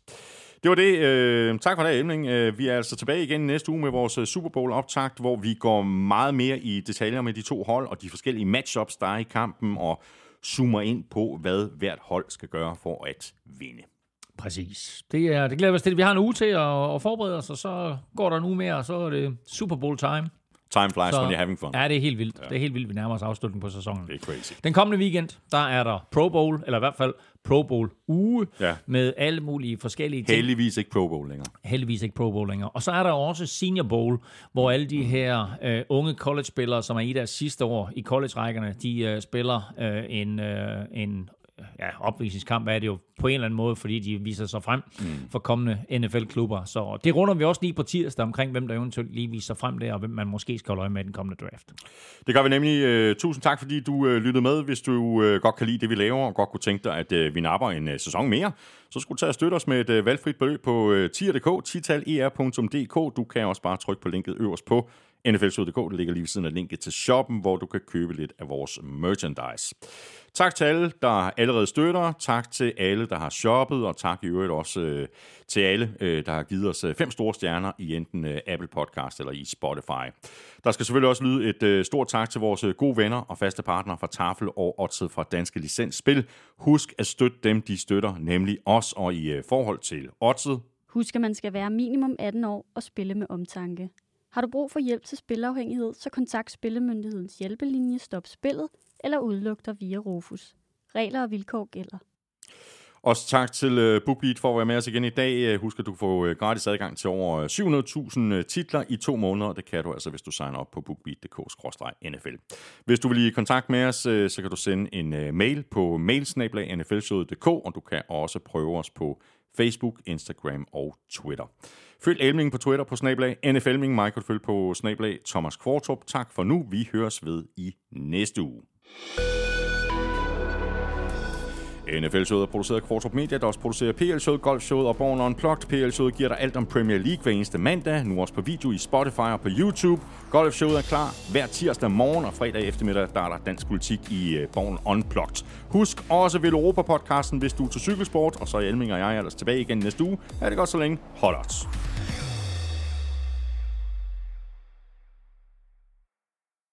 Det var det. Øh, tak for det, Emling. Øh, vi er altså tilbage igen næste uge med vores øh, Super Bowl-optakt, hvor vi går meget mere i detaljer med de to hold og de forskellige matchups, der er i kampen, og zoomer ind på, hvad hvert hold skal gøre for at vinde. Præcis. Det, er, det glæder vi os til. Vi har en uge til at, at forberede os, og så går der en uge mere, og så er det Super Bowl time. Time flies Så, when you're having fun. Ja, det er helt vildt. Ja. Det er helt vildt, vi nærmer os afslutningen på sæsonen. Det er crazy. Den kommende weekend, der er der Pro Bowl, eller i hvert fald Pro Bowl uge, Ja. med alle mulige forskellige ting. Heldigvis ikke Pro Bowl længere. Heldigvis ikke Pro Bowl længere. Og så er der også Senior Bowl, hvor alle de her øh, unge college-spillere, som er i deres sidste år i college-rækkerne, de øh, spiller øh, en, øh, en ja, opvisningskamp er det jo på en eller anden måde, fordi de viser sig frem mm. for kommende NFL-klubber. Så det runder vi også lige på tirsdag omkring, hvem der eventuelt lige viser sig frem der, og hvem man måske skal holde øje med i den kommende draft. Det gør vi nemlig. Uh, tusind tak, fordi du uh, lyttede med. Hvis du uh, godt kan lide det, vi laver, og godt kunne tænke dig, at vi napper en sæson mere, så skulle du tage og støtte os med et valgfrit beløb på tier.dk, titaler.dk. Du kan også bare trykke på linket øverst på nflsud.dk. Det ligger lige ved siden af linket til shoppen, hvor du kan købe lidt af vores merchandise. Tak til alle, der allerede støtter. Tak til alle, der har shoppet, og tak i øvrigt også øh, til alle, øh, der har givet os øh, fem store stjerner i enten øh, Apple Podcast eller i Spotify. Der skal selvfølgelig også lyde et øh, stort tak til vores øh, gode venner og faste partnere fra Tafel og Otset fra Danske Licensspil. Husk at støtte dem, de støtter, nemlig os, og i øh, forhold til Otset, Husk, at man skal være minimum 18 år og spille med omtanke. Har du brug for hjælp til spilafhængighed, så kontakt Spillemyndighedens hjælpelinje Stop Spillet eller udlugter via Rufus. Regler og vilkår gælder. Også tak til øh, BookBeat for at være med os igen i dag. Øh, husk, at du kan få øh, gratis adgang til over 700.000 titler i to måneder. Det kan du altså, hvis du signer op på bookbeat.dk-nfl. Hvis du vil i kontakt med os, så kan du sende en mail på mailsnablag.nflshowet.dk, og du kan også prøve os på Facebook, Instagram og Twitter. Følg Elming på Twitter på snablag NFLming. Mig kan du følge på snablag Thomas Kvartrup. Tak for nu. Vi høres ved i næste uge. NFL-showet er produceret af Kvartrup Media, der også producerer PL-showet, Golf-showet og Born Unplugged. PL-showet giver dig alt om Premier League hver eneste mandag, nu også på video i Spotify og på YouTube. Golf-showet er klar hver tirsdag morgen, og fredag eftermiddag, der er der dansk politik i øh, Born Unplugged. Husk også Vel Europa-podcasten, hvis du er til cykelsport, og så er Elming og jeg ellers tilbage igen næste uge. Er det godt så længe. Hold os.